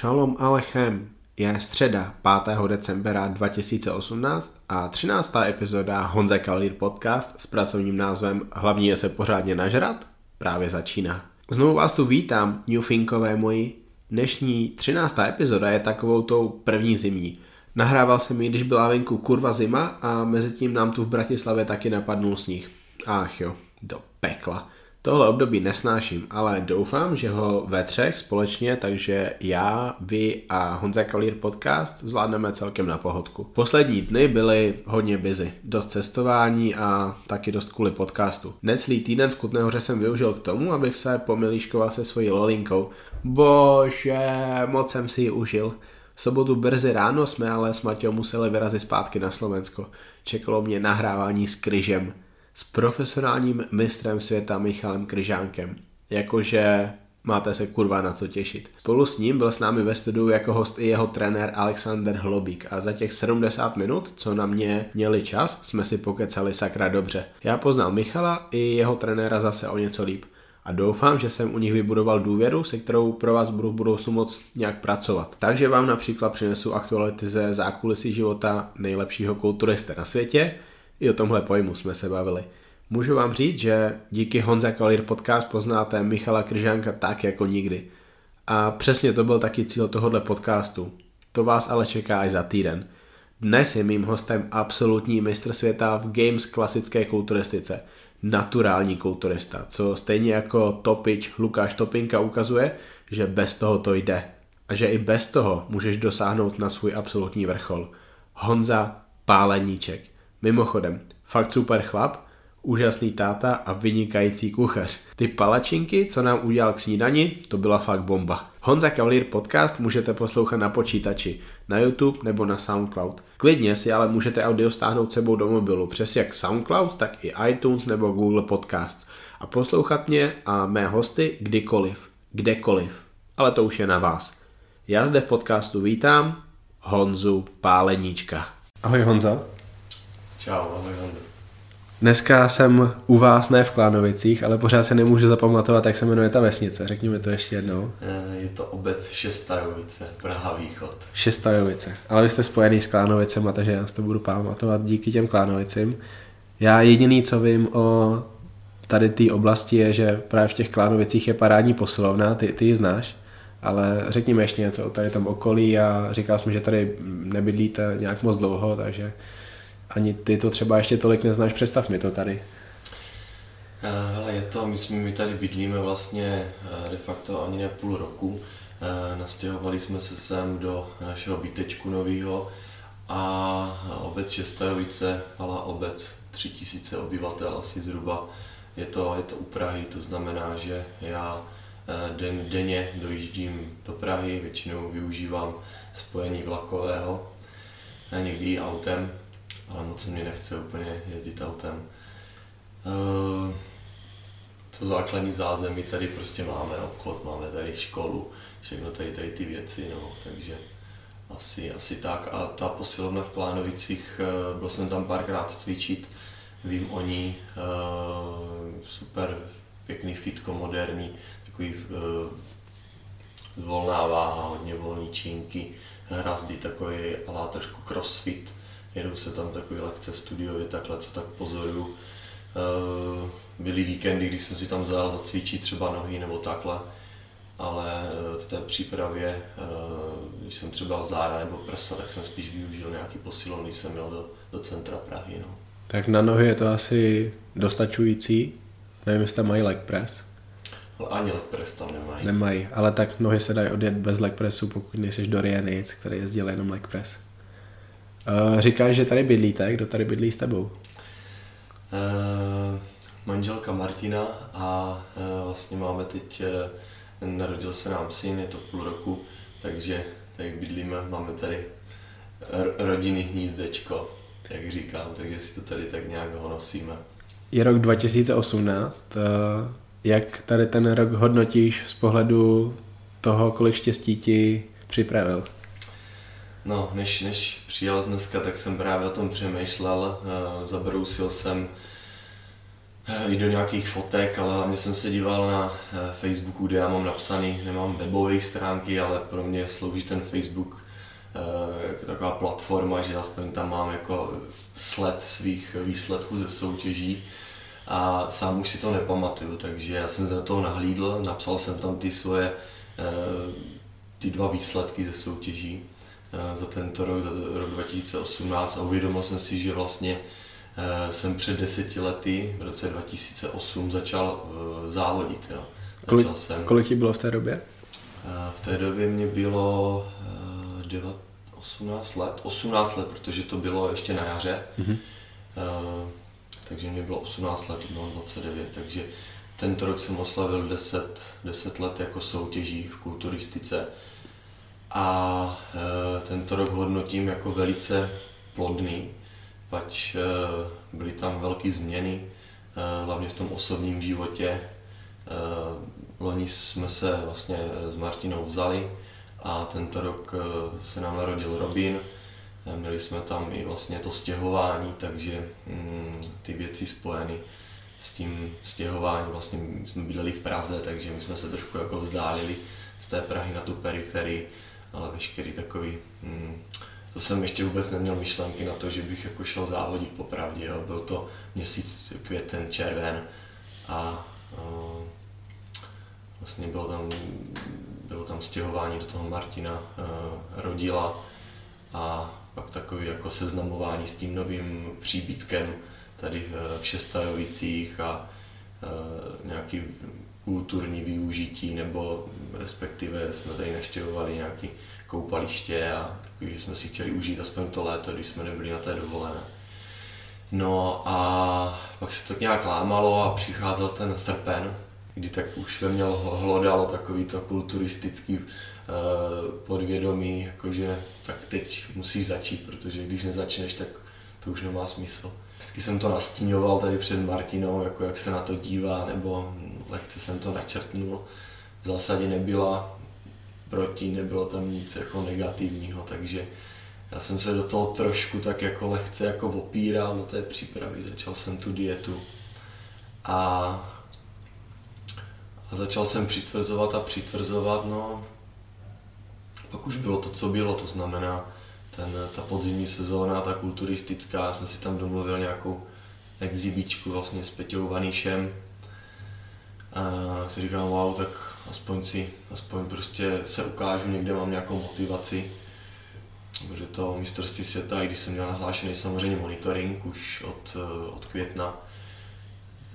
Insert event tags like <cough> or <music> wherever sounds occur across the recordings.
Shalom Alechem je středa 5. decembra 2018 a 13. epizoda Honza Kalír podcast s pracovním názvem Hlavní je se pořádně nažrat právě začíná. Znovu vás tu vítám, Newfinkové moji. Dnešní 13. epizoda je takovou tou první zimní. Nahrával jsem ji, když byla venku kurva zima a mezi tím nám tu v Bratislavě taky napadnul sníh. Ach jo, do pekla. Tohle období nesnáším, ale doufám, že ho ve třech společně, takže já, vy a Honza Kalír podcast zvládneme celkem na pohodku. Poslední dny byly hodně busy, dost cestování a taky dost kvůli podcastu. Necelý týden v Kutné jsem využil k tomu, abych se pomilíškoval se svojí lolinkou. Bože, moc jsem si ji užil. V sobotu brzy ráno jsme ale s Matějou museli vyrazit zpátky na Slovensko. Čekalo mě nahrávání s kryžem s profesionálním mistrem světa Michalem Kryžánkem. Jakože máte se kurva na co těšit. Spolu s ním byl s námi ve studiu jako host i jeho trenér Alexander Hlobík a za těch 70 minut, co na mě měli čas, jsme si pokecali sakra dobře. Já poznal Michala i jeho trenéra zase o něco líp a doufám, že jsem u nich vybudoval důvěru, se kterou pro vás budu v budoucnu moc nějak pracovat. Takže vám například přinesu aktuality ze zákulisí života nejlepšího kulturisty na světě, i o tomhle pojmu jsme se bavili. Můžu vám říct, že díky Honza Kalír podcast poznáte Michala Kryžánka tak jako nikdy. A přesně to byl taky cíl tohohle podcastu. To vás ale čeká až za týden. Dnes je mým hostem absolutní mistr světa v games klasické kulturistice. Naturální kulturista, co stejně jako Topič Lukáš Topinka ukazuje, že bez toho to jde. A že i bez toho můžeš dosáhnout na svůj absolutní vrchol. Honza Páleníček. Mimochodem, fakt super chlap, úžasný táta a vynikající kuchař. Ty palačinky, co nám udělal k snídani, to byla fakt bomba. Honza Cavalier podcast můžete poslouchat na počítači, na YouTube nebo na SoundCloud. Klidně si ale můžete audio stáhnout sebou do mobilu přes jak SoundCloud, tak i iTunes nebo Google Podcasts a poslouchat mě a mé hosty kdykoliv, kdekoliv. Ale to už je na vás. Já zde v podcastu vítám Honzu Páleníčka. Ahoj Honza. Čau, ahoj Honda. Dneska jsem u vás ne v Klánovicích, ale pořád se nemůžu zapamatovat, jak se jmenuje ta vesnice. Řekni mi to ještě jednou. Eh, je to obec Šestajovice, Praha Východ. Šestajovice. Ale vy jste spojený s Klánovicem, takže já si to budu pamatovat díky těm Klánovicím. Já jediný, co vím o tady té oblasti je, že právě v těch Klánovicích je parádní posilovna, ty, ty ji znáš, ale řekni mi ještě něco o tady tom okolí a říkal jsem, že tady nebydlíte nějak moc dlouho, takže ani ty to třeba ještě tolik neznáš, představ mi to tady. Eh, hele, je to, my, jsme, my tady bydlíme vlastně eh, de facto ani ne půl roku. Eh, nastěhovali jsme se sem do našeho bytečku nového a obec Šestajovice, malá obec, 3000 obyvatel asi zhruba. Je to, je to u Prahy, to znamená, že já den, denně dojíždím do Prahy, většinou využívám spojení vlakového, někdy autem, ale moc se mi nechce úplně jezdit autem. Uh, to základní zázemí tady prostě máme, obchod, máme tady školu, všechno tady, tady ty věci, no, takže asi, asi tak. A ta posilovna v Klánovicích, uh, byl jsem tam párkrát cvičit, vím o ní, uh, super pěkný fitko, moderní, takový volná váha, hodně volný čínky, hrazdy, takový ale trošku crossfit, jedou se tam takový lekce studiově, takhle, co tak pozoruju. Eh, byly víkendy, kdy jsem si tam vzal zacvičit třeba nohy nebo takhle, ale eh, v té přípravě, eh, když jsem třeba zára nebo prsa, tak jsem spíš využil nějaký posilovný, když jsem měl do, do centra Prahy. No. Tak na nohy je to asi dostačující, nevím, jestli tam mají leg press. Ale ani leg press tam nemají. Nemají, ale tak nohy se dají odjet bez leg pressu, pokud nejsi Dorian Yates, který jezdil jenom leg press. Uh, říkáš, že tady bydlíte, kdo tady bydlí s tebou? Uh, manželka Martina a uh, vlastně máme teď, uh, narodil se nám syn, je to půl roku, takže tak bydlíme, máme tady rodinný hnízdečko, jak říkám, takže si to tady tak nějak honosíme. Je rok 2018, uh, jak tady ten rok hodnotíš z pohledu toho, kolik štěstí ti připravil? No, než, než přijel z dneska, tak jsem právě o tom přemýšlel, uh, zabrousil jsem i do nějakých fotek, ale hlavně jsem se díval na Facebooku, kde já mám napsaný, nemám webové stránky, ale pro mě slouží ten Facebook jako taková platforma, že aspoň tam mám jako sled svých výsledků ze soutěží. A sám už si to nepamatuju, takže já jsem se do toho nahlídl, napsal jsem tam ty svoje ty dva výsledky ze soutěží za tento rok, za rok 2018 a uvědomil jsem si, že vlastně jsem před deseti lety, v roce 2008, začal závodit. Jo. Začal kolik, jsem, kolik ti bylo v té době? V té době mě bylo 18 let, 18 let, protože to bylo ještě na jaře. Mm-hmm. Takže mě bylo 18 let, no 29, takže tento rok jsem oslavil 10, 10 let jako soutěží v kulturistice a uh, tento rok hodnotím jako velice plodný, pač uh, byly tam velké změny, uh, hlavně v tom osobním životě. Loni jsme se vlastně s Martinou vzali, a tento rok se nám narodil Robin. Měli jsme tam i vlastně to stěhování, takže mm, ty věci spojeny s tím stěhováním, vlastně jsme bydleli v Praze, takže my jsme se trošku jako vzdálili z té Prahy na tu periferii, ale veškerý takový, mm, to jsem ještě vůbec neměl myšlenky na to, že bych jako šel závodit popravdě, jo. byl to měsíc květen, červen a uh, vlastně bylo tam bylo tam stěhování do toho Martina uh, Rodila a pak takový jako seznamování s tím novým příbytkem tady v Šestajovicích a uh, nějaký kulturní využití, nebo respektive jsme tady naštěvovali nějaké koupaliště a takový, že jsme si chtěli užít aspoň to léto, když jsme nebyli na té dovolené. No a pak se to nějak lámalo a přicházel ten srpen, kdy tak už ve mě hlodalo takový to kulturistický uh, podvědomí, jakože tak teď musíš začít, protože když nezačneš, tak to už nemá smysl. Vždycky jsem to nastíňoval tady před Martinou, jako jak se na to dívá, nebo lehce jsem to načrtnul. V zásadě nebyla proti, nebylo tam nic jako negativního, takže já jsem se do toho trošku tak jako lehce jako opíral do té přípravy, začal jsem tu dietu a a začal jsem přitvrzovat a přitvrzovat, no. Pak už bylo to, co bylo, to znamená ten, ta podzimní sezóna, ta kulturistická, já jsem si tam domluvil nějakou exibičku vlastně s Peťou Vanišem. A si říkám, wow, tak aspoň si, aspoň prostě se ukážu, někde mám nějakou motivaci. Protože to mistrovství světa, i když jsem měl nahlášený samozřejmě monitoring už od, od května,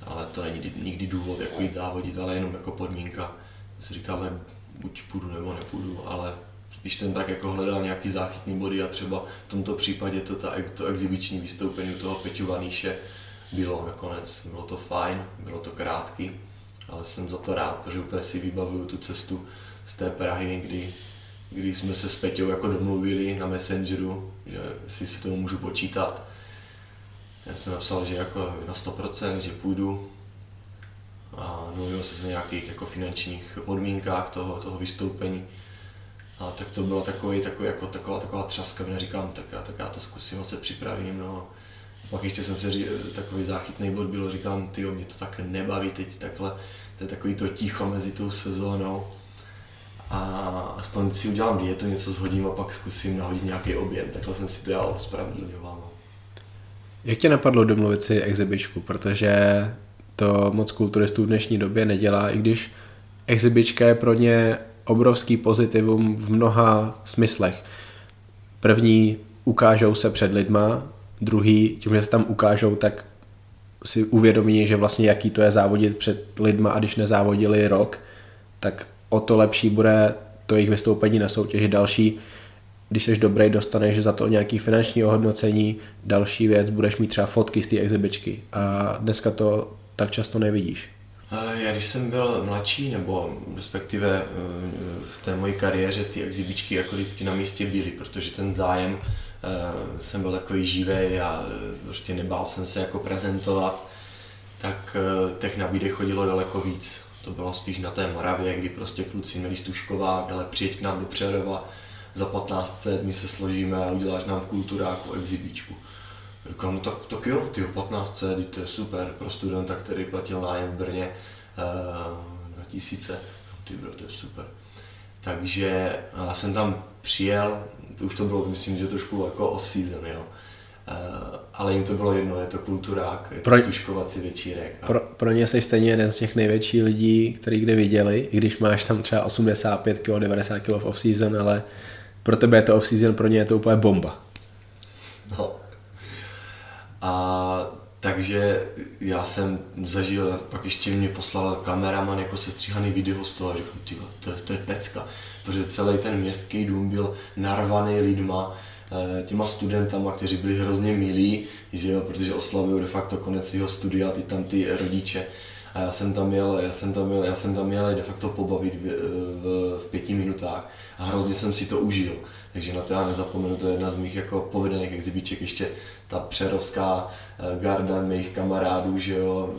ale to není nikdy důvod jako jít závodit, ale jenom jako podmínka. Si ale buď půjdu nebo nepůjdu, ale když jsem tak jako hledal nějaký záchytný body a třeba v tomto případě to, ta, to exibiční vystoupení toho Peťu Vaníše bylo nakonec, bylo to fajn, bylo to krátký, ale jsem za to rád, protože úplně si vybavuju tu cestu z té Prahy, kdy, kdy jsme se s Peťou jako domluvili na Messengeru, že si se tomu můžu počítat já jsem napsal, že jako na 100%, že půjdu a mluvil se o nějakých jako finančních podmínkách toho, toho vystoupení. A tak to bylo takový, takový, jako, taková, taková třaska, říkám, tak já, tak já to zkusím, se připravím. No. Pak ještě jsem se takový záchytný bod byl, říkám, ty mě to tak nebaví teď takhle, to je takový to ticho mezi tou sezónou. A aspoň si udělám dietu, něco zhodím a pak zkusím nahodit nějaký objem, takhle jsem si to já ospravedlňoval. No. Jak tě napadlo domluvit si exibičku, protože to moc kulturistů v dnešní době nedělá, i když exibička je pro ně obrovský pozitivum v mnoha smyslech. První ukážou se před lidma, druhý, tím, že se tam ukážou, tak si uvědomí, že vlastně jaký to je závodit před lidma a když nezávodili rok, tak o to lepší bude to jejich vystoupení na soutěži. Další když jsi dobrý, dostaneš za to nějaký finanční ohodnocení, další věc, budeš mít třeba fotky z té exibičky a dneska to tak často nevidíš. Já když jsem byl mladší, nebo respektive eh, v té mojí kariéře ty exibičky jako vždycky na místě byly, protože ten zájem eh, jsem byl takový živý a eh, prostě nebál jsem se jako prezentovat, tak těch nabídek chodilo daleko víc. To bylo spíš na té Moravě, kdy prostě kluci měli stužkovák, ale přijeď k nám do Přerova, za 15 my se složíme a uděláš nám v kulturáku exibičku. Říkám, no tak, tak jo, ty 15 C, to je super pro studenta, který platil nájem v Brně uh, 2000, ty bro, to je super. Takže já jsem tam přijel, už to bylo, myslím, že trošku jako off-season, jo. Uh, ale jim to bylo jedno, je to kulturák, je to pro, tuškovací večírek. A... Pro, pro ně jsi stejně jeden z těch největších lidí, který kdy viděli, i když máš tam třeba 85 kg, 90 kg v off-season, ale pro tebe je to off-season, pro ně je to úplně bomba. No. A takže já jsem zažil, pak ještě mě poslal kameraman jako sestříhaný video z toho, říkám, tyva, to, to je pecka, protože celý ten městský dům byl narvaný lidma, eh, těma studentama, kteří byli hrozně milí, že jo, protože oslavují de facto konec svého studia, ty tam ty rodiče. A já jsem tam měl, já jsem tam měl, já jsem tam měl de facto pobavit v, v, v pěti minutách a hrozně jsem si to užil. Takže na to já nezapomenu, to je jedna z mých jako povedených exhibíček, ještě ta přerovská eh, garda mých kamarádů, že jo,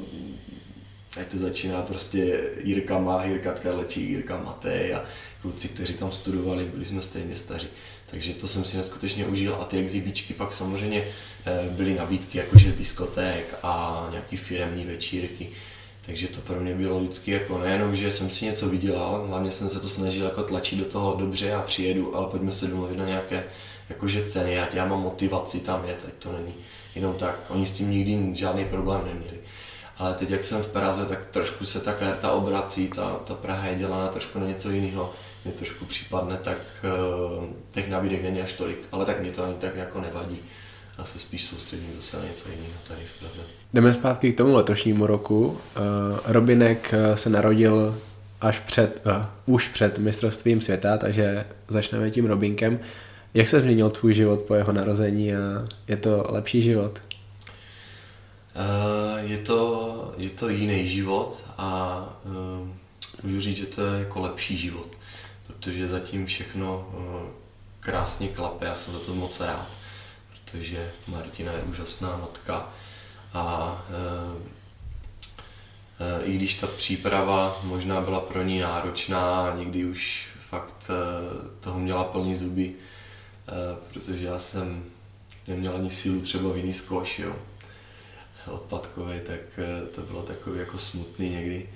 ať to začíná prostě Jirka má, Jirka Tkarlečí, Jirka Matej a kluci, kteří tam studovali, byli jsme stejně staří. Takže to jsem si neskutečně užil a ty exhibíčky pak samozřejmě eh, byly nabídky jakože diskoték a nějaký firemní večírky. Takže to pro mě bylo vždycky jako nejenom, že jsem si něco vydělal, hlavně jsem se to snažil jako tlačit do toho dobře a přijedu, ale pojďme se domluvit na nějaké jakože ceny, ať já mám motivaci tam jet, ať to není jenom tak. Oni s tím nikdy žádný problém neměli. Ale teď, jak jsem v Praze, tak trošku se ta karta obrací, ta, ta Praha je dělána trošku na něco jiného, mě trošku případne, tak uh, těch nabídek není až tolik, ale tak mě to ani tak jako nevadí. Já se spíš soustředím zase na něco jiného tady v Praze. Jdeme zpátky k tomu letošnímu roku. Uh, Robinek eh, se narodil až před, uh, už před mistrovstvím světa, takže začneme tím Robinkem. Jak se změnil tvůj život po jeho narození a je to lepší život? Uh, je, to, je to jiný život a uh, můžu říct, že to je jako lepší život, protože zatím všechno uh, krásně klape, já jsem za to moc rád, protože Martina je úžasná matka a i když ta příprava možná byla pro ní náročná, někdy už fakt toho měla plný zuby, Eh, protože já jsem neměl ani sílu třeba v jiný zkoš, jo, odpadkový, tak eh, to bylo takový jako smutný někdy.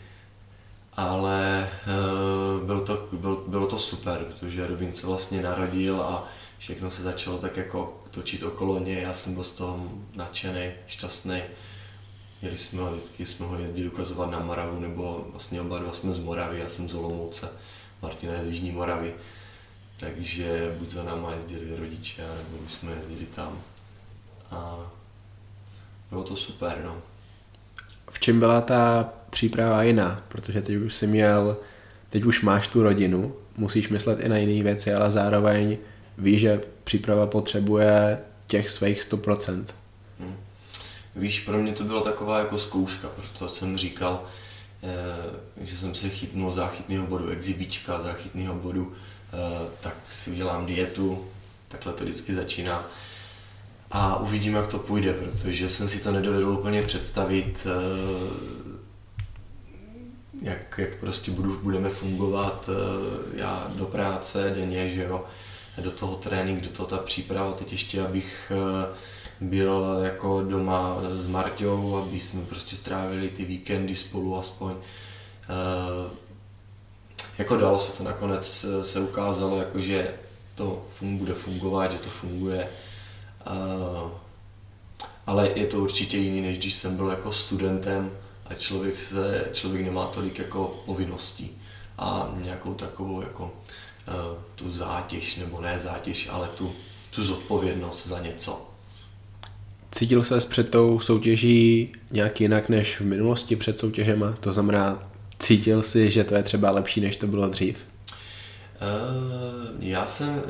Ale uh, byl to, byl, bylo to super, protože Robin se vlastně narodil a všechno se začalo tak jako točit okolo něj. Já jsem byl z toho nadšený, šťastný. Měli jsme ho, vždycky jsme ho jezdili ukazovat na Moravu, nebo vlastně oba dva jsme z Moravy, já jsem z Olomouce, Martina je z Jižní Moravy takže buď za náma jezdili rodiče, nebo jsme jezdili tam. A bylo to super, no. V čem byla ta příprava jiná? Protože teď už jsi měl, teď už máš tu rodinu, musíš myslet i na jiné věci, ale zároveň víš, že příprava potřebuje těch svých 100%. Hmm. Víš, pro mě to byla taková jako zkouška, proto jsem říkal, eh, že jsem se chytnul záchytného bodu exibíčka, záchytného bodu Eh, tak si udělám dietu, takhle to vždycky začíná. A uvidím, jak to půjde, protože jsem si to nedovedl úplně představit, eh, jak, jak prostě budu, budeme fungovat eh, já do práce denně, že jo, do toho trénink, do toho ta příprava, teď ještě abych byl jako doma s Marťou, aby jsme prostě strávili ty víkendy spolu aspoň jako dalo se to nakonec eh, se ukázalo, jako že to fun, bude fungovat, že to funguje. Uh, ale je to určitě jiný, než když jsem byl jako studentem a člověk, se, člověk nemá tolik jako povinností a nějakou takovou jako uh, tu zátěž, nebo ne zátěž, ale tu, tu zodpovědnost za něco. Cítil se před tou soutěží nějak jinak než v minulosti před soutěžema? To znamená, Cítil jsi, že to je třeba lepší, než to bylo dřív? Uh, já jsem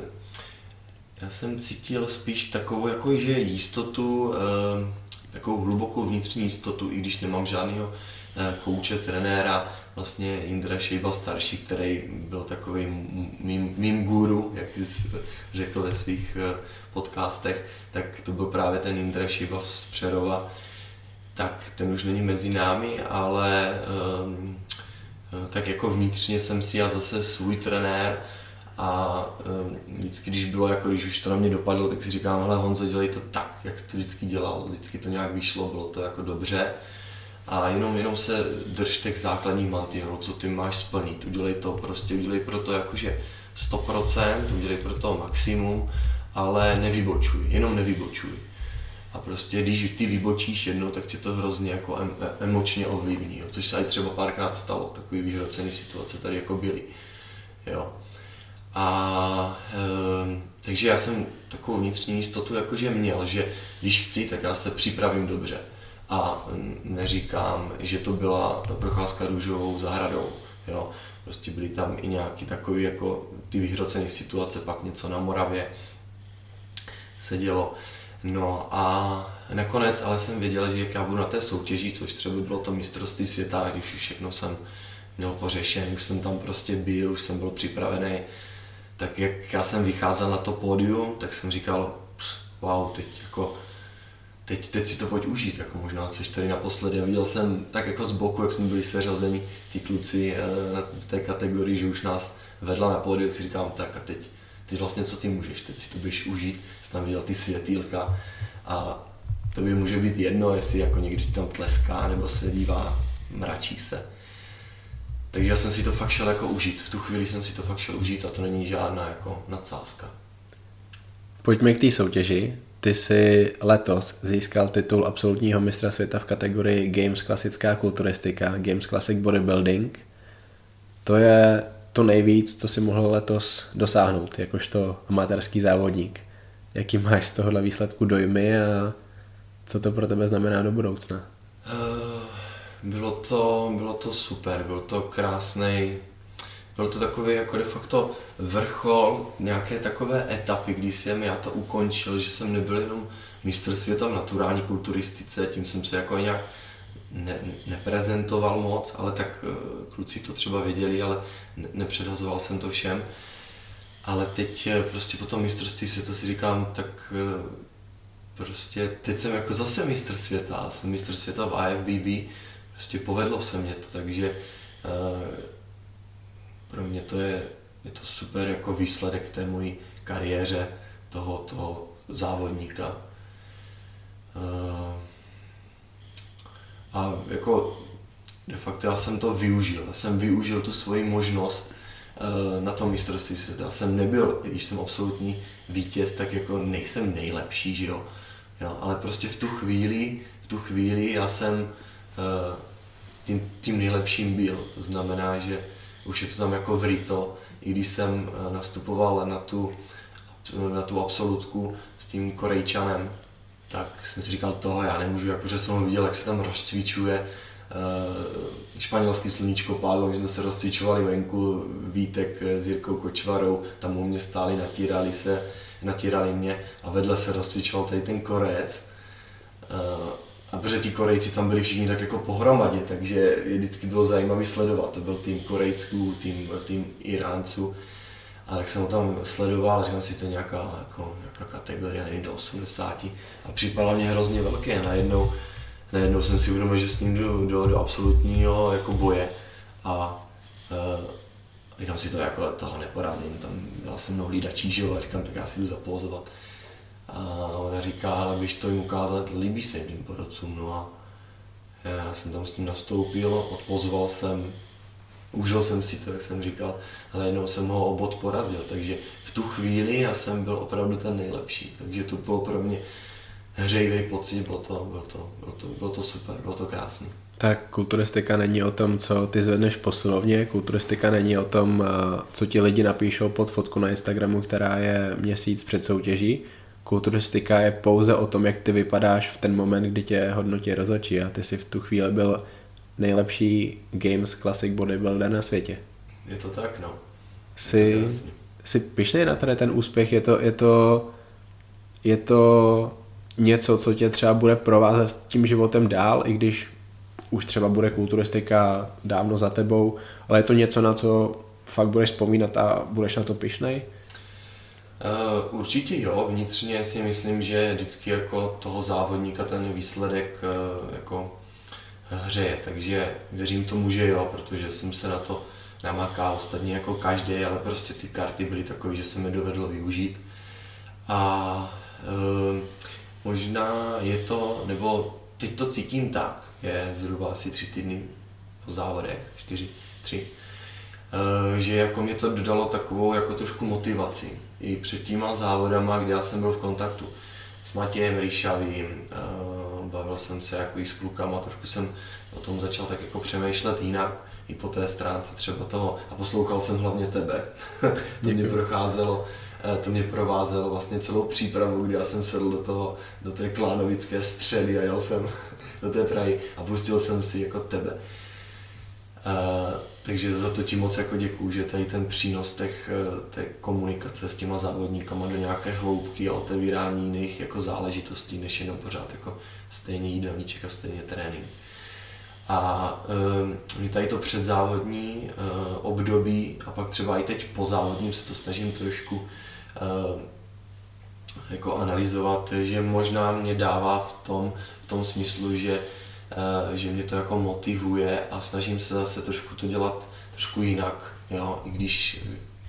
já jsem cítil spíš takovou jako, že jistotu, uh, takovou hlubokou vnitřní jistotu, i když nemám žádného uh, kouče, trenéra, vlastně Indra Šejba starší, který byl takový mým, mým guru, jak ty jsi řekl ve svých podcastech, tak to byl právě ten Indra Šejba z Přerova, tak ten už není mezi námi, ale um, Eh, tak jako vnitřně jsem si já zase svůj trenér a eh, vždycky, když bylo, jako když už to na mě dopadlo, tak si říkám, hele Honzo, dělej to tak, jak jsi to vždycky dělal, vždycky to nějak vyšlo, bylo to jako dobře. A jenom, jenom se drž těch základních mantinelů, co ty máš splnit. Udělej to prostě, udělej pro to jakože 100%, udělej pro to maximum, ale nevybočuj, jenom nevybočuj. A prostě když ty vybočíš jednou, tak tě to hrozně jako em, emočně ovlivní, jo. což se i třeba párkrát stalo, takový vyhrocený situace tady jako byly. Jo. A e, takže já jsem takovou vnitřní jistotu jakože měl, že když chci, tak já se připravím dobře. A neříkám, že to byla ta procházka růžovou zahradou. Jo. Prostě byly tam i nějaký takový jako ty vyhrocené situace, pak něco na Moravě se dělo. No a nakonec ale jsem věděl, že jak já budu na té soutěži, což třeba bylo to mistrovství světa, když už všechno jsem měl pořešené, už jsem tam prostě byl, už jsem byl připravený, tak jak já jsem vycházel na to pódium, tak jsem říkal, wow, teď jako teď, teď si to pojď užít, jako možná seš tady naposledy. A viděl jsem tak jako z boku, jak jsme byli seřazeni, ty kluci eh, v té kategorii, že už nás vedla na pódium, tak si říkám, tak a teď, teď vlastně co ty můžeš, teď si to budeš užít, jsi tam viděl ty světýlka a to by může být jedno, jestli jako někdy tam tleská nebo se dívá, mračí se. Takže já jsem si to fakt šel jako užít. V tu chvíli jsem si to fakt šel užít a to není žádná jako nadsázka. Pojďme k té soutěži. Ty jsi letos získal titul absolutního mistra světa v kategorii Games klasická kulturistika, Games Classic Bodybuilding. To je to nejvíc, co si mohl letos dosáhnout, jakožto amatérský závodník. Jaký máš z tohohle výsledku dojmy a co to pro tebe znamená do budoucna? Uh, bylo to, bylo to super, byl to krásný, byl to takový jako de facto vrchol nějaké takové etapy, kdy jsem já to ukončil, že jsem nebyl jenom mistr světa v naturální kulturistice, tím jsem se jako nějak ne, neprezentoval moc, ale tak uh, kluci to třeba věděli, ale ne, nepředhazoval jsem to všem. Ale teď uh, prostě po tom mistrovství světa si říkám, tak uh, prostě teď jsem jako zase mistr světa, jsem mistr světa v IFBB, prostě povedlo se mě to, takže pro mě to je, je to super jako výsledek té mojí kariéře toho, toho závodníka. A jako de facto já jsem to využil. Já jsem využil tu svoji možnost eh, na tom mistrovství světa. Já jsem nebyl, když jsem absolutní vítěz, tak jako nejsem nejlepší, že jo. jo ale prostě v tu chvíli, v tu chvíli já jsem tím, tím nejlepším byl. To znamená, že už je to tam jako vryto, i když jsem eh, nastupoval na tu, na tu absolutku s tím Korejčanem, tak jsem si říkal, toho já nemůžu, jakože jsem ho viděl, jak se tam rozcvičuje, eh, španělský sluníčko pádlo, když jsme se rozcvičovali venku, Vítek s Jirkou Kočvarou, tam u mě stáli, natírali se, natírali mě a vedle se rozcvičoval tady ten Korec. A protože ti Korejci tam byli všichni tak jako pohromadě, takže je vždycky bylo zajímavé sledovat. To byl tým Korejců, tým, tým Iránců. A tak jsem ho tam sledoval, říkám si, to nějaká, jako, nějaká kategorie, nevím, do 80. A připadalo mě hrozně velké. A najednou, najednou jsem si uvědomil, že s ním jdu do, do absolutního jako boje. A uh, říkám si to, jako toho neporazím, tam byla se mnou Lída Čížová, říkám, tak já si jdu zapózovat. A ona říká, ale běž to jim ukázat, líbí se tím porodcům. No a já jsem tam s ním nastoupil, odpozoval jsem, užil jsem si to, jak jsem říkal, ale jednou jsem ho obod porazil, takže v tu chvíli já jsem byl opravdu ten nejlepší, takže to bylo pro mě hřejivý pocit, bylo to, bylo to, bylo to, bylo to super, bylo to krásné. Tak kulturistika není o tom, co ty zvedneš posilovně, kulturistika není o tom, eh, co ti lidi napíšou pod fotku na Instagramu, která je měsíc před soutěží. Kulturistika je pouze o tom, jak ty vypadáš v ten moment, kdy tě hodnotí rozhodčí a ty si v tu chvíli byl nejlepší Games Classic Bodybuilder na světě. Je to tak, no. Jsi, jsi pišnej na tady ten úspěch, je to, je to, je to něco, co tě třeba bude provázet tím životem dál, i když už třeba bude kulturistika dávno za tebou, ale je to něco, na co fakt budeš vzpomínat a budeš na to pišnej? Uh, určitě jo, vnitřně si myslím, že vždycky jako toho závodníka ten výsledek uh, jako hřeje, takže věřím tomu, že jo, protože jsem se na to namakal, ostatně jako každý, ale prostě ty karty byly takové, že jsem je dovedl využít. A uh, možná je to, nebo teď to cítím tak, je zhruba asi tři týdny po závodech, čtyři, tři, eh, že jako mě to dodalo takovou jako trošku motivaci. I před těma závodama, kde já jsem byl v kontaktu s Matějem Ryšavým, eh, bavil jsem se jako i s klukama, trošku jsem o tom začal tak jako přemýšlet jinak, i po té stránce třeba toho, a poslouchal jsem hlavně tebe. <laughs> to mě procházelo, eh, to mě provázelo vlastně celou přípravu, kdy já jsem sedl do, toho, do té klánovické středy a jel jsem <laughs> do té Prahy a pustil jsem si jako tebe. Uh, takže za to ti moc jako děkuju, že tady ten přínos těch, eh, té komunikace s těma závodníkama do nějaké hloubky a otevírání jiných jako záležitostí, než jenom pořád jako stejně jídelníček a stejně trénink. A um, tady to předzávodní uh, období a pak třeba i teď po závodním se to snažím trošku uh, jako analyzovat, že možná mě dává v tom, v tom smyslu, že že mě to jako motivuje a snažím se zase trošku to dělat trošku jinak, jo, i když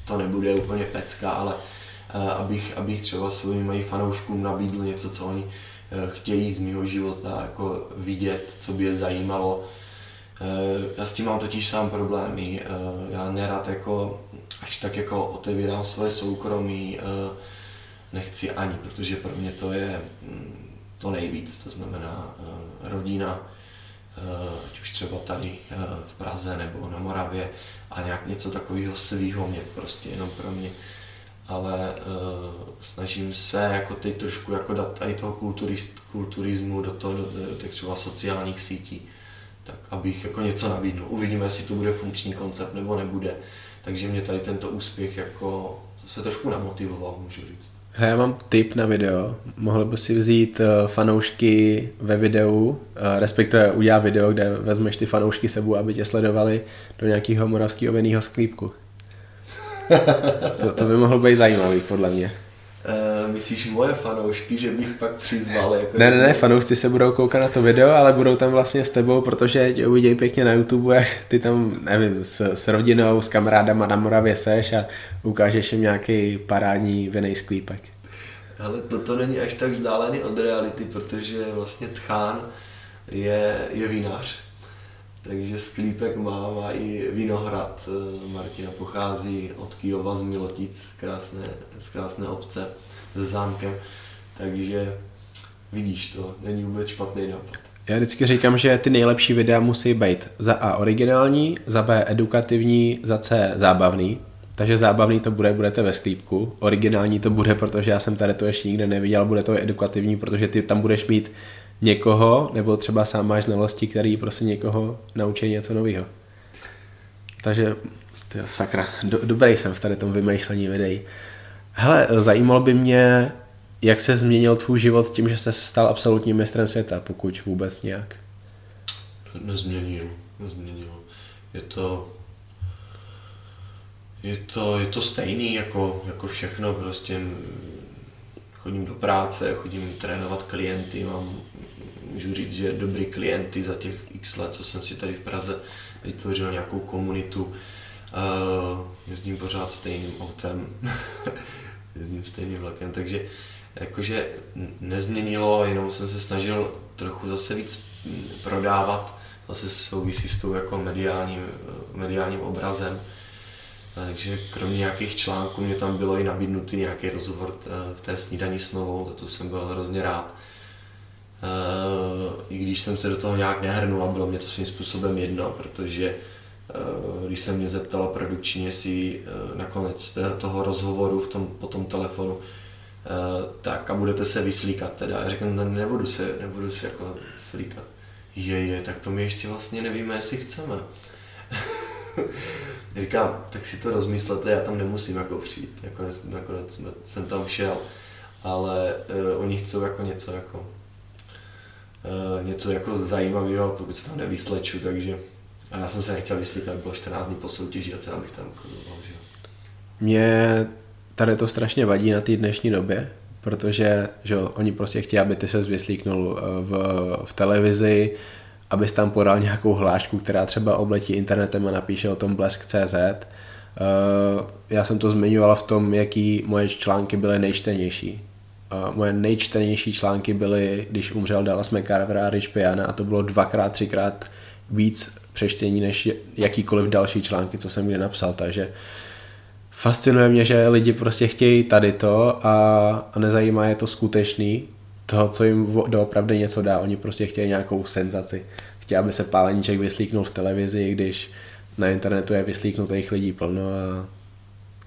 to nebude úplně pecka, ale uh, abych, abych třeba svým fanouškům nabídl něco, co oni Eh, chtějí z mého života jako vidět, co by je zajímalo. Eh, já s tím mám totiž sám problémy. Eh, já nerad jako až tak jako otevírám své soukromí, nechci ani, protože pro mě to je mm, to nejvíc, to znamená rodina, ať už třeba tady v Praze nebo na Moravě a nějak něco takového svýho mě prostě jenom pro mě ale uh, snažím se jako teď trošku jako dát i toho kulturist, kulturismu do, toho, do, do těch třeba sociálních sítí, tak abych jako něco nabídnul. Uvidíme, jestli to bude funkční koncept nebo nebude. Takže mě tady tento úspěch jako se trošku namotivoval, můžu říct. He, já mám tip na video. Mohl by si vzít uh, fanoušky ve videu, uh, respektive udělat video, kde vezmeš ty fanoušky sebou, aby tě sledovali do nějakého moravského vinného sklípku <laughs> to, to by mohlo být zajímavý, podle mě. Myslíš moje fanoušky, že bych pak přizval? Jako ne, ne, ne, fanoušci se budou koukat na to video, ale budou tam vlastně s tebou, protože tě uvidějí pěkně na YouTube, jak ty tam, nevím, s, s rodinou, s kamarádama na Moravě seš a ukážeš jim nějaký parádní vinej sklípek. Ale toto není až tak vzdálený od reality, protože vlastně Tchán je, je vinař takže sklípek má, má i Vinohrad. Eh, Martina pochází od Kijova z Milotic, krásné, z krásné obce se zámkem. Takže vidíš to, není vůbec špatný nápad. Já vždycky říkám, že ty nejlepší videa musí být za A originální, za B edukativní, za C zábavný. Takže zábavný to bude, budete ve sklípku. Originální to bude, protože já jsem tady to ještě nikde neviděl, bude to edukativní, protože ty tam budeš mít někoho, nebo třeba sám máš znalosti, který prostě někoho naučí něco nového. Takže, tyjo, sakra, do, dobrý jsem v tady tom vymýšlení videí. Hele, zajímalo by mě, jak se změnil tvůj život tím, že jsi stal absolutním mistrem světa, pokud vůbec nějak? Nezměnil, nezměnil. Je to, je to, je to stejný jako, jako všechno, prostě chodím do práce, chodím trénovat klienty, mám můžu říct, že dobrý klienty za těch x let, co jsem si tady v Praze vytvořil nějakou komunitu. Uh, jezdím pořád stejným autem, <laughs> jezdím stejným vlakem, takže jakože nezměnilo, jenom jsem se snažil trochu zase víc mm, prodávat, zase souvisí s tou jako mediálním, mediálním obrazem. Takže kromě nějakých článků mě tam bylo i nabídnutý nějaký rozhovor v té snídaní s novou, to jsem byl hrozně rád. I když jsem se do toho nějak nehrnul a bylo mě to svým způsobem jedno, protože když se mě zeptala produkční, jestli nakonec toho rozhovoru v tom, po tom telefonu, tak a budete se vyslíkat teda. Já řeknu, ne, nebudu se, nebudu se jako slíkat. Je, je, tak to my ještě vlastně nevíme, jestli chceme. <laughs> Říkám, tak si to rozmyslete, já tam nemusím jako přijít. Nakonec, nakonec jsem tam šel, ale uh, oni chcou jako něco jako Eh, něco jako zajímavého, pokud se tam nevysleču, takže a já jsem se nechtěl vyslíkat, bylo 14 dní po soutěži a celá bych tam kozoval, že Mě tady to strašně vadí na té dnešní době, protože že oni prostě chtějí, aby ty se vyslíknul eh, v, v televizi, abys tam podal nějakou hlášku, která třeba obletí internetem a napíše o tom blesk.cz. Eh, já jsem to zmiňoval v tom, jaký moje články byly nejčtenější moje nejčtenější články byly, když umřel Dallas McCarver a Rich Piana a to bylo dvakrát, třikrát víc přečtení než jakýkoliv další články, co jsem kdy napsal, takže fascinuje mě, že lidi prostě chtějí tady to a, a nezajímá je to skutečný, toho, co jim doopravdy něco dá. Oni prostě chtějí nějakou senzaci. Chtějí, aby se páleníček vyslíknul v televizi, když na internetu je vyslíknutých lidí plno. A...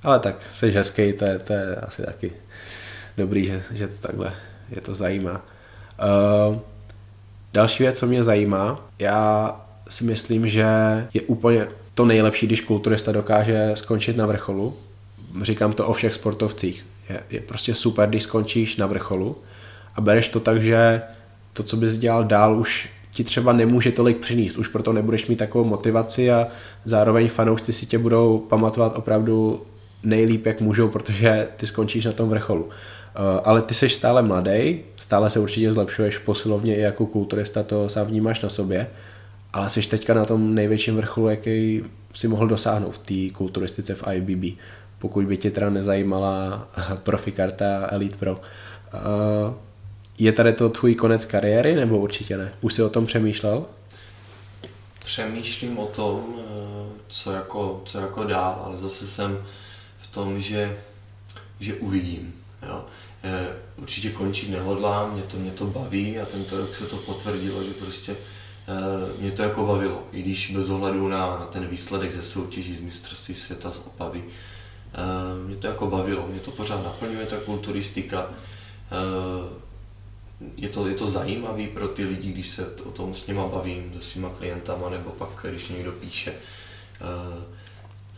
Ale tak, jsi hezký, to je, to je asi taky dobrý, že, že to takhle je to zajímá. Uh, další věc, co mě zajímá, já si myslím, že je úplně to nejlepší, když kulturista dokáže skončit na vrcholu. Říkám to o všech sportovcích. Je, je prostě super, když skončíš na vrcholu a bereš to tak, že to, co bys dělal dál, už ti třeba nemůže tolik přinést. Už proto nebudeš mít takovou motivaci a zároveň fanoušci si tě budou pamatovat opravdu nejlíp, jak můžou, protože ty skončíš na tom vrcholu. Eh, ale ty jsi stále mladý, stále se určitě zlepšuješ posilovně i jako kulturista, to sám vnímáš na sobě, ale jsi teďka na tom největším vrcholu, jaký si mohl dosáhnout v té kulturistice v IBB, pokud by tě teda nezajímala <laughs> profikarta Elite Pro. Eh, je tady to tvůj konec kariéry, nebo určitě ne? Už jsi o tom přemýšlel? Přemýšlím o tom, eh, co jako, co jako dál, ale zase jsem v tom, že, že uvidím. Jo. Eh, určitě končit nehodlám, mě to, mě to baví a tento rok se to potvrdilo, že prostě mě to jako bavilo, i když bez ohledu na, na ten výsledek ze soutěží z mistrovství světa z Opavy. Mě to jako bavilo, mě to pořád naplňuje ta kulturistika je to, je to zajímavý pro ty lidi, když se o tom s nima bavím, se svýma klientama, nebo pak, když někdo píše.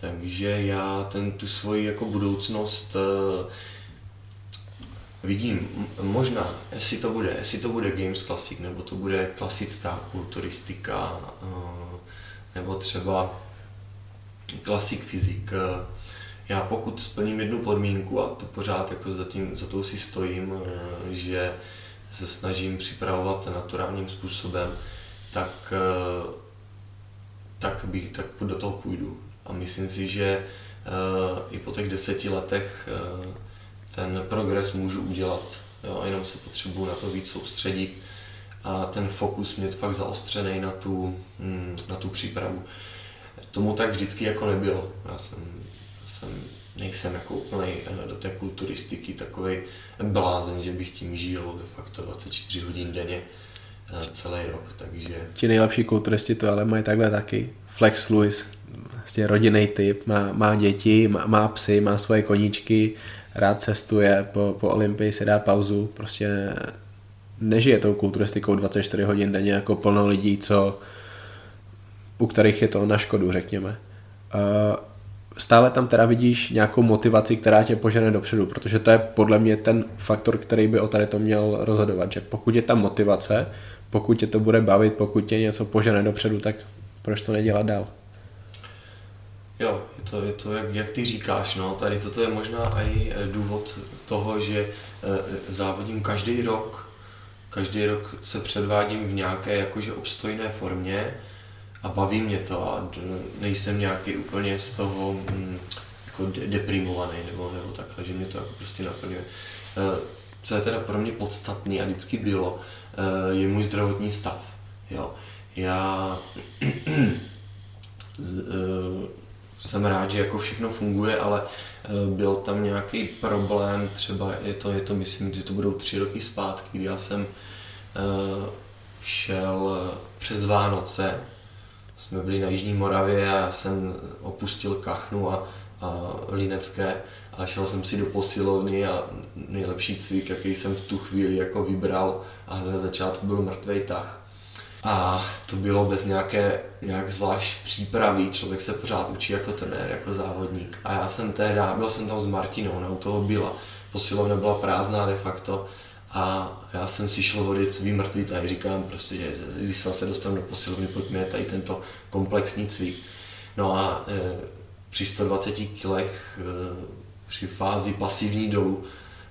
Takže já ten, tu svoji jako budoucnost vidím, možná, jestli to bude, jestli to bude Games Classic, nebo to bude klasická kulturistika, uh, nebo třeba Classic Physics. Já pokud splním jednu podmínku, a to pořád jako za, tím, za tou si stojím, že se snažím připravovat naturálním způsobem, tak, eh, tak, bych, tak do toho půjdu. A myslím si, že eh, i po těch deseti letech eh, ten progres můžu udělat. Jo, jenom se potřebuju na to víc soustředit a ten fokus mít fakt zaostřený na tu, hm, na tu přípravu. Tomu tak vždycky jako nebylo. Já jsem, jsem nejsem jako úplný do té kulturistiky takový blázen, že bych tím žil de facto 24 hodin denně eh, celý rok, takže... Ti nejlepší kulturisti to ale mají takhle taky. Flex Lewis, vlastně rodinný typ, má, má děti, má, má psy, má svoje koníčky, rád cestuje, po, po Olympii si dá pauzu, prostě nežije tou kulturistikou 24 hodin denně jako plno lidí, co u kterých je to na škodu, řekněme. Stále tam teda vidíš nějakou motivaci, která tě požene dopředu, protože to je podle mě ten faktor, který by o tady to měl rozhodovat, že pokud je tam motivace, pokud tě to bude bavit, pokud tě něco požene dopředu, tak proč to nedělat dál? Jo, je to, je to jak, jak ty říkáš, no, tady toto je možná i eh, důvod toho, že eh, závodím každý rok, každý rok se předvádím v nějaké jakože obstojné formě, a baví mě to a nejsem nějaký úplně z toho mm, jako deprimovaný nebo, nebo takhle, že mě to jako prostě naplňuje. Eh, co je teda pro mě podstatný a vždycky bylo, je můj zdravotní stav. Jo. Já <clears throat> eh, jsem rád, že jako všechno funguje, ale byl tam nějaký problém, třeba je to, je to myslím, že to budou tři roky zpátky, kdy já jsem šel přes Vánoce jsme byli na Jižní Moravě a já jsem opustil Kachnu a, a Linecké a šel jsem si do posilovny a nejlepší cvik, jaký jsem v tu chvíli jako vybral a hned na začátku byl mrtvý tah. A to bylo bez nějaké nějak zvlášť přípravy, člověk se pořád učí jako trenér, jako závodník. A já jsem tehdy, byl jsem tam s Martinou, ona u toho byla. Posilovna byla prázdná de facto a já jsem si šel vodit svý mrtvý tady říkám prostě, že když se dostanu do posilovny, pojďme tady tento komplexní cvik. No a e, při 120 kilech e, při fázi pasivní dolů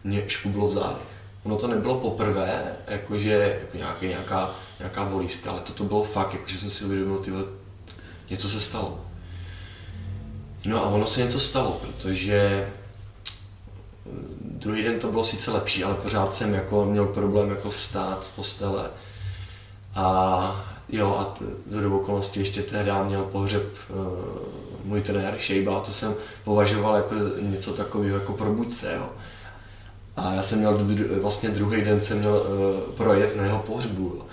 mě škublo v zádech. Ono to nebylo poprvé, jakože jako nějaký, nějaká, nějaká bolístka, ale toto bylo fakt, jakože jsem si uvědomil, tyhle, něco se stalo. No a ono se něco stalo, protože druhý den to bylo sice lepší, ale pořád jsem jako měl problém jako vstát z postele. A jo, a t- z okolností ještě tehdy měl pohřeb uh, můj trenér Šejba, to jsem považoval jako něco takového jako probuď se, jo. A já jsem měl, vlastně druhý den jsem měl uh, projev na jeho pohřbu, jo.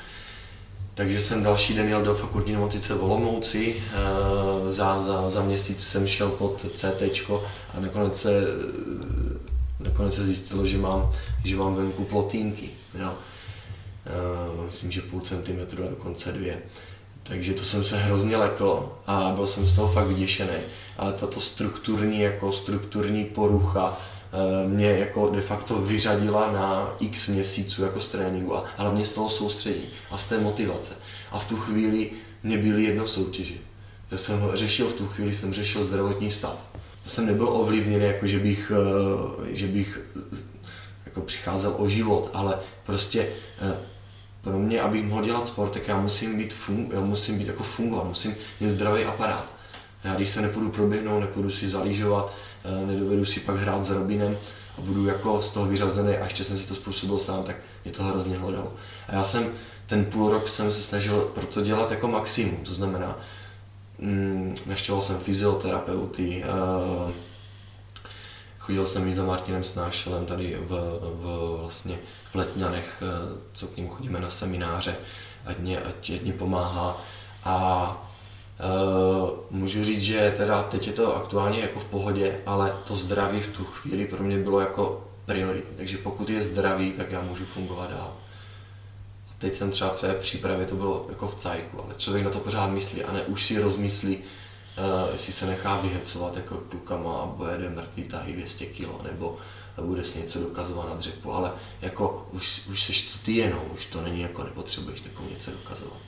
Takže jsem další den jel do fakultní nemocnice v Olomouci, uh, za, za, za měsíc jsem šel pod CT a nakonec se, nakonec se zjistilo, že mám, že mám venku plotínky, jo. Uh, myslím, že půl centimetru a dokonce dvě. Takže to jsem se hrozně lekl a byl jsem z toho fakt vyděšený. Ale tato strukturní, jako strukturní porucha mě jako de facto vyřadila na x měsíců jako z tréninku a hlavně z toho soustředí a z té motivace. A v tu chvíli mě byly jedno soutěže. Já jsem řešil v tu chvíli, jsem řešil zdravotní stav. Já jsem nebyl ovlivněný, jako že bych, eh, že bych jako přicházel o život, ale prostě eh, pro mě, abych mohl dělat sport, tak já musím být, fun- já musím být jako fungovat, musím mít zdravý aparát. Já když se nepůjdu proběhnout, nepůjdu si zalížovat, eh, nedovedu si pak hrát s Robinem a budu jako z toho vyřazený a ještě jsem si to způsobil sám, tak mě to hrozně hledalo. A já jsem ten půl rok jsem se snažil proto dělat jako maximum, to znamená, mm, naštěval jsem fyzioterapeuty, uh, chodil jsem i za Martinem Snášelem tady v, v, vlastně v Letňanech, eh, co k ním chodíme na semináře, ať mě, ať mě pomáhá. A Uh, můžu říct, že teda teď je to aktuálně jako v pohodě, ale to zdraví v tu chvíli pro mě bylo jako prioritní. Takže pokud je zdraví, tak já můžu fungovat dál. A teď jsem třeba v té přípravě, to bylo jako v cajku, ale člověk na to pořád myslí a ne už si rozmyslí, uh, jestli se nechá vyhecovat jako klukama a bude mrtvý tahy 200 kg, nebo bude si něco dokazovat na dřepu, ale jako už, už seš to ty jenom, už to není jako nepotřebuješ někomu něco dokazovat.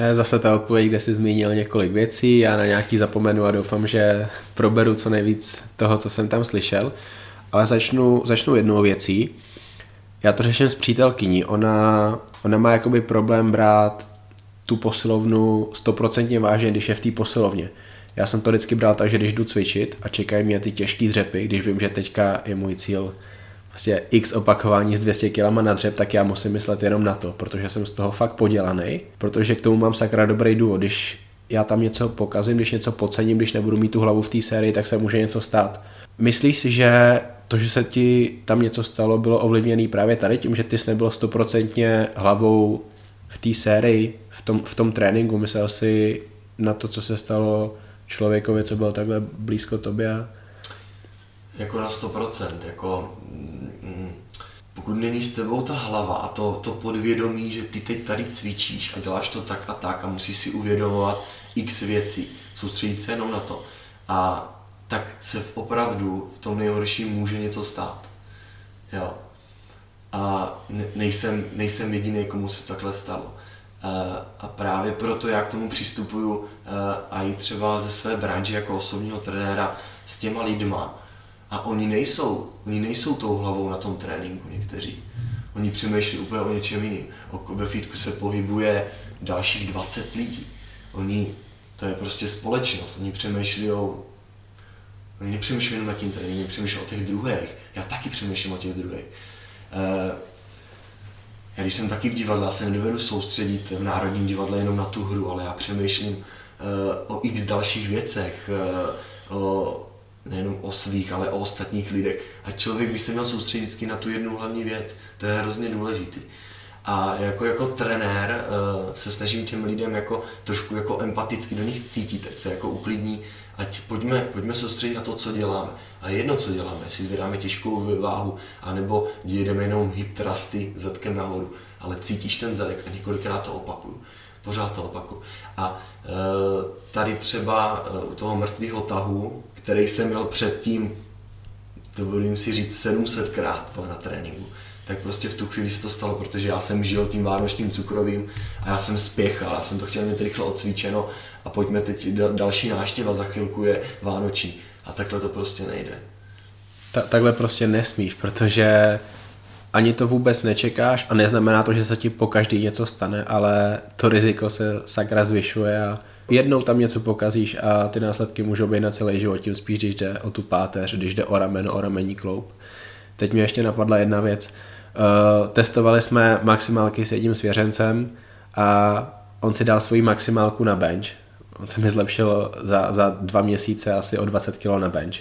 To je zase ta odpověď, kde jsi zmínil několik věcí, já na nějaký zapomenu a doufám, že proberu co nejvíc toho, co jsem tam slyšel. Ale začnu, začnu jednou věcí. Já to řeším s přítelkyní. Ona, ona má jakoby problém brát tu posilovnu stoprocentně vážně, když je v té posilovně. Já jsem to vždycky bral tak, že když jdu cvičit a čekají mě ty těžké dřepy, když vím, že teďka je můj cíl vlastně x opakování s 200 kg na dřep, tak já musím myslet jenom na to, protože jsem z toho fakt podělaný, protože k tomu mám sakra dobrý důvod. Když já tam něco pokazím, když něco podcením, když nebudu mít tu hlavu v té sérii, tak se může něco stát. Myslíš si, že to, že se ti tam něco stalo, bylo ovlivněné právě tady tím, že ty jsi nebyl stoprocentně hlavou v té sérii, v tom, v tom tréninku, myslel si na to, co se stalo člověkovi, co byl takhle blízko tobě? Jako na 100%, jako mm, pokud není s tebou ta hlava a to, to podvědomí, že ty teď tady cvičíš a děláš to tak a tak a musíš si uvědomovat x věcí, soustředit se jenom na to. A tak se v opravdu v tom nejhorším může něco stát. Jo. A nejsem, nejsem jediný, komu se takhle stalo. A právě proto já k tomu přistupuju a i třeba ze své branže jako osobního trenéra s těma lidma. A oni nejsou, oni nejsou tou hlavou na tom tréninku někteří. Oni přemýšlí úplně o něčem jiným. Ve fitku se pohybuje dalších 20 lidí. Oni, to je prostě společnost. Oni přemýšlí o Oni nepřemýšlí jenom nad tím tréninkem, přemýšlí o těch druhých. Já taky přemýšlím o těch druhých. Já když jsem taky v divadle, já se nedovedu soustředit v Národním divadle jenom na tu hru, ale já přemýšlím uh, o x dalších věcech, uh, o, nejenom o svých, ale o ostatních lidech. A člověk by se měl soustředit vždycky na tu jednu hlavní věc. To je hrozně důležitý. A jako, jako trenér uh, se snažím těm lidem jako trošku jako empaticky do nich vcítit, ať se jako uklidní, ať pojďme, pojďme se soustředit na to, co děláme. A jedno, co děláme, jestli zvedáme těžkou váhu, anebo jedeme jenom hip trusty zadkem nahoru, ale cítíš ten zadek a několikrát to opakuju. Pořád to opakuju. A e, tady třeba e, u toho mrtvého tahu, který jsem měl předtím, dovolím si říct 700krát na tréninku, tak prostě v tu chvíli se to stalo, protože já jsem žil tím vánočním cukrovým a já jsem spěchal, já jsem to chtěl mít rychle odcvičeno a pojďme teď další náštěva za chvilku je vánoční a takhle to prostě nejde. Ta, takhle prostě nesmíš, protože ani to vůbec nečekáš a neznamená to, že se ti po každý něco stane, ale to riziko se sakra zvyšuje a jednou tam něco pokazíš a ty následky můžou být na celý život, tím spíš, když jde o tu páteř, když jde o rameno, o ramení kloup. Teď mě ještě napadla jedna věc. Uh, testovali jsme maximálky s jedním svěřencem a on si dal svoji maximálku na bench. On se mi zlepšil za, za dva měsíce asi o 20 kg na bench.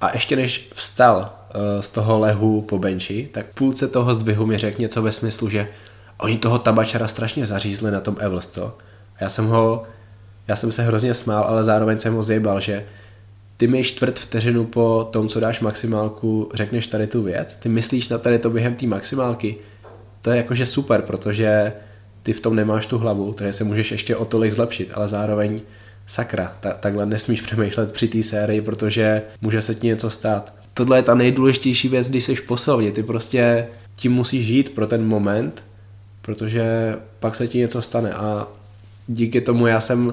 A ještě než vstal uh, z toho lehu po benchi, tak půlce toho zdvihu mi řekl něco ve smyslu, že oni toho tabačera strašně zařízli na tom Evels, co? A já jsem ho, já jsem se hrozně smál, ale zároveň jsem ho zjebal, že ty mi čtvrt vteřinu po tom, co dáš maximálku, řekneš tady tu věc, ty myslíš na tady to během té maximálky, to je jakože super, protože ty v tom nemáš tu hlavu, takže se můžeš ještě o tolik zlepšit, ale zároveň sakra, ta, takhle nesmíš přemýšlet při té sérii, protože může se ti něco stát. Tohle je ta nejdůležitější věc, když jsi v ty prostě tím musíš žít pro ten moment, protože pak se ti něco stane a díky tomu já jsem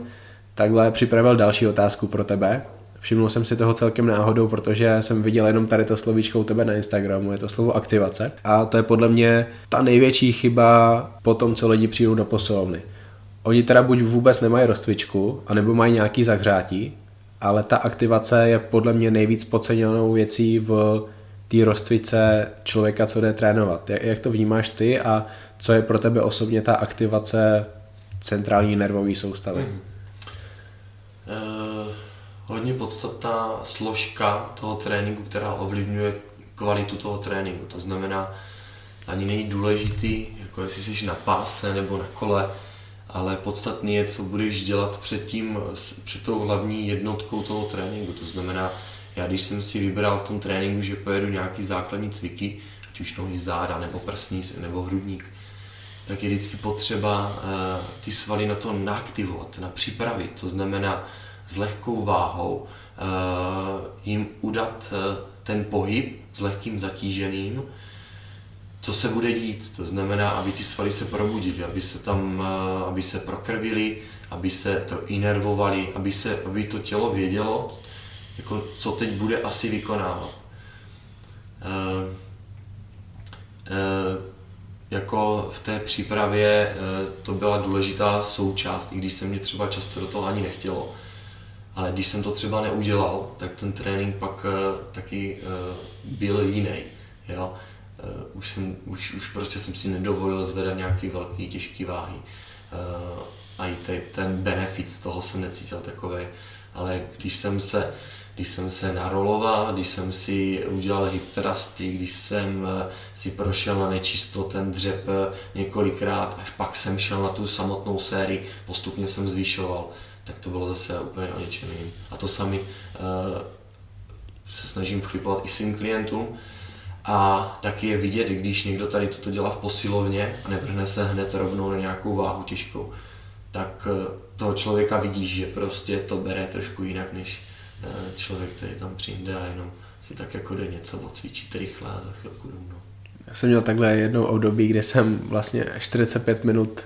takhle připravil další otázku pro tebe. Všimnul jsem si toho celkem náhodou, protože jsem viděl jenom tady to slovíčko u tebe na Instagramu, je to slovo aktivace. A to je podle mě ta největší chyba po tom, co lidi přijdou do posilovny. Oni teda buď vůbec nemají rozcvičku, anebo mají nějaký zahřátí, ale ta aktivace je podle mě nejvíc podceněnou věcí v té rozcvice člověka, co jde trénovat. Jak, jak to vnímáš ty a co je pro tebe osobně ta aktivace centrální nervové soustavy? Mm. Hodně podstatná složka toho tréninku, která ovlivňuje kvalitu toho tréninku. To znamená, ani není důležitý, jako jestli jsi na páse nebo na kole, ale podstatný je, co budeš dělat před, tím, před tou hlavní jednotkou toho tréninku. To znamená, já když jsem si vybral v tom tréninku, že pojedu nějaký základní cviky, ať už nohy záda, nebo prsní, nebo hrudník, tak je vždycky potřeba uh, ty svaly na to naaktivovat, na připravit. To znamená s lehkou váhou uh, jim udat uh, ten pohyb s lehkým zatíženým, co se bude dít. To znamená, aby ty svaly se probudily, aby se tam, uh, aby se prokrvily, aby se to inervovali, aby, se, aby to tělo vědělo, jako, co teď bude asi vykonávat. Uh, uh, jako v té přípravě eh, to byla důležitá součást, i když se mě třeba často do toho ani nechtělo. Ale když jsem to třeba neudělal, tak ten trénink pak eh, taky eh, byl jiný. Jo? Už, jsem, už, už prostě jsem si nedovolil zvedat nějaký velký, těžký váhy. A i ten benefit z toho jsem necítil takový. Ale když jsem se když jsem se naroloval, když jsem si udělal hip trusty, když jsem eh, si prošel na nečisto ten dřep eh, několikrát, až pak jsem šel na tu samotnou sérii, postupně jsem zvyšoval, tak to bylo zase úplně o něčem jiným. A to sami uh, se snažím vchlipovat i svým klientům. A taky je vidět, když někdo tady toto dělá v posilovně a nevrhne se hned rovnou na nějakou váhu těžkou, tak toho člověka vidíš, že prostě to bere trošku jinak, než Eh, člověk, který tam přijde a jenom si tak jako jde něco odcvičit rychle a za chvilku domů. Já jsem měl takhle jednou období, kde jsem vlastně 45 minut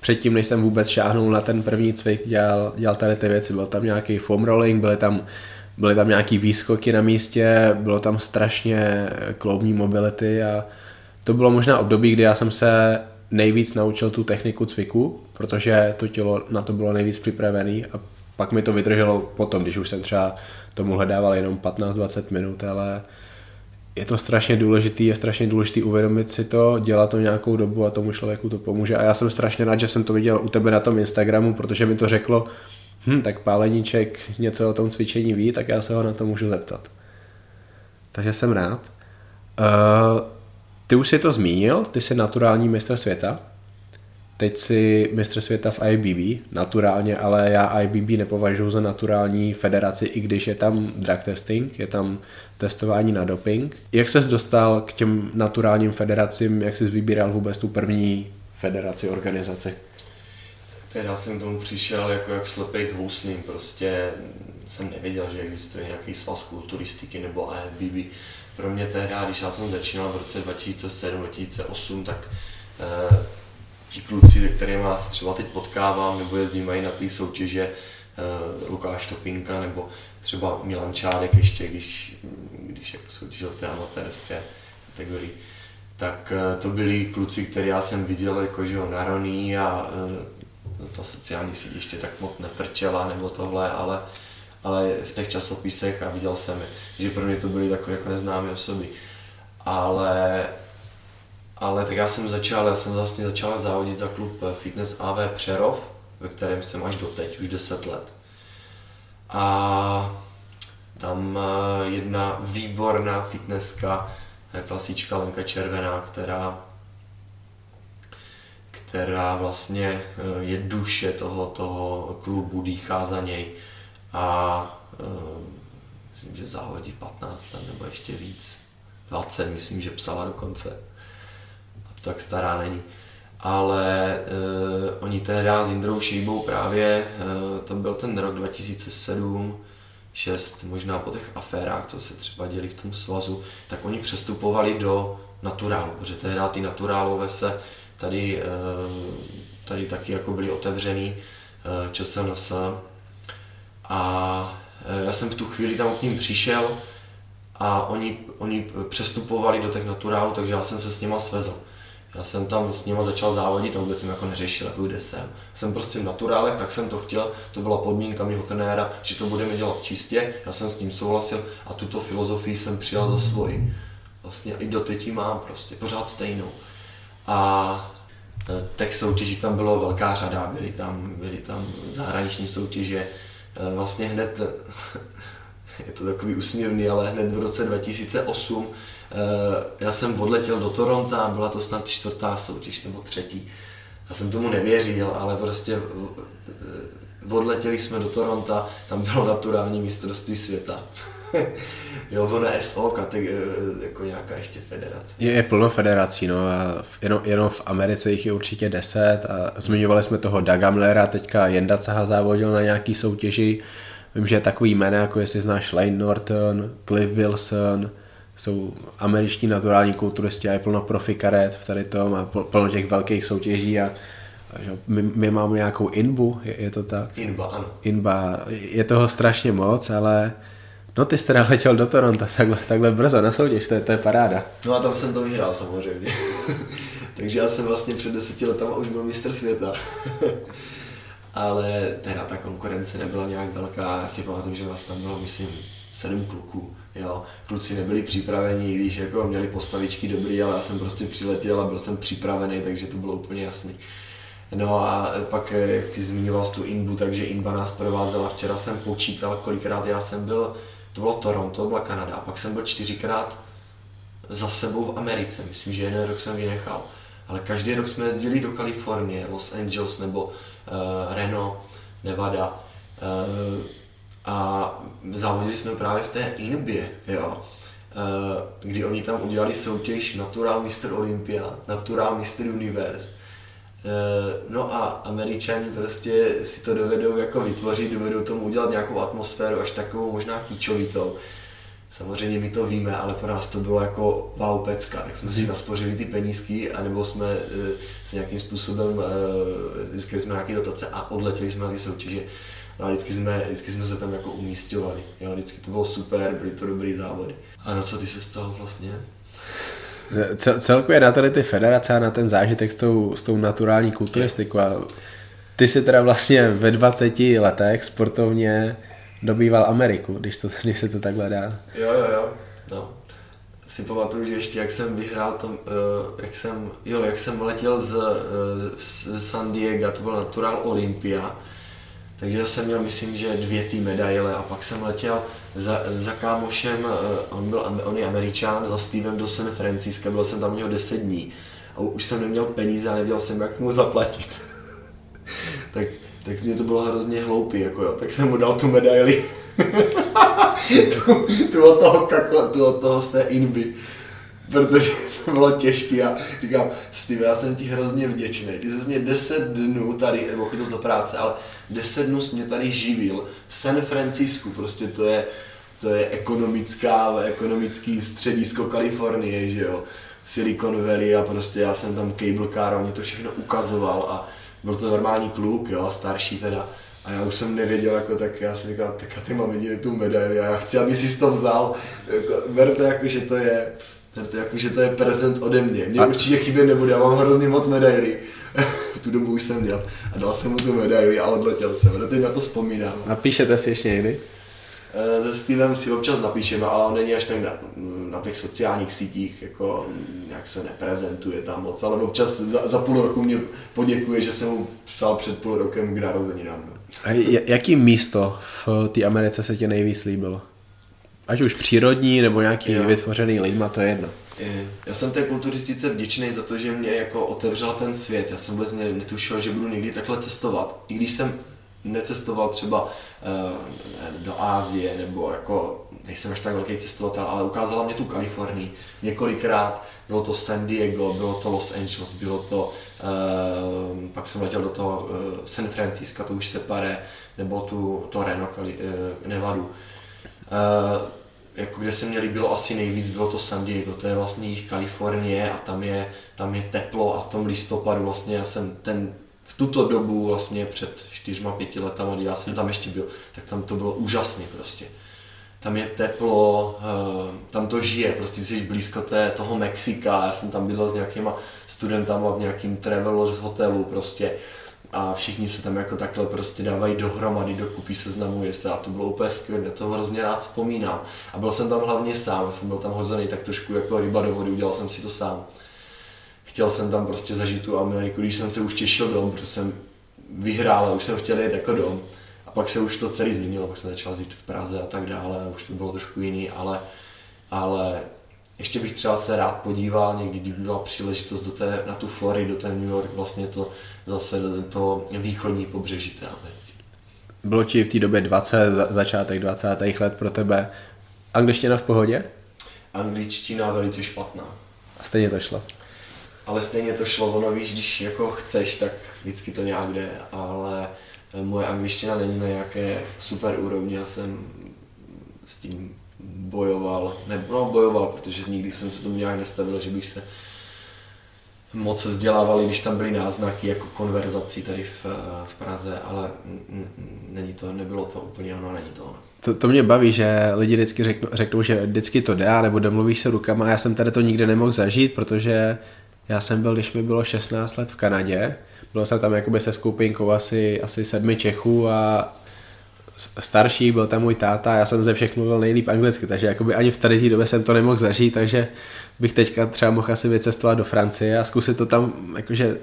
předtím, než jsem vůbec šáhnul na ten první cvik, dělal, dělal tady ty věci. Byl tam nějaký foam rolling, byly tam, byly tam nějaký výskoky na místě, bylo tam strašně kloubní mobility a to bylo možná období, kdy já jsem se nejvíc naučil tu techniku cviku, protože to tělo na to bylo nejvíc připravené a pak mi to vydrželo potom, když už jsem třeba tomu hledával jenom 15-20 minut, ale je to strašně důležitý, je strašně důležitý uvědomit si to, dělat to nějakou dobu a tomu člověku to pomůže. A já jsem strašně rád, že jsem to viděl u tebe na tom Instagramu, protože mi to řeklo, hm, tak páleníček něco o tom cvičení ví, tak já se ho na to můžu zeptat. Takže jsem rád. Uh, ty už si to zmínil, ty jsi naturální mistr světa. Teď si mistr světa v IBB, naturálně, ale já IBB nepovažuji za naturální federaci, i když je tam drug testing, je tam testování na doping. Jak ses dostal k těm naturálním federacím, jak jsi vybíral vůbec tu první federaci, organizaci? Tak já jsem k tomu přišel jako jak slepý k houslím, prostě jsem nevěděl, že existuje nějaký svaz kulturistiky nebo IBB. Pro mě tehdy, když já jsem začínal v roce 2007-2008, tak eh, ti kluci, se kterými se třeba teď potkávám, nebo jezdím mají na ty soutěže, uh, Lukáš Topinka, nebo třeba Milan Čádek ještě, když, když jako soutěžil v té amatérské kategorii, tak uh, to byli kluci, které já jsem viděl jako, že ho naroný a uh, ta sociální síť ještě tak moc nefrčela nebo tohle, ale, ale v těch časopisech a viděl jsem, že pro mě to byly takové jako neznámé osoby. Ale, ale tak já jsem začal, já jsem vlastně začal závodit za klub Fitness AV Přerov, ve kterém jsem až doteď, už 10 let. A tam eh, jedna výborná fitnesska, eh, klasička Lenka Červená, která která vlastně eh, je duše toho, toho klubu, dýchá za něj a myslím, že závodí 15 let nebo ještě víc, 20 myslím, že psala dokonce. Tak stará není. Ale uh, oni tehdy s Jindrou Šíbou právě, uh, to byl ten rok 2007, 6, možná po těch aférách, co se třeba děli v tom svazu, tak oni přestupovali do naturálu, protože tehdy ty naturálové se tady, eh, tady taky jako byly otevřený ČSNS a já jsem v tu chvíli tam k ním přišel a oni, oni přestupovali do těch naturálů, takže já jsem se s nima svezl. Já jsem tam s nima začal závodit a vůbec jsem jako neřešil, jako kde jsem. Jsem prostě v naturálech, tak jsem to chtěl, to byla podmínka mého trenéra, že to budeme dělat čistě, já jsem s tím souhlasil a tuto filozofii jsem přijal za svoji. Vlastně i do teď mám prostě, pořád stejnou. A e, těch soutěží tam bylo velká řada, byly tam, byly tam zahraniční soutěže, e, vlastně hned, <laughs> je to takový úsměvný, ale hned v roce 2008 e, já jsem odletěl do Toronto, byla to snad čtvrtá soutěž nebo třetí. Já jsem tomu nevěřil, ale prostě odletěli jsme do Toronto, tam bylo naturální mistrovství světa. <laughs> jo, ono SO, tak jako nějaká ještě federace. Je, je plno federací, no a jenom, jenom v Americe jich je určitě deset a zmiňovali jsme toho Daga Mlera, teďka Jenda Caha závodil na nějaký soutěži, vím, že je takový jméno, jako jestli znáš Lane Norton, Cliff Wilson, jsou američtí naturální kulturisti a je plno profi karet v tady tom a plno těch velkých soutěží a my, my máme nějakou inbu, je, je to tak? Inba, ano. Inba, je toho strašně moc, ale No ty jsi teda letěl do Toronto takhle, takhle brzo na soutěž, to je, to je paráda. No a tam jsem to vyhrál samozřejmě. <laughs> Takže já jsem vlastně před deseti letama už byl mistr světa. <laughs> Ale teda ta konkurence nebyla nějak velká, já si pamatuju, že vás tam bylo, myslím, sedm kluků. Jo. Kluci nebyli připraveni, když jako měli postavičky dobrý, ale já jsem prostě přiletěl a byl jsem připravený, takže to bylo úplně jasný. No a pak, jak ty zmiňoval tu Inbu, takže Inba nás provázela. Včera jsem počítal, kolikrát já jsem byl to bylo Toronto, to byla Kanada. A pak jsem byl čtyřikrát za sebou v Americe. Myslím, že jeden rok jsem vynechal. Ale každý rok jsme jezdili do Kalifornie, Los Angeles nebo uh, Reno, Nevada. Uh, a závodili jsme právě v té Inbě, jo. Uh, kdy oni tam udělali soutěž Natural Mr. Olympia, Natural Mr. Universe Eh, no a američani prostě si to dovedou jako vytvořit, dovedou tomu udělat nějakou atmosféru, až takovou možná kýčovitou. Samozřejmě my to víme, ale pro nás to bylo jako wow pecka, tak jsme si mhm. naspořili ty penízky, anebo jsme eh, se nějakým způsobem eh, získali jsme nějaké dotace a odletěli jsme na ty soutěže. No a vždycky jsme, vždycky jsme se tam jako umístěvali. Jo, vždycky to bylo super, byly to dobrý závody. A na co ty se ptal vlastně? Cel, celkově na tady ty federace a na ten zážitek s tou, s tou naturální kulturistikou. A ty si teda vlastně ve 20 letech sportovně dobýval Ameriku, když, to, když se to takhle dá. Jo, jo, jo. No. Si pamatuju, že ještě jak jsem vyhrál to, uh, jak jsem, jo, jak jsem letěl z, uh, z San Diego, to byl Natural Olympia, takže jsem měl, myslím, že dvě ty medaile a pak jsem letěl za, za kámošem, eh, on, byl, on je američán, za Stevem do San Francisca, byl jsem tam u něho 10 dní a už jsem neměl peníze a nevěděl jsem, jak mu zaplatit. <laughs> tak, tak mě to bylo hrozně hloupý, jako jo, tak jsem mu dal tu medaili. <laughs> tu, tu, od toho kakla, tu od toho z té inby, protože to <laughs> bylo těžké a říkám, Steve, já jsem ti hrozně vděčný, ty jsi mě 10 dnů tady, nebo chodil do práce, ale 10 dnů jsi mě tady živil v San Francisku, prostě to je, to je ekonomická, ekonomický středisko Kalifornie, že jo, Silicon Valley a prostě já jsem tam cable car, on mě to všechno ukazoval a byl to normální kluk, jo, starší teda. A já už jsem nevěděl, jako, tak já jsem říkal, tak a ty mám vidět tu medaili a já chci, aby si to vzal. Jako, ber to jako, že to je, ber to jako, že to je prezent ode mě. Mně a... určitě chybět nebude, já mám hrozně moc medailí <laughs> v tu dobu už jsem měl a dal jsem mu tu medaili a odletěl jsem. A teď na to vzpomínám. Napíšete si ještě někdy? Eh, se Stevem si občas napíšeme, ale on není až tak na, na těch sociálních sítích, jako nějak se neprezentuje tam moc, ale občas za, za půl roku mě poděkuje, že jsem mu psal před půl rokem k narozeninám. A jaký místo v té Americe se tě nejvíc líbilo? Ať už přírodní nebo nějaký jo. vytvořený lidma, to je jedno. Já jsem té kulturistice vděčný za to, že mě jako otevřel ten svět. Já jsem vůbec netušil, že budu někdy takhle cestovat. I když jsem necestoval třeba uh, do Ázie, nebo jako nejsem až tak velký cestovatel, ale ukázala mě tu Kalifornii několikrát. Bylo to San Diego, bylo to Los Angeles, bylo to, uh, pak jsem letěl do toho uh, San Francisco, to už se pare, nebo tu to Reno, Kali, uh, Nevadu. Uh, jako kde se mě líbilo asi nejvíc, bylo to San Diego, to je vlastně jich Kalifornie a tam je, tam je teplo a v tom listopadu vlastně já jsem ten v tuto dobu vlastně před čtyřma, pěti letama, kdy já jsem tam ještě byl, tak tam to bylo úžasné prostě. Tam je teplo, eh, tam to žije, prostě jsi blízko té, toho Mexika, já jsem tam bydlel s nějakýma studentama v nějakým travelers hotelu prostě a všichni se tam jako takhle prostě dávají dohromady, dokupí, seznamuje se a to bylo úplně skvělé, já to hrozně rád vzpomínám. A byl jsem tam hlavně sám, jsem byl tam hozený tak trošku jako ryba do vody, udělal jsem si to sám. Chtěl jsem tam prostě zažít tu Ameriku, když jsem se už těšil dom, protože jsem vyhrál a už jsem chtěl jít jako dom. A pak se už to celý změnilo, pak jsem začal žít v Praze a tak dále, už to bylo trošku jiný, ale, ale ještě bych třeba se rád podíval někdy, kdyby byla příležitost do té, na tu Floridu, do té New York, vlastně to zase to východní pobřeží té Ameriky. Bylo ti v té době 20, začátek 20. let pro tebe. Angličtina v pohodě? Angličtina velice špatná. A stejně to šlo? Ale stejně to šlo, ono víš, když jako chceš, tak vždycky to nějak jde, ale moje angličtina není na nějaké super úrovni, já jsem s tím bojoval, ne, no bojoval, protože nikdy jsem se tomu nějak nestavil, že bych se moc vzdělávali, když tam byly náznaky jako konverzací tady v, v Praze, ale není to, nebylo to úplně ono, není to ono. To, to mě baví, že lidi vždycky řeknou, řeknou, že vždycky to jde, nebo domluvíš se rukama já jsem tady to nikdy nemohl zažít, protože já jsem byl, když mi bylo 16 let v Kanadě, byl jsem tam jakoby se skupinkou asi, asi sedmi Čechů a starší, byl tam můj táta, já jsem ze všech mluvil nejlíp anglicky, takže jakoby ani v tady té době jsem to nemohl zažít, takže bych teďka třeba mohl asi vycestovat do Francie a zkusit to tam jakože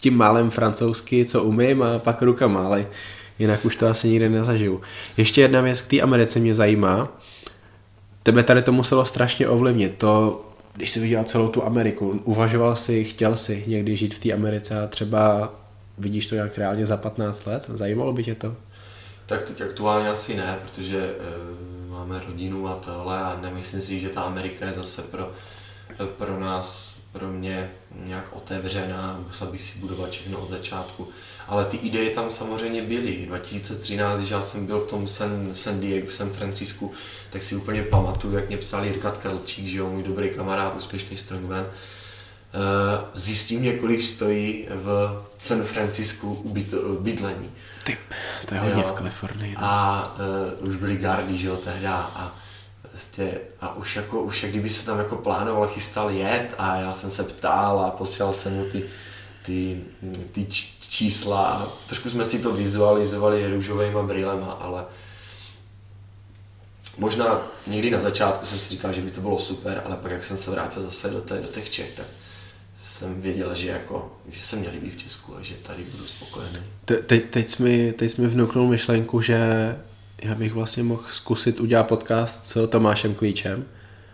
tím málem francouzsky, co umím a pak rukama, ale jinak už to asi nikdy nezažiju. Ještě jedna věc k té Americe mě zajímá. Tebe tady to muselo strašně ovlivnit. To, když jsi viděl celou tu Ameriku, uvažoval si, chtěl si někdy žít v té Americe a třeba vidíš to nějak reálně za 15 let? Zajímalo by tě to? Tak teď aktuálně asi ne, protože e, máme rodinu a tohle a nemyslím si, že ta Amerika je zase pro, e, pro nás, pro mě nějak otevřená, musel bych si budovat všechno od začátku. Ale ty ideje tam samozřejmě byly. 2013, když já jsem byl v tom San, San Diego, San Francisku, tak si úplně pamatuju, jak mě psal Jirka Tkalčík, že jo, můj dobrý kamarád, úspěšný strongman. Eh, zjistí mě, kolik stojí v San Francisku ubyt, bydlení. Typ, to je hodně jo. v Kalifornii. No. A uh, už byly gardy, že jo, tehda. A, prostě, a už, jako, už jak kdyby se tam jako plánoval, chystal jet a já jsem se ptal a posílal jsem mu ty, ty, ty čísla a trošku jsme si to vizualizovali růžovými brýlema, ale možná někdy na začátku jsem si říkal, že by to bylo super, ale pak jak jsem se vrátil zase do, té, do těch Čech, tak jsem věděl, že, jako, že se mě líbí v Česku a že tady budu spokojený. Te, teď, teď, jsi mi, teď jsi mi vnuknul myšlenku, že já bych vlastně mohl zkusit udělat podcast s Tomášem Klíčem.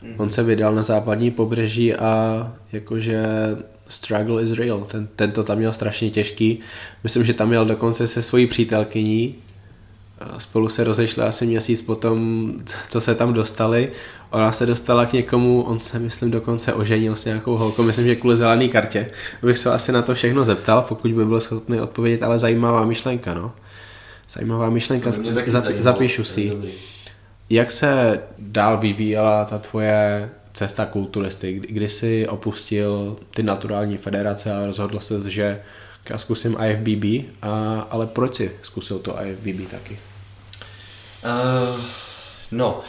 Mm-hmm. On se vydal na západní pobřeží a jakože struggle is real. Ten, ten to tam měl strašně těžký. Myslím, že tam měl dokonce se svojí přítelkyní Spolu se rozešli asi měsíc potom, co se tam dostali. Ona se dostala k někomu, on se myslím dokonce oženil s nějakou holkou, myslím, že kvůli zelený kartě. Bych se asi na to všechno zeptal, pokud by byl schopný odpovědět, ale zajímavá myšlenka, no. Zajímavá myšlenka, Zap, zapíšu si Jak se dál vyvíjela ta tvoje cesta kulturisty, kdy jsi opustil ty naturální federace a rozhodl se, že já zkusím IFBB, a, ale proč jsi zkusil to IFBB taky? Uh, no,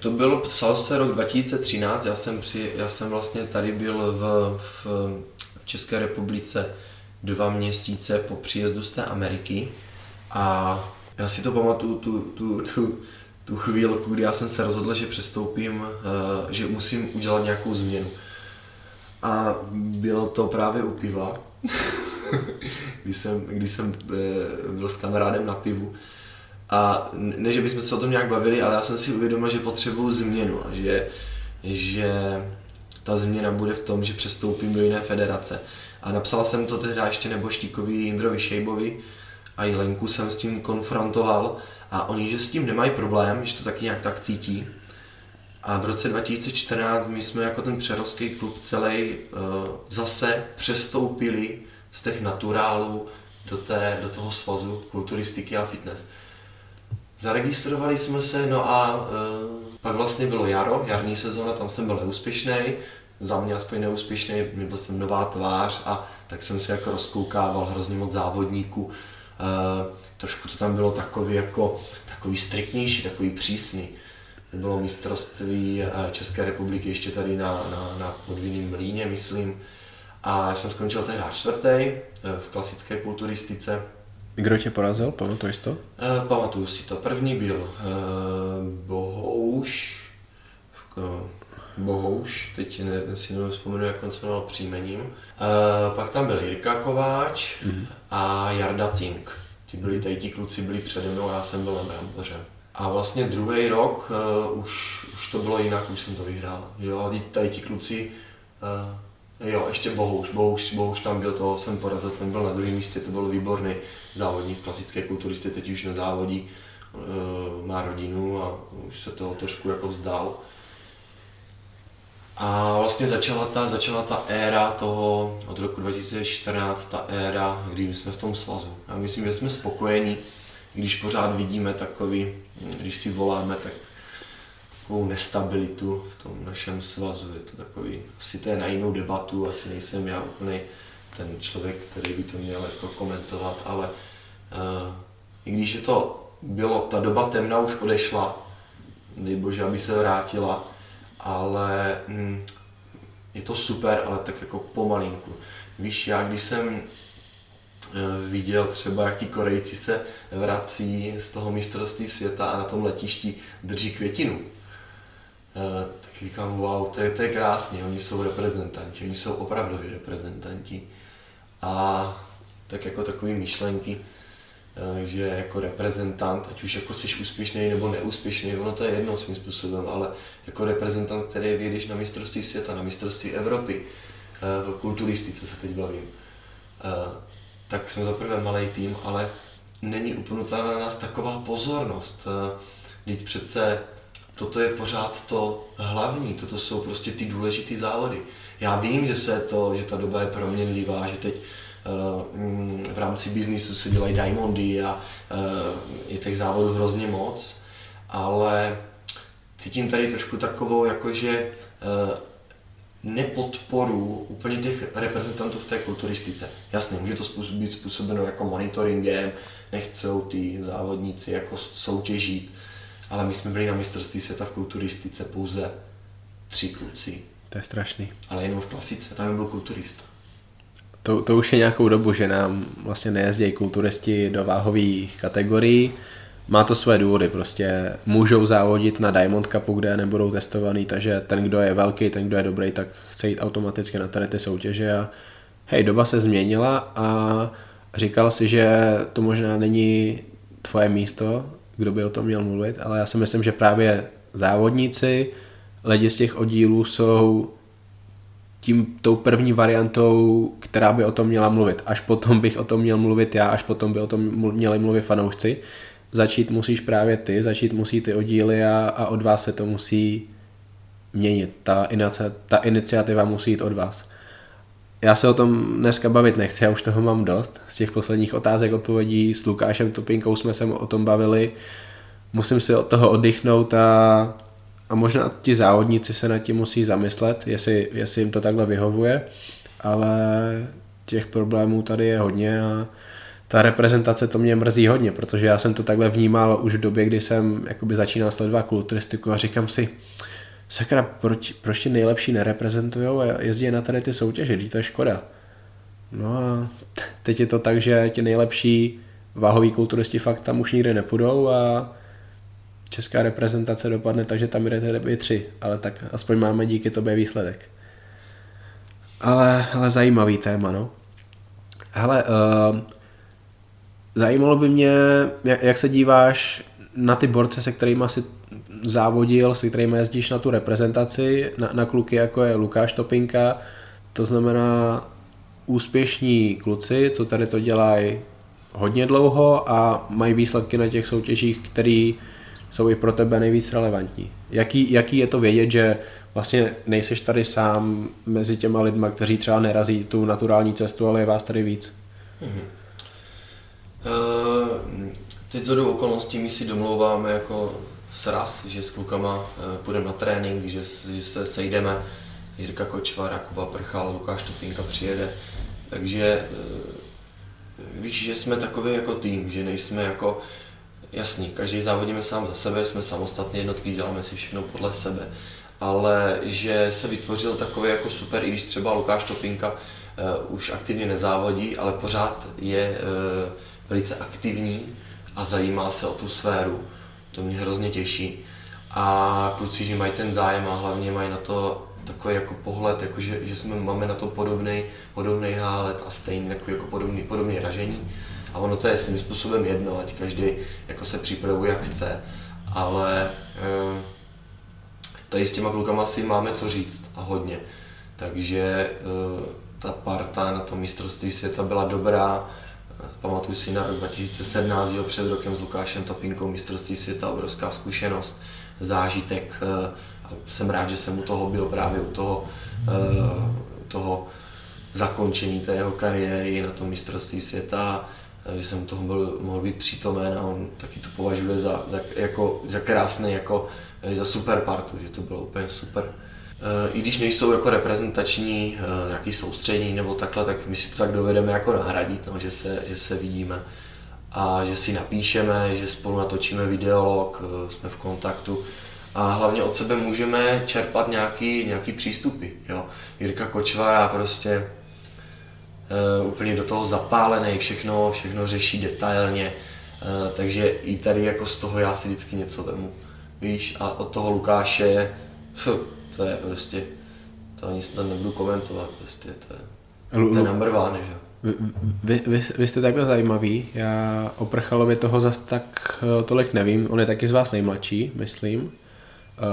to bylo, psal se rok 2013, já jsem, při, já jsem vlastně tady byl v, v, v České republice dva měsíce po příjezdu z té Ameriky a já si to pamatuju, tu, tu, tu, tu chvílku, kdy já jsem se rozhodl, že přestoupím, eh, že musím udělat nějakou změnu. A bylo to právě u piva, <laughs> <laughs> kdy jsem, kdy jsem eh, byl s kamarádem na pivu. A ne, že bychom se o tom nějak bavili, ale já jsem si uvědomil, že potřebuju změnu a že, že ta změna bude v tom, že přestoupím do jiné federace. A napsal jsem to tehdy ještě neboštíkovi Jindrovi Šejbovi a i Lenku jsem s tím konfrontoval a oni, že s tím nemají problém, že to taky nějak tak cítí. A v roce 2014 my jsme jako ten přerovský klub celý uh, zase přestoupili z těch naturálů do, té, do toho svazu kulturistiky a fitness. Zaregistrovali jsme se, no a uh, pak vlastně bylo jaro, jarní sezóna, tam jsem byl neúspěšný, za mě aspoň neúspěšný, byl jsem nová tvář a tak jsem se jako rozkoukával hrozně moc závodníků. Uh, trošku to tam bylo takový jako takový striktnější, takový přísný. Bylo mistrovství České republiky ještě tady na, na, na podvinném mlíně, myslím. A já jsem skončil tehdy čtvrtý eh, v klasické kulturistice. Kdo tě porazil, pamatuješ to? E, pamatuju si to. První byl e, Bohouš, Bohouš, teď ne, si nevzpomenu, jak on se jmenoval příjmením. E, pak tam byl Jirka Kováč mm-hmm. a Jarda Cink. Ti byli, tady ti kluci byli přede mnou a já jsem byl na Bramboře. A vlastně druhý rok uh, už, už to bylo jinak, už jsem to vyhrál. Jo, tady ti kluci uh, Jo, ještě Bohuš, Bohuš, Bohuš tam byl, toho jsem porazil, ten byl na druhém místě, to byl výborný závodník v klasické kulturisty, teď už nezávodí, e, má rodinu a už se toho trošku jako vzdal. A vlastně začala ta, začala ta éra toho, od roku 2014, ta éra, kdy jsme v tom svazu. Já myslím, že jsme spokojení, když pořád vidíme takový, když si voláme, tak takovou nestabilitu v tom našem svazu. Je to takový, asi to je na jinou debatu, asi nejsem já úplně ten člověk, který by to měl jako komentovat, ale uh, i když je to bylo, ta doba temna už odešla, nejbože, aby se vrátila, ale hm, je to super, ale tak jako pomalinku. Víš, já když jsem eh, viděl třeba, jak ti Korejci se vrací z toho mistrovství světa a na tom letišti drží květinu, tak říkám, wow, to je, to je krásný, oni jsou reprezentanti, oni jsou opravdoví reprezentanti. A tak jako takové myšlenky, eh, že jako reprezentant, ať už jako jsi úspěšný nebo neúspěšný, ono to je jedno svým způsobem, ale jako reprezentant, který vyjedeš na mistrovství světa, na mistrovství Evropy, eh, v kulturistice se teď bavím, tak jsme zaprvé malý tým, ale není upnutá na nás taková pozornost. Teď přece toto je pořád to hlavní, toto jsou prostě ty důležité závody. Já vím, že se to, že ta doba je proměnlivá, že teď uh, v rámci biznisu se dělají diamondy a uh, je těch závodů hrozně moc, ale cítím tady trošku takovou jakože uh, nepodporu úplně těch reprezentantů v té kulturistice. Jasně, může to být způsobeno jako monitoringem, nechcou ty závodníci jako soutěžit, ale my jsme byli na mistrovství světa v kulturistice pouze tři kluci. To je strašný. Ale jenom v klasice, tam byl kulturista. To, to už je nějakou dobu, že nám vlastně nejezdí kulturisti do váhových kategorií. Má to své důvody, prostě můžou závodit na Diamond Cupu, kde nebudou testovaný, takže ten, kdo je velký, ten, kdo je dobrý, tak chce jít automaticky na tady ty soutěže a hej, doba se změnila a říkal si, že to možná není tvoje místo, kdo by o tom měl mluvit, ale já si myslím, že právě závodníci, lidi z těch oddílů jsou tím tou první variantou, která by o tom měla mluvit. Až potom bych o tom měl mluvit já, až potom by o tom měli mluvit fanoušci. Začít musíš právě ty, začít musí ty oddíly a, a od vás se to musí měnit. Ta, ta iniciativa musí jít od vás. Já se o tom dneska bavit nechci, já už toho mám dost. Z těch posledních otázek, odpovědí s Lukášem Topinkou jsme se o tom bavili. Musím si od toho oddychnout a, a možná ti závodníci se nad tím musí zamyslet, jestli, jestli jim to takhle vyhovuje, ale těch problémů tady je hodně a ta reprezentace to mě mrzí hodně, protože já jsem to takhle vnímal už v době, kdy jsem jakoby začínal sledovat kulturistiku a říkám si, sakra, proč, proč ti nejlepší nereprezentují a jezdí na tady ty soutěže, to je škoda. No a teď je to tak, že ti nejlepší váhoví kulturisti fakt tam už nikdy nepůjdou a česká reprezentace dopadne tak, že tam jdete vy tři, ale tak aspoň máme díky tobě výsledek. Ale, ale zajímavý téma, no. Hele, uh, zajímalo by mě, jak se díváš na ty borce, se kterými si závodil, se kterými jezdíš na tu reprezentaci, na, na kluky jako je Lukáš Topinka, to znamená úspěšní kluci, co tady to dělají hodně dlouho a mají výsledky na těch soutěžích, které jsou i pro tebe nejvíc relevantní. Jaký, jaký je to vědět, že vlastně nejseš tady sám mezi těma lidma, kteří třeba nerazí tu naturální cestu, ale je vás tady víc? Mm-hmm. Uh, teď do okolností my si domlouváme jako sraz, že s klukama uh, půjdeme na trénink, že, že se sejdeme. Jirka Kočvar, Jakuba Prchal, Lukáš Topinka přijede. Takže uh, víš, že jsme takový jako tým, že nejsme jako jasný, každý závodíme sám za sebe, jsme samostatné jednotky, děláme si všechno podle sebe ale že se vytvořil takový jako super, i když třeba Lukáš Topinka uh, už aktivně nezávodí, ale pořád je uh, velice aktivní a zajímá se o tu sféru. To mě hrozně těší. A kluci, že mají ten zájem a hlavně mají na to takový jako pohled, jako že, že jsme, máme na to podobný, podobný nálet a stejný jako, jako podobný, podobný ražení. A ono to je svým způsobem jedno, ať každý jako se připravuje jak chce, ale uh, tady s těma klukama si máme co říct a hodně. Takže eh, ta parta na tom mistrovství světa byla dobrá. Pamatuju si na rok 2017, jo, před rokem s Lukášem Topinkou mistrovství světa, obrovská zkušenost, zážitek. Eh, a jsem rád, že jsem u toho byl právě u toho, eh, toho zakončení té jeho kariéry na tom mistrovství světa, že jsem toho byl, mohl být přítomen a on taky to považuje za, za, jako, za krásný jako za super partu, že to bylo úplně super. Eh, I když nejsou jako reprezentační, eh, jaký soustředění nebo takhle, tak my si to tak dovedeme jako nahradit, no, že, se, že se vidíme a že si napíšeme, že spolu natočíme videolog, eh, jsme v kontaktu a hlavně od sebe můžeme čerpat nějaký, nějaký přístupy. Jo. Jirka Kočvara prostě uh, úplně do toho zapálený, všechno, všechno řeší detailně, takže i tady jako z toho já si vždycky něco vemu víš, a od toho Lukáše, to je prostě, to ani se tam nebudu komentovat, prostě to je, to je number one, že vy, vy, vy, vy jste takhle zajímavý, já o Prchalovi toho zas tak eh, tolik nevím, on je taky z vás nejmladší, myslím.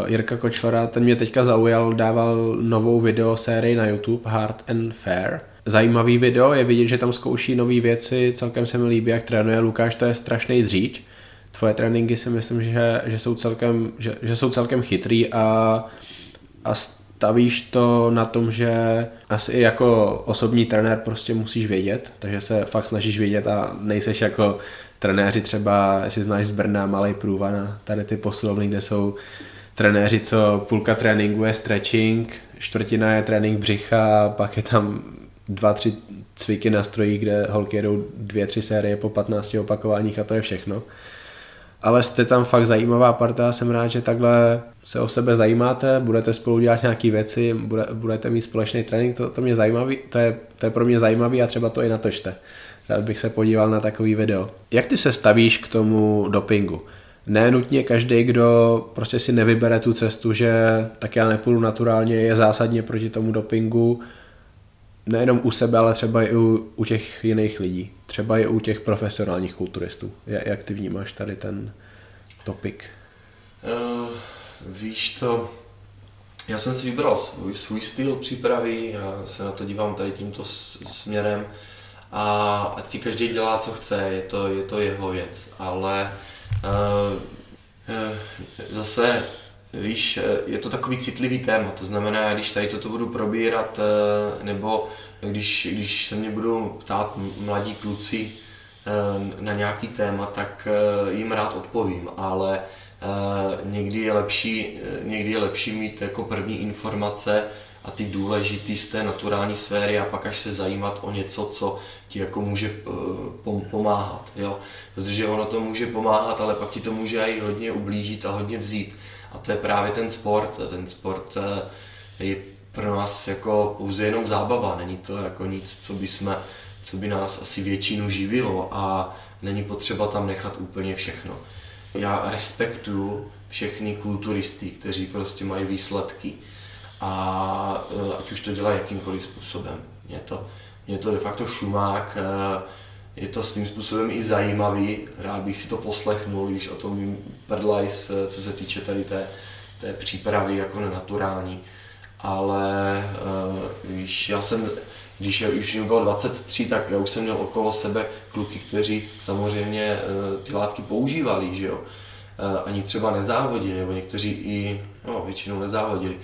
Uh, Jirka Kočvara, ten mě teďka zaujal, dával novou videosérii na YouTube Hard and Fair. Zajímavý video, je vidět, že tam zkouší nové věci, celkem se mi líbí, jak trénuje Lukáš, to je strašný dříč tvoje tréninky si myslím, že, že, jsou, celkem, že, že jsou celkem chytrý a, a stavíš to na tom, že asi i jako osobní trenér prostě musíš vědět, takže se fakt snažíš vědět a nejseš jako trenéři třeba, jestli znáš z Brna Malej Průva na tady ty posilovny, kde jsou trenéři, co půlka tréninku je stretching, čtvrtina je trénink břicha, pak je tam dva, tři cviky na stroji, kde holky jedou dvě, tři série po 15 opakováních a to je všechno ale jste tam fakt zajímavá parta, jsem rád, že takhle se o sebe zajímáte, budete spolu dělat nějaké věci, bude, budete mít společný trénink, to, to, mě zajímavý, to, je, to je pro mě zajímavý a třeba to i natočte. Rád bych se podíval na takový video. Jak ty se stavíš k tomu dopingu? Ne nutně každý, kdo prostě si nevybere tu cestu, že tak já nepůjdu naturálně, je zásadně proti tomu dopingu, nejenom u sebe, ale třeba i u, u těch jiných lidí. Třeba i u těch profesionálních kulturistů. Jak ty vnímáš tady ten topik? Uh, víš to, já jsem si vybral svůj, svůj styl přípravy, já se na to dívám tady tímto směrem a ať si každý dělá, co chce, je to, je to jeho věc, ale uh, uh, zase Víš, je to takový citlivý téma, to znamená, když tady toto budu probírat, eh, nebo když, když se mě budou ptát mladí kluci eh, na nějaký téma, tak eh, jim rád odpovím, ale někdy je lepší, někdy je lepší mít jako první informace a ty důležitý z té naturální sféry a pak až se zajímat o něco, co ti jako může pomáhat, jo? Protože ono to může pomáhat, ale pak ti to může i hodně ublížit a hodně vzít. A to je právě ten sport. Ten sport eh, je pro nás jako pouze jenom zábava, není to jako nic, co by, jsme, co by nás asi většinu živilo a není potřeba tam nechat úplně všechno. Já respektuju všechny kulturisty, kteří prostě mají výsledky a e, ať už to dělá jakýmkoliv způsobem. Je to, je to de facto šumák, e, je to svým způsobem i zajímavý, rád bych si to poslechnul, když o tom vím prdlajs, e, co se týče tady té, té přípravy jako nenaturální. Ale když já jsem, když už mi bylo 23, tak já už jsem měl okolo sebe kluky, kteří samozřejmě ty látky používali, že jo. Ani třeba nezávodili, nebo někteří i, no většinou nezávodili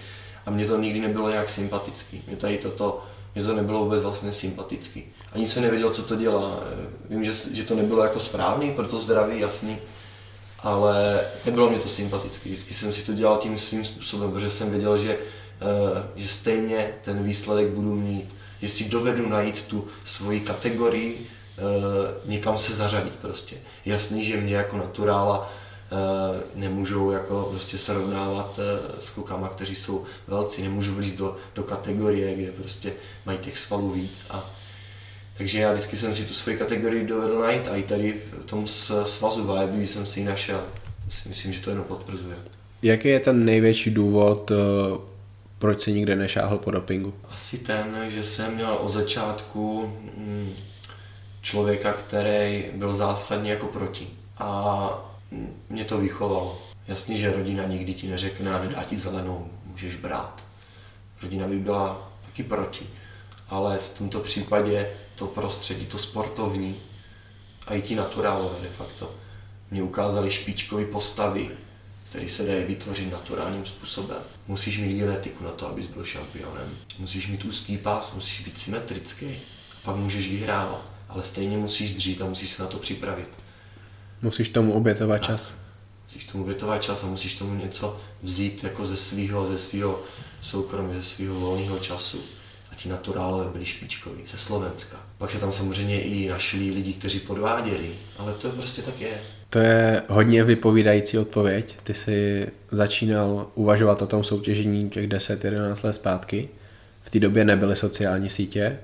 a mně to nikdy nebylo nějak sympatický. Mě tady toto, mě to nebylo vůbec vlastně sympatický. Ani jsem nevěděl, co to dělá. Vím, že, že to nebylo jako správný, proto zdravý, jasný, ale nebylo mě to sympatický. Vždycky jsem si to dělal tím svým způsobem, protože jsem věděl, že, eh, že stejně ten výsledek budu mít, že si dovedu najít tu svoji kategorii, eh, někam se zařadit prostě. Jasný, že mě jako naturála Eh, nemůžou jako prostě srovnávat s klukama, kteří jsou velcí, nemůžu vlízt do, do kategorie, kde prostě mají těch svalů víc a takže já vždycky jsem si tu svoji kategorii dovedl najít a i tady v tom svazu Vibe jsem si ji našel. Myslím, že to jenom potvrzuje. Jaký je ten největší důvod, eh, proč se nikde nešáhl po dopingu? Asi ten, že jsem měl od začátku mm, člověka, který byl zásadně jako proti. A mě to vychovalo. Jasně, že rodina nikdy ti neřekne a nedá ti zelenou, můžeš brát. Rodina by byla taky proti. Ale v tomto případě to prostředí, to sportovní a i ti naturálové de facto mě ukázali špičkové postavy, které se dají vytvořit naturálním způsobem. Musíš mít genetiku na to, abys byl šampionem. Musíš mít úzký pás, musíš být symetrický. Pak můžeš vyhrávat, ale stejně musíš dřít a musíš se na to připravit. Musíš tomu obětovat čas. Musíš tomu obětovat čas a musíš tomu něco vzít jako ze svého, ze svého soukromí, ze svého volného času. Ti naturálové byli špičkoví, ze Slovenska. Pak se tam samozřejmě i našli lidi, kteří podváděli, ale to prostě tak je. To je hodně vypovídající odpověď. Ty jsi začínal uvažovat o tom soutěžení těch 10-11 let zpátky. V té době nebyly sociální sítě,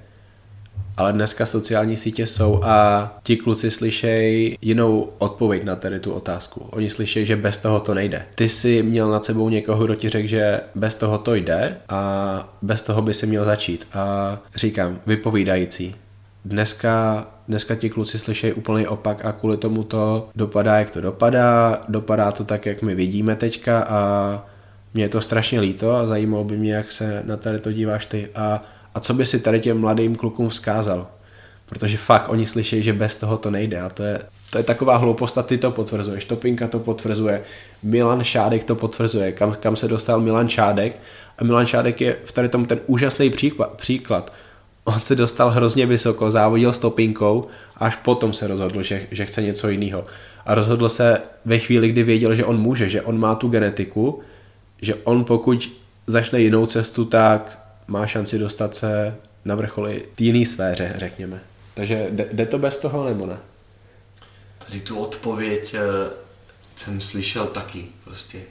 ale dneska sociální sítě jsou a ti kluci slyšejí jinou odpověď na tady tu otázku. Oni slyšejí, že bez toho to nejde. Ty jsi měl nad sebou někoho, kdo ti řekl, že bez toho to jde a bez toho by si měl začít. A říkám, vypovídající. Dneska, dneska ti kluci slyšejí úplný opak a kvůli tomu to dopadá, jak to dopadá. Dopadá to tak, jak my vidíme teďka a mě je to strašně líto a zajímalo by mě, jak se na tady to díváš ty. A a co by si tady těm mladým klukům vzkázal? Protože fakt oni slyší, že bez toho to nejde a to je, to je taková hloupost a ty to potvrzuješ. Topinka to potvrzuje, Milan Šádek to potvrzuje, kam, kam se dostal Milan Šádek a Milan Šádek je v tady tom ten úžasný příklad, příklad. On se dostal hrozně vysoko, závodil s Topinkou až potom se rozhodl, že, že chce něco jiného. A rozhodl se ve chvíli, kdy věděl, že on může, že on má tu genetiku, že on pokud začne jinou cestu, tak má šanci dostat se na vrcholy v jiné sféře, řekněme. Takže jde to bez toho nebo ne? Tady tu odpověď eh, jsem slyšel taky, prostě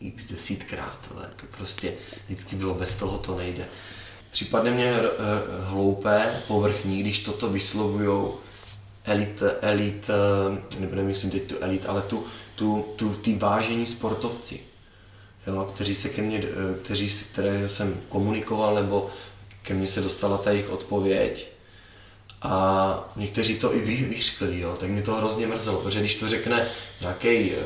x desítkrát, ale to prostě vždycky bylo bez toho to nejde. Připadne mě eh, hloupé, povrchní, když toto vyslovujou elit, elit, eh, nebo nemyslím teď tu elit, ale tu, tu, tu, ty vážení sportovci jo, kteří se ke mně, eh, kteří, které jsem komunikoval, nebo ke mně se dostala ta jejich odpověď. A někteří to i vy, jo, tak mi to hrozně mrzelo, protože když to řekne nějaký uh,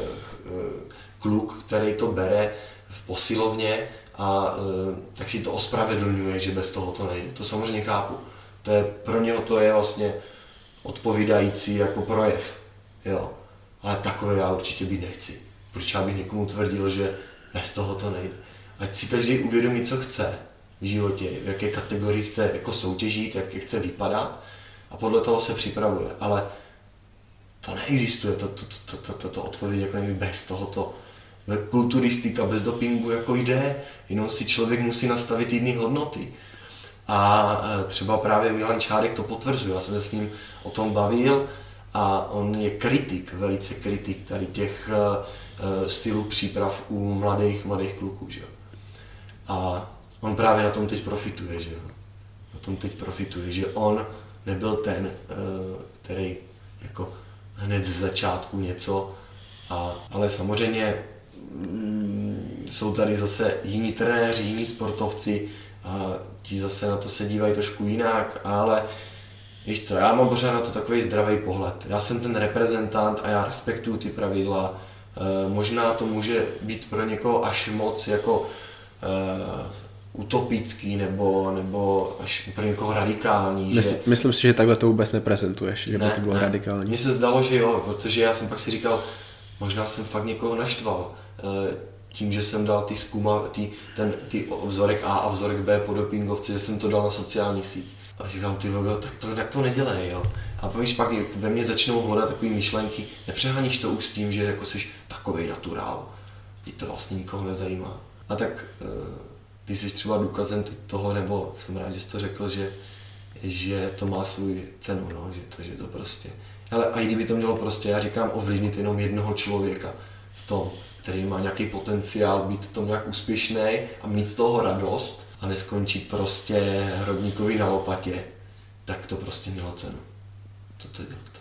kluk, který to bere v posilovně a uh, tak si to ospravedlňuje, že bez toho to nejde. To samozřejmě chápu. To je, pro něho to je vlastně odpovídající jako projev. Jo. Ale takové já určitě být nechci. Proč já bych někomu tvrdil, že bez toho to nejde. Ať si každý uvědomí, co chce v životě, v jaké kategorii chce jako soutěžit, jak chce vypadat a podle toho se připravuje. Ale to neexistuje, to, to, to, to, to, to odpověď jako bez tohoto. Kulturistika bez dopingu jako jde, jenom si člověk musí nastavit jiné hodnoty. A e, třeba právě Milan Čárek to potvrzuje, já jsem se s ním o tom bavil a on je kritik, velice kritik tady těch uh, stylu příprav u mladých, mladých kluků. Že? A on právě na tom teď profituje, že. Na tom teď profituje, že on nebyl ten, eh, který jako hned z začátku něco, a, ale samozřejmě mm, jsou tady zase jiní trenéři, jiní sportovci a ti zase na to se dívají trošku jinak, ale víš co, já mám pořád na to takový zdravý pohled. Já jsem ten reprezentant a já respektuju ty pravidla. E, možná to může být pro někoho až moc jako e, utopický nebo, nebo až pro někoho radikální. Mysl, že... Myslím si, že takhle to vůbec neprezentuješ, že ne, by to bylo ne. radikální. Mně se zdalo, že jo, protože já jsem pak si říkal, možná jsem fakt někoho naštval e, tím, že jsem dal ty skuma, ty, ten, ty vzorek A a vzorek B po dopingovci, že jsem to dal na sociální síť. A říkám, ty vogo, tak to, tak to nedělej, jo. A víš, pak ve mně začnou hledat takové myšlenky, nepřeháníš to už s tím, že jako jsi takový naturál. I to vlastně nikoho nezajímá. A tak eh, ty jsi třeba důkazem toho, nebo jsem rád, že jsi to řekl, že, že to má svůj cenu, no, že, to, že to prostě. Ale a i kdyby to mělo prostě, já říkám, ovlivnit jenom jednoho člověka v tom, který má nějaký potenciál být v tom nějak úspěšný a mít z toho radost a neskončit prostě hrobníkovi na lopatě, tak to prostě mělo cenu. To, to, to.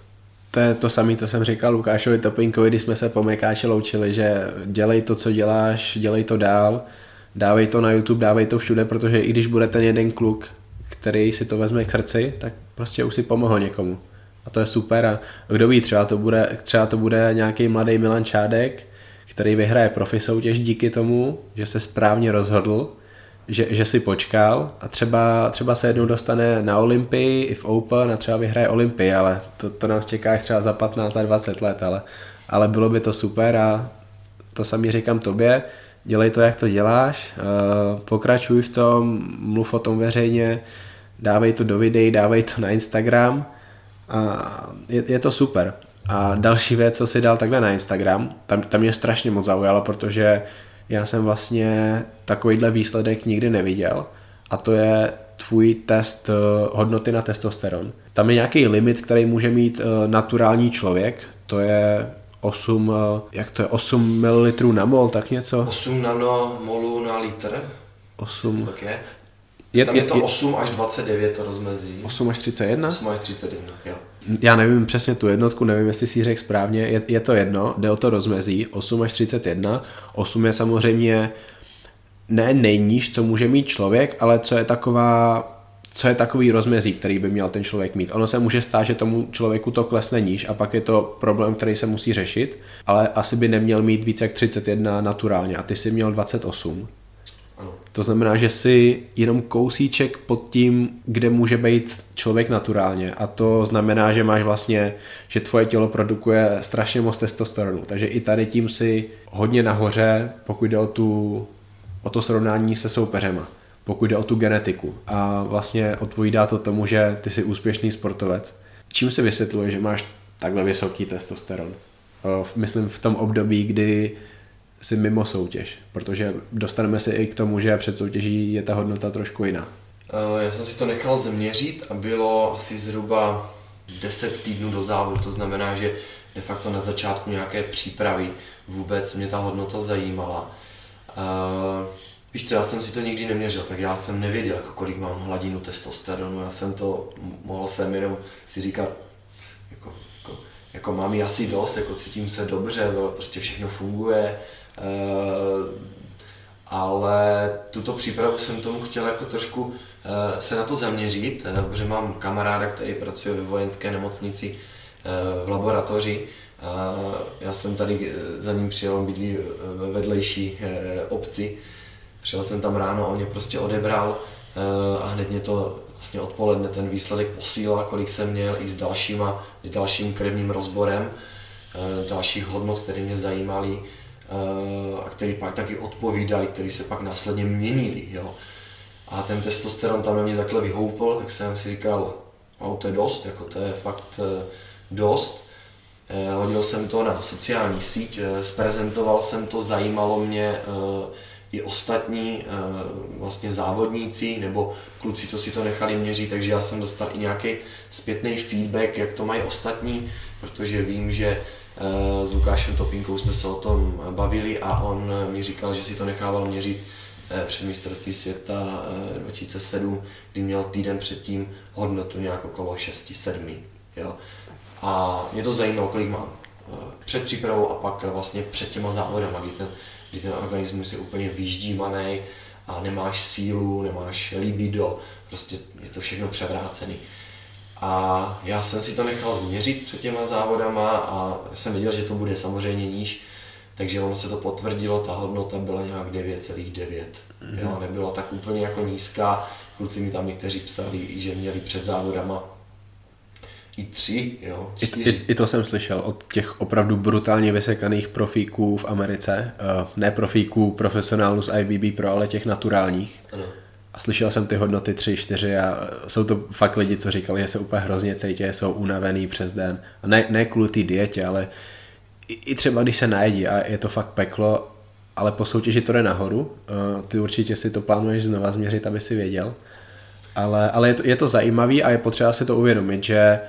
to je to samé, co jsem říkal Lukášovi Topinkovi, když jsme se po Mekáči loučili, že dělej to, co děláš, dělej to dál, dávej to na YouTube, dávej to všude, protože i když bude ten jeden kluk, který si to vezme k srdci, tak prostě už si pomohl někomu. A to je super a kdo ví, třeba to bude, třeba to bude nějaký mladý Milan Čádek, který vyhraje profi soutěž díky tomu, že se správně rozhodl, že, že si počkal a třeba, třeba se jednou dostane na Olympii i v Open a třeba vyhraje Olympii, ale to, to nás čeká třeba za 15, za 20 let, ale, ale bylo by to super a to sami říkám tobě, dělej to, jak to děláš, eh, pokračuj v tom, mluv o tom veřejně, dávej to do videí, dávej to na Instagram a je, je to super. A další věc, co si dal takhle na Instagram, tam, tam mě strašně moc zaujalo, protože já jsem vlastně takovýhle výsledek nikdy neviděl a to je tvůj test eh, hodnoty na testosteron. Tam je nějaký limit, který může mít eh, naturální člověk, to je 8, eh, jak to je, 8 ml na mol, tak něco? 8 nanomolů na litr. 8. tak je. Je, Tam je, je to 8 až 29 to rozmezí. 8 až 31? 8 až 31, jo. Já nevím přesně tu jednotku, nevím, jestli si řekl správně, je, je to jedno, jde o to rozmezí, 8 až 31. 8 je samozřejmě ne nejníž, co může mít člověk, ale co je taková co je takový rozmezí, který by měl ten člověk mít. Ono se může stát, že tomu člověku to klesne níž a pak je to problém, který se musí řešit, ale asi by neměl mít více jak 31 naturálně a ty si měl 28. To znamená, že si jenom kousíček pod tím, kde může být člověk naturálně a to znamená, že máš vlastně, že tvoje tělo produkuje strašně moc testosteronu, takže i tady tím si hodně nahoře, pokud jde o, tu, o to srovnání se soupeřema, pokud jde o tu genetiku a vlastně odpovídá to tomu, že ty jsi úspěšný sportovec. Čím si vysvětluje, že máš takhle vysoký testosteron? Myslím v tom období, kdy si mimo soutěž, protože dostaneme se i k tomu, že před soutěží je ta hodnota trošku jiná. Eh, já jsem si to nechal změřit a bylo asi zhruba 10 týdnů do závodu, to znamená, že de facto na začátku nějaké přípravy vůbec mě ta hodnota zajímala. Uh, víš co, já jsem si to nikdy neměřil, tak já jsem nevěděl, jako kolik mám hladinu testosteronu, já jsem to, mohl jsem jenom si říkat, jako, jako, jako mám ji asi dost, jako cítím se dobře, prostě všechno funguje, Eh, ale tuto přípravu jsem tomu chtěl jako trošku eh, se na to zaměřit, eh, protože mám kamaráda, který pracuje ve vojenské nemocnici v laboratoři. Já jsem tady za ním přijel, on bydlí ve vedlejší obci. Přijel jsem tam ráno, on mě prostě odebral a hned mě to vlastně odpoledne ten výsledek posílal, kolik jsem měl i s dalšíma, i dalším krevním rozborem dalších hodnot, které mě zajímaly. Eh, a který pak taky odpovídali, který se pak následně měnili. Jo. A ten testosteron tam na mě takhle vyhoupil, tak jsem si říkal, no to je dost, jako to je fakt eh, dost. Eh, hodil jsem to na sociální síť, zprezentoval jsem to, zajímalo mě i ostatní vlastně závodníci nebo kluci, co si to nechali měřit, takže já jsem dostal i nějaký zpětný feedback, jak to mají ostatní, protože vím, že s Lukášem Topinkou jsme se o tom bavili a on mi říkal, že si to nechával měřit eh, před mistrovství světa 2007, kdy měl týden předtím hodnotu nějak okolo 6-7. Jo. A mě to zajímalo, kolik mám před přípravou a pak vlastně před těma závodama, kdy ten, kdy ten organismus je úplně vyždímaný a nemáš sílu, nemáš libido, prostě je to všechno převrácený. A já jsem si to nechal změřit před těma závodama a jsem věděl, že to bude samozřejmě níž, takže ono se to potvrdilo, ta hodnota byla nějak 9,9. Mm-hmm. Jo, nebyla tak úplně jako nízká, kluci mi tam někteří psali, že měli před závodama i tři, jo, I, i, I to jsem slyšel od těch opravdu brutálně vysekaných profíků v Americe, uh, ne profíků, profesionálů z IBB Pro, ale těch naturálních. Ano. A slyšel jsem ty hodnoty 3, 4 a jsou to fakt lidi, co říkali, že se úplně hrozně cítí, jsou unavený přes den. A ne, ne kvůli té dietě, ale i, i třeba když se najedí a je to fakt peklo, ale po soutěži to jde nahoru. Uh, ty určitě si to plánuješ znova změřit, aby si věděl. Ale, ale je, to, je to zajímavý a je potřeba si to uvědomit, že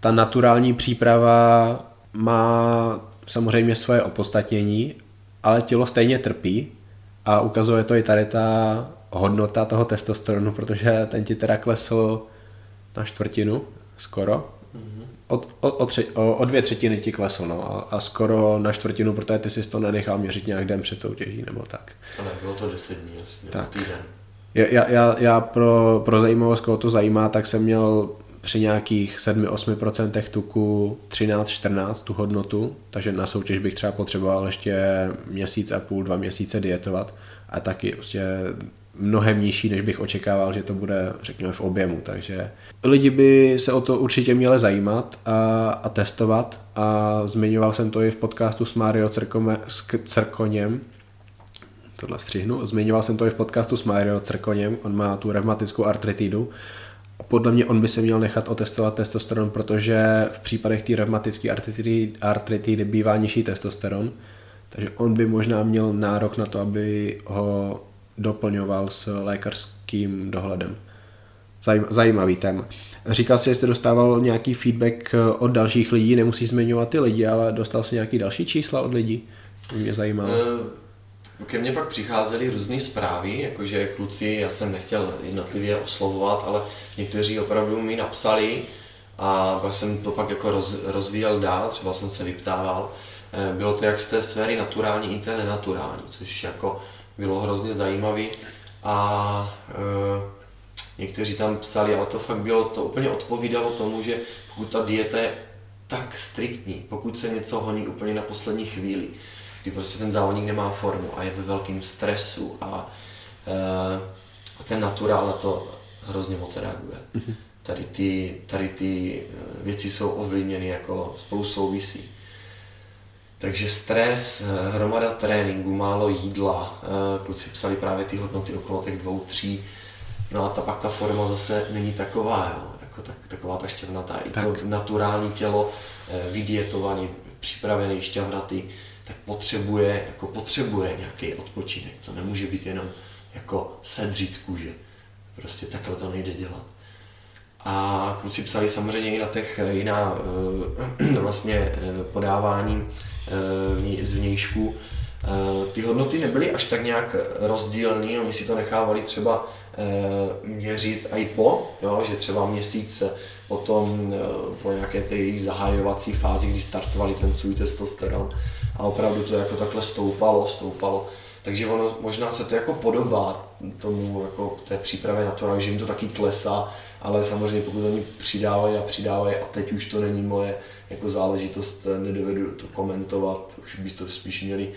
ta naturální příprava má samozřejmě svoje opodstatnění, ale tělo stejně trpí a ukazuje to i tady ta hodnota toho testosteronu, protože ten ti teda klesl na čtvrtinu skoro. O, o, o, tři, o, o dvě třetiny ti klesl, no, a, a skoro na čtvrtinu, protože ty jsi to nenechal měřit nějak den před soutěží, nebo tak. Ale bylo to deset dní asi, tak. týden. Já, já, já pro, pro zajímavost, koho to zajímá, tak jsem měl při nějakých 7-8% tuku 13-14 tu hodnotu, takže na soutěž bych třeba potřeboval ještě měsíc a půl, dva měsíce dietovat a taky prostě mnohem nižší, než bych očekával, že to bude, řekněme, v objemu. Takže lidi by se o to určitě měli zajímat a, a testovat. A zmiňoval jsem to i v podcastu s Mario Crkome, s Crkoněm, tohle střihnu, zmiňoval jsem to i v podcastu s Mario Crkoněm, on má tu revmatickou artritidu. Podle mě on by se měl nechat otestovat testosteron, protože v případech té revmatické artritidy, artritidy bývá nižší testosteron, takže on by možná měl nárok na to, aby ho doplňoval s lékařským dohledem. Zajímavý téma. Říkal jsi, že jste dostával nějaký feedback od dalších lidí, nemusí zmiňovat ty lidi, ale dostal jsi nějaký další čísla od lidí? Mě zajímalo. Uh ke mně pak přicházely různé zprávy, jakože kluci, já jsem nechtěl jednotlivě oslovovat, ale někteří opravdu mi napsali a pak jsem to pak jako roz, rozvíjel dál, třeba jsem se vyptával. Eh, bylo to jak z té sféry naturální i té nenaturální, což jako bylo hrozně zajímavé. A e, někteří tam psali, ale to fakt bylo, to úplně odpovídalo tomu, že pokud ta dieta je tak striktní, pokud se něco honí úplně na poslední chvíli, kdy prostě ten závodník nemá formu a je ve velkém stresu a e, ten naturál na to hrozně moc reaguje. Mm-hmm. Tady ty, tady ty eh, věci jsou ovlivněny jako spolu souvisí. Takže stres, eh, hromada tréninku, málo jídla, kluci psali právě ty hodnoty okolo těch dvou, tří, no a ta, pak ta forma zase není taková, jo, jako tak, taková ta šťavnatá. I tak. to naturální tělo, vydietovaný, připravený, šťavnatý, tak potřebuje, jako potřebuje nějaký odpočinek. To nemůže být jenom jako sedřít z kůže. Prostě takhle to nejde dělat. A kluci psali samozřejmě i na těch jiná eh, <clears throat> vlastně eh, podávání eh, z vnějšku. Ty hodnoty nebyly až tak nějak rozdílné, oni si to nechávali třeba měřit i po, jo, že třeba měsíc potom po nějaké té zahájovací fázi, kdy startovali ten svůj testosteron, a opravdu to jako takhle stoupalo, stoupalo. Takže ono možná se to jako podobá tomu jako té přípravě naturální, že jim to taky klesá, ale samozřejmě pokud oni přidávají a přidávají a teď už to není moje jako záležitost, nedovedu to komentovat, už by to spíš měli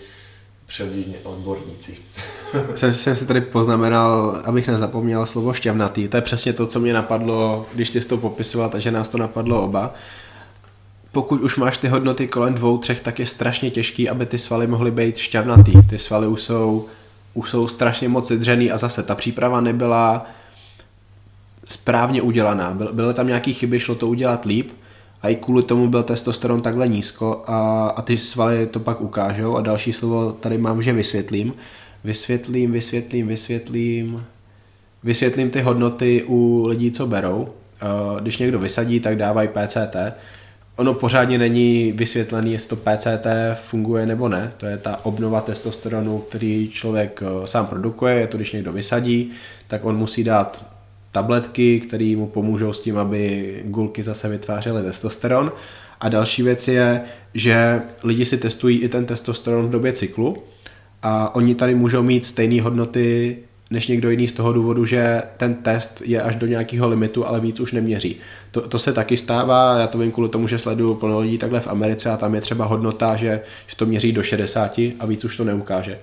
převzít odborníci. <laughs> jsem, jsem si tady poznamenal, abych nezapomněl slovo šťavnatý. To je přesně to, co mě napadlo, když ty jsi to popisoval, takže nás to napadlo oba pokud už máš ty hodnoty kolem dvou, třech, tak je strašně těžký, aby ty svaly mohly být šťavnatý. Ty svaly už jsou, už jsou strašně moc zedřený a zase ta příprava nebyla správně udělaná. Byly tam nějaké chyby, šlo to udělat líp a i kvůli tomu byl testosteron takhle nízko a, a ty svaly to pak ukážou a další slovo tady mám, že vysvětlím. Vysvětlím, vysvětlím, vysvětlím, vysvětlím ty hodnoty u lidí, co berou. Když někdo vysadí, tak dávají PCT, ono pořádně není vysvětlený, jestli to PCT funguje nebo ne. To je ta obnova testosteronu, který člověk eh, sám produkuje, je to když někdo vysadí, tak on musí dát tabletky, které mu pomůžou s tím, aby gulky zase vytvářely testosteron. A další věc je, že lidi si testují i ten testosteron v době cyklu a oni tady můžou mít stejné hodnoty než někdo jiný z toho důvodu, že ten test je až do nějakého limitu, ale víc už neměří. To, to se taky stává, já to vím kvůli tomu, že sleduju plno lidí takhle v Americe a tam je třeba hodnota, že, že to měří do 60 a víc už to neukáže.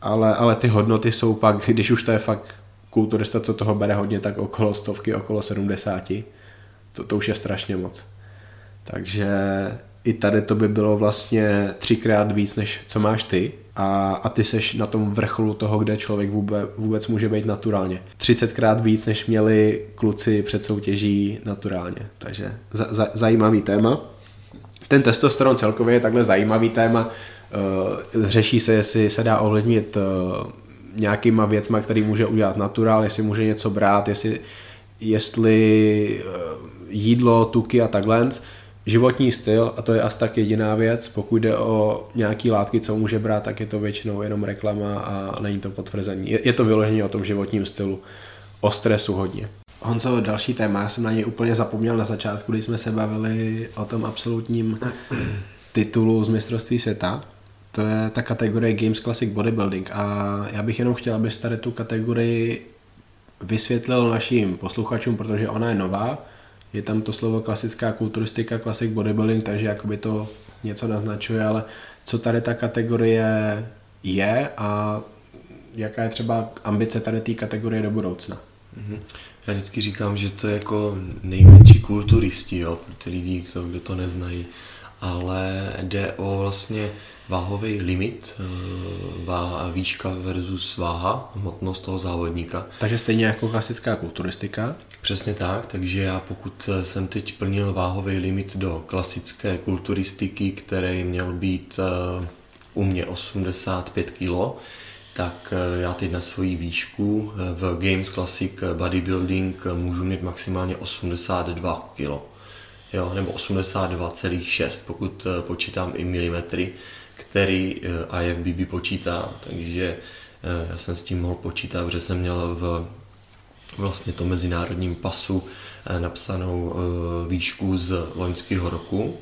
Ale, ale ty hodnoty jsou pak, když už to je fakt kulturista, co toho bere hodně, tak okolo stovky, okolo 70. To, to už je strašně moc. Takže i tady to by bylo vlastně třikrát víc, než co máš ty a, a ty seš na tom vrcholu toho, kde člověk vůbec, vůbec může být naturálně. 30krát víc, než měli kluci před soutěží naturálně. Takže za, za, zajímavý téma. Ten testosteron celkově je takhle zajímavý téma. Uh, řeší se, jestli se dá ovlivnit uh, nějakýma věcma, který může udělat naturál, jestli může něco brát, jestli, jestli uh, jídlo, tuky a takhle životní styl, a to je asi tak jediná věc, pokud jde o nějaký látky, co může brát, tak je to většinou jenom reklama a není to potvrzení. Je, je to vyloženě o tom životním stylu, o stresu hodně. Honzo, další téma, já jsem na něj úplně zapomněl na začátku, když jsme se bavili o tom absolutním <clears throat> titulu z mistrovství světa. To je ta kategorie Games Classic Bodybuilding a já bych jenom chtěl, abys tady tu kategorii vysvětlil našim posluchačům, protože ona je nová, je tam to slovo klasická kulturistika, classic bodybuilding, takže jakoby to něco naznačuje, ale co tady ta kategorie je a jaká je třeba ambice tady té kategorie do budoucna? Mm-hmm. Já vždycky říkám, že to je jako nejmenší kulturisti, jo, pro ty lidi, kdo to neznají, ale jde o vlastně váhový limit, eh, výška versus váha, hmotnost toho závodníka. Takže stejně jako klasická kulturistika? Přesně tak, takže já pokud jsem teď plnil váhový limit do klasické kulturistiky, který měl být eh, u mě 85 kg, tak eh, já teď na svoji výšku v Games Classic Bodybuilding můžu mít maximálně 82 kg. Jo, nebo 82,6, pokud počítám i milimetry který eh, IFBB počítá, takže eh, já jsem s tím mohl počítat, protože jsem měl v vlastně to mezinárodním pasu eh, napsanou výšku z loňského roku,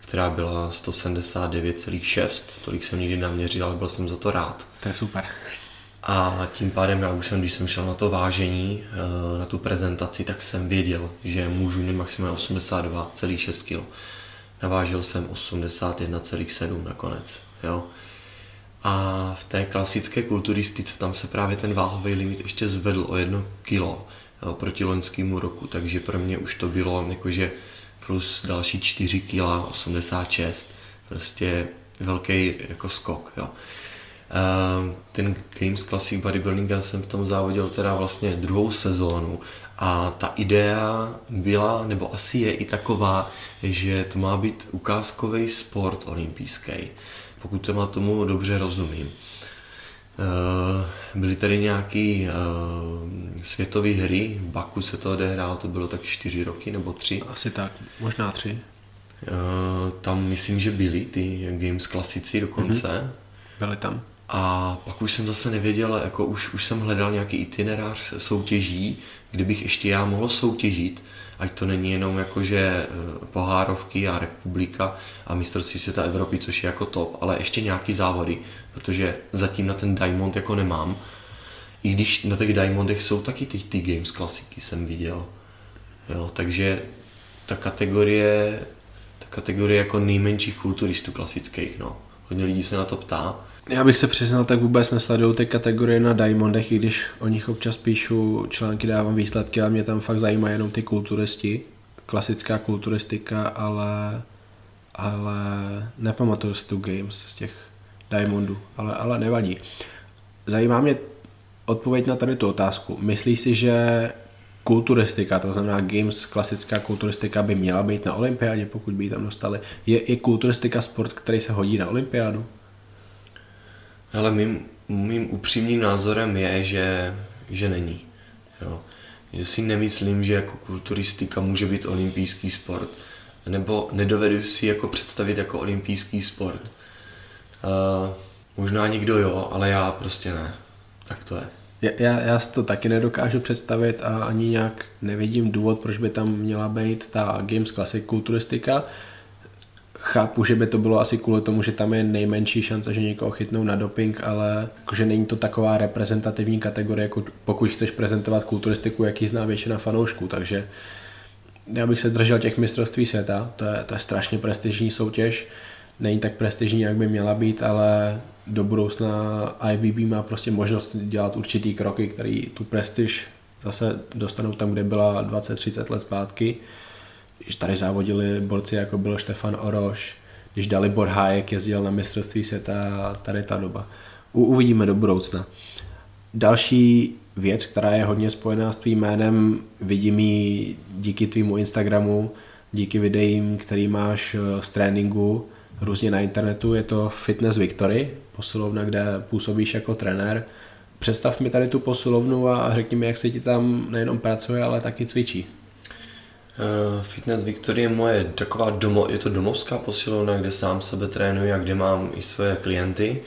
která byla 179,6. Tolik jsem nikdy naměřil, ale byl jsem za to rád. To je super. A tím pádem já už jsem, když jsem šel na to vážení, na tu prezentaci, tak jsem věděl, že můžu mít maximálně 82,6 kg navážil jsem 81,7 nakonec. Jo. A v té klasické kulturistice tam se právě ten váhový limit ještě zvedl o jedno kilo jo, proti loňskému roku, takže pro mě už to bylo jakože plus další 4 kg, 86, prostě velký jako skok. Jo. Ehm, ten Games Classic Bodybuilding jsem v tom závodil teda vlastně druhou sezónu a ta idea byla, nebo asi je i taková, že to má být ukázkový sport olympijský, pokud to má tomu dobře rozumím. Eh, byly tady nějaké eh, světové hry, v Baku se to odehrálo, to bylo tak čtyři roky nebo tři. Asi tak, možná tři. Eh, tam myslím, že byly ty Games klasici dokonce. Mm-hmm. Byly tam. A pak už jsem zase nevěděl, jako už, už jsem hledal nějaký itinerář soutěží, kdybych ještě já mohl soutěžit, ať to není jenom jakože eh, pohárovky a republika a mistrovství světa Evropy, což je jako top, ale ještě nějaký závody, protože zatím na ten Diamond jako nemám. I když na těch Diamondech jsou taky ty, ty Games klasiky, jsem viděl. Jo, takže ta kategorie, ta kategorie jako nejmenších kulturistů klasických, no. Hodně lidí se na to ptá, já bych se přiznal, tak vůbec nesleduju ty kategorie na Diamondech, i když o nich občas píšu články, dávám výsledky, ale mě tam fakt zajímají jenom ty kulturisti, klasická kulturistika, ale, ale nepamatuju si tu games z těch Diamondů, ale, ale nevadí. Zajímá mě odpověď na tady tu otázku. Myslíš si, že kulturistika, to znamená games, klasická kulturistika by měla být na olympiádě, pokud by ji tam dostali. Je, je kulturistika sport, který se hodí na olympiádu? Ale mým, mým upřímným názorem je, že, že není. Jo. Že si nemyslím, že jako kulturistika může být olympijský sport. nebo nedovedu si jako představit jako olympijský sport. Uh, možná někdo jo, ale já prostě ne. Tak to je. Já, já si to taky nedokážu představit a ani nějak nevidím důvod, proč by tam měla být ta Games Classic kulturistika. Chápu, že by to bylo asi kvůli tomu, že tam je nejmenší šance, že někoho chytnou na doping, ale že není to taková reprezentativní kategorie, jako pokud chceš prezentovat kulturistiku, jaký zná většina fanoušků, takže já bych se držel těch mistrovství světa, to je, to je strašně prestižní soutěž, není tak prestižní, jak by měla být, ale do budoucna IBB má prostě možnost dělat určitý kroky, který tu prestiž zase dostanou tam, kde byla 20-30 let zpátky. Když tady závodili borci, jako byl Štefan Oroš, když Dalibor Hájek jezdil na mistrovství světa, tady ta doba. U, uvidíme do budoucna. Další věc, která je hodně spojená s tvým jménem, vidím ji díky tvýmu Instagramu, díky videím, který máš eh, z tréninku, různě na internetu, je to Fitness Victory, posilovna, kde působíš jako trenér. Představ mi tady tu posilovnu a řekni mi, jak se ti tam nejenom pracuje, ale taky cvičí. Uh, Fitness Victory je moje taková domo, je to domovská posilovna, kde sám sebe trénuji a kde mám i svoje klienty.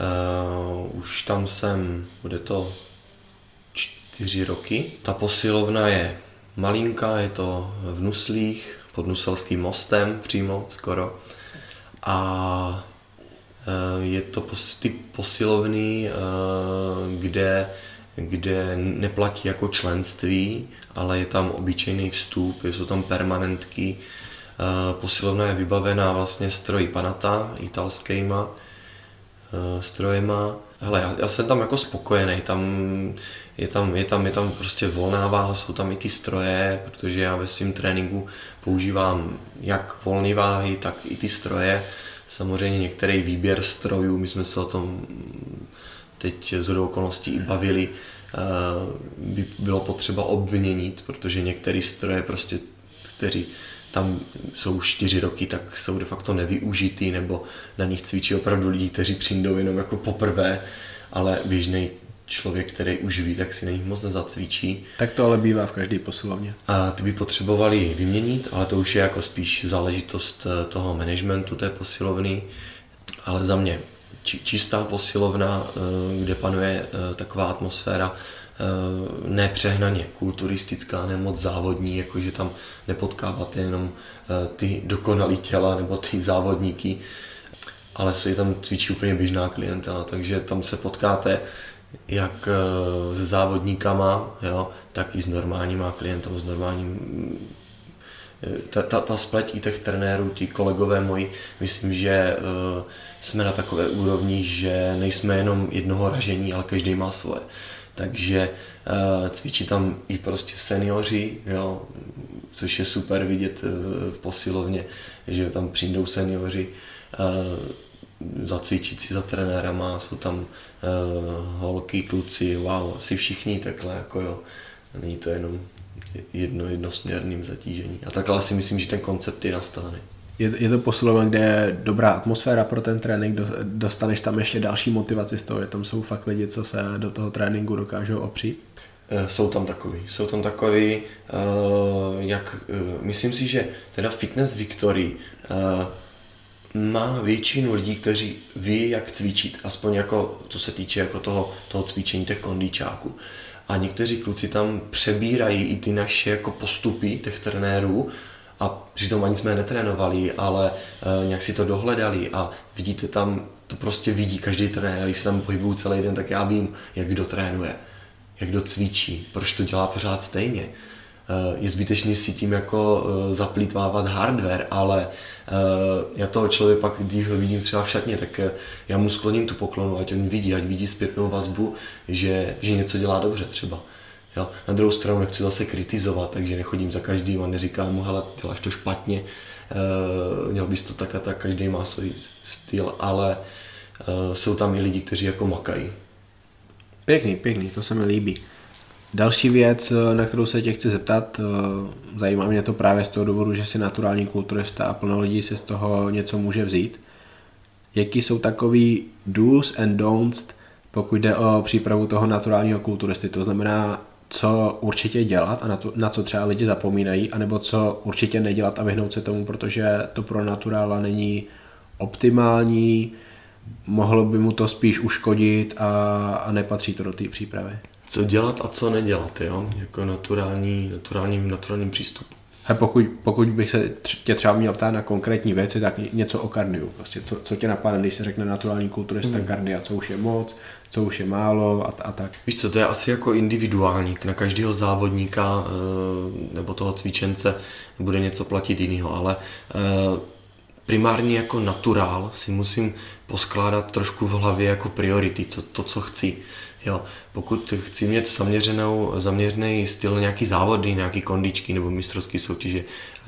Uh, už tam jsem, bude to čtyři roky. Ta posilovna je malinká, je to v Nuslích, pod Nuselským mostem přímo skoro. A Eh, je to ty posilovny, eh, kde, kde neplatí jako členství, ale je tam obyčejný vstup, jsou tam permanentky. Eh, posilovna je vybavená vlastně stroji Panata, italskýma strojema. Hele, já, já jsem tam jako spokojený, tam je tam, je, tam, je tam prostě volná váha, jsou tam i ty stroje, protože já ve svém tréninku používám jak volné váhy, tak i ty stroje samozřejmě některý výběr strojů, my jsme se o tom teď z okolností i bavili, eh, by bylo potřeba obměnit, protože některé stroje prostě, kteří tam jsou už čtyři roky, tak jsou de facto nevyužitý, nebo na nich cvičí opravdu lidi, kteří přijdou jenom jako poprvé, ale běžný člověk, který už ví, tak si na nich moc nezacvičí. Tak to ale bývá v každé posilovně. A ty by potřebovali vyměnit, ale to už je jako spíš záležitost eh, toho managementu té posilovny. Ale za mě či, čistá posilovna, eh, kde panuje eh, taková atmosféra, nepřehnaně kulturistická, nemoc závodní, jakože tam nepotkáváte jenom ty dokonalý těla nebo ty závodníky, ale se tam cvičí úplně běžná klientela, takže tam se potkáte jak eh, se závodníkama, jo, tak i s normálníma klientem, s normálním eh, ta, ta, ta spleť i těch trenérů, ti kolegové moji, myslím, že uh, jsme na takové úrovni, že nejsme jenom jednoho ražení, ale každý má svoje. Takže uh, cvičí tam i prostě seniori, jo, což je super vidět uh, v posilovně, že tam přijdou seniori. Zacvičit si za trenérama, jsou tam holky, kluci, wow, asi všichni takhle, jako jo. Není to jenom jedno jednosměrným zatížení. A takhle si myslím, že ten koncept je nastavený. Je, je to posilovna, kde je dobrá atmosféra pro ten trénink, dostaneš tam ještě další motivaci z toho, že tam jsou fakt lidi, co se do toho tréninku dokážou opřít? Eh, jsou tam takový, jsou tam takový, uh, jak, uh, myslím si, že teda Fitness Victory má většinu lidí, kteří ví, jak cvičit, aspoň jako, to se týče jako toho, toho cvičení těch kondičáků. A někteří kluci tam přebírají i ty naše jako postupy těch trenérů a přitom ani jsme netrénovali, ale e, nějak si to dohledali a vidíte tam, to prostě vidí každý trenér, když se tam pohybuju celý den, tak já vím, jak kdo trénuje, jak kdo cvičí, proč to dělá pořád stejně Eh, je zbytečný si tím jako eh, zaplýtvávat hardware, ale já toho člověka pak, když ho vidím třeba v šatně, tak já mu skloním tu poklonu, ať on vidí, ať vidí zpětnou vazbu, že, že něco dělá dobře třeba. Jo? Na druhou stranu nechci zase kritizovat, takže nechodím za každým a neříkám mu, hele, děláš to špatně, měl bys to tak a tak, každý má svůj styl, ale jsou tam i lidi, kteří jako makají. Pěkný, pěkný, to se mi líbí. Další věc, na kterou se tě chci zeptat, eh, zajímá mě to právě z toho důvodu, že jsi naturální kulturista a plno lidí si z toho něco může vzít. Jaký jsou takový do's and don'ts, pokud jde o přípravu toho naturálního kulturisty? To znamená, co určitě dělat a na, to, na co třeba lidi zapomínají, anebo co určitě nedělat a vyhnout se tomu, protože to pro naturála není optimální, mohlo by mu to spíš uškodit a, a nepatří to do té přípravy. Co dělat a co nedělat, jo? Jako naturální, naturálním, naturálním přístupu. A pokud, pokud bych se tě třeba měl ptát na konkrétní věci, tak něco o kardiu. Prostě co, co tě napadne, když se řekne naturální kulturista hmm. kardia, co už je moc, co už je málo a, a tak. Víš co, to je asi jako individuální. Na každého závodníka eh, nebo toho cvičence bude něco platit jiného, ale eh, primárně jako naturál si musím poskládat trošku v hlavě jako priority, to, to co chci. Jo, pokud chci mít zaměřenou, zaměřený styl nějaký závody, nějaký kondičky nebo mistrovský soutěže,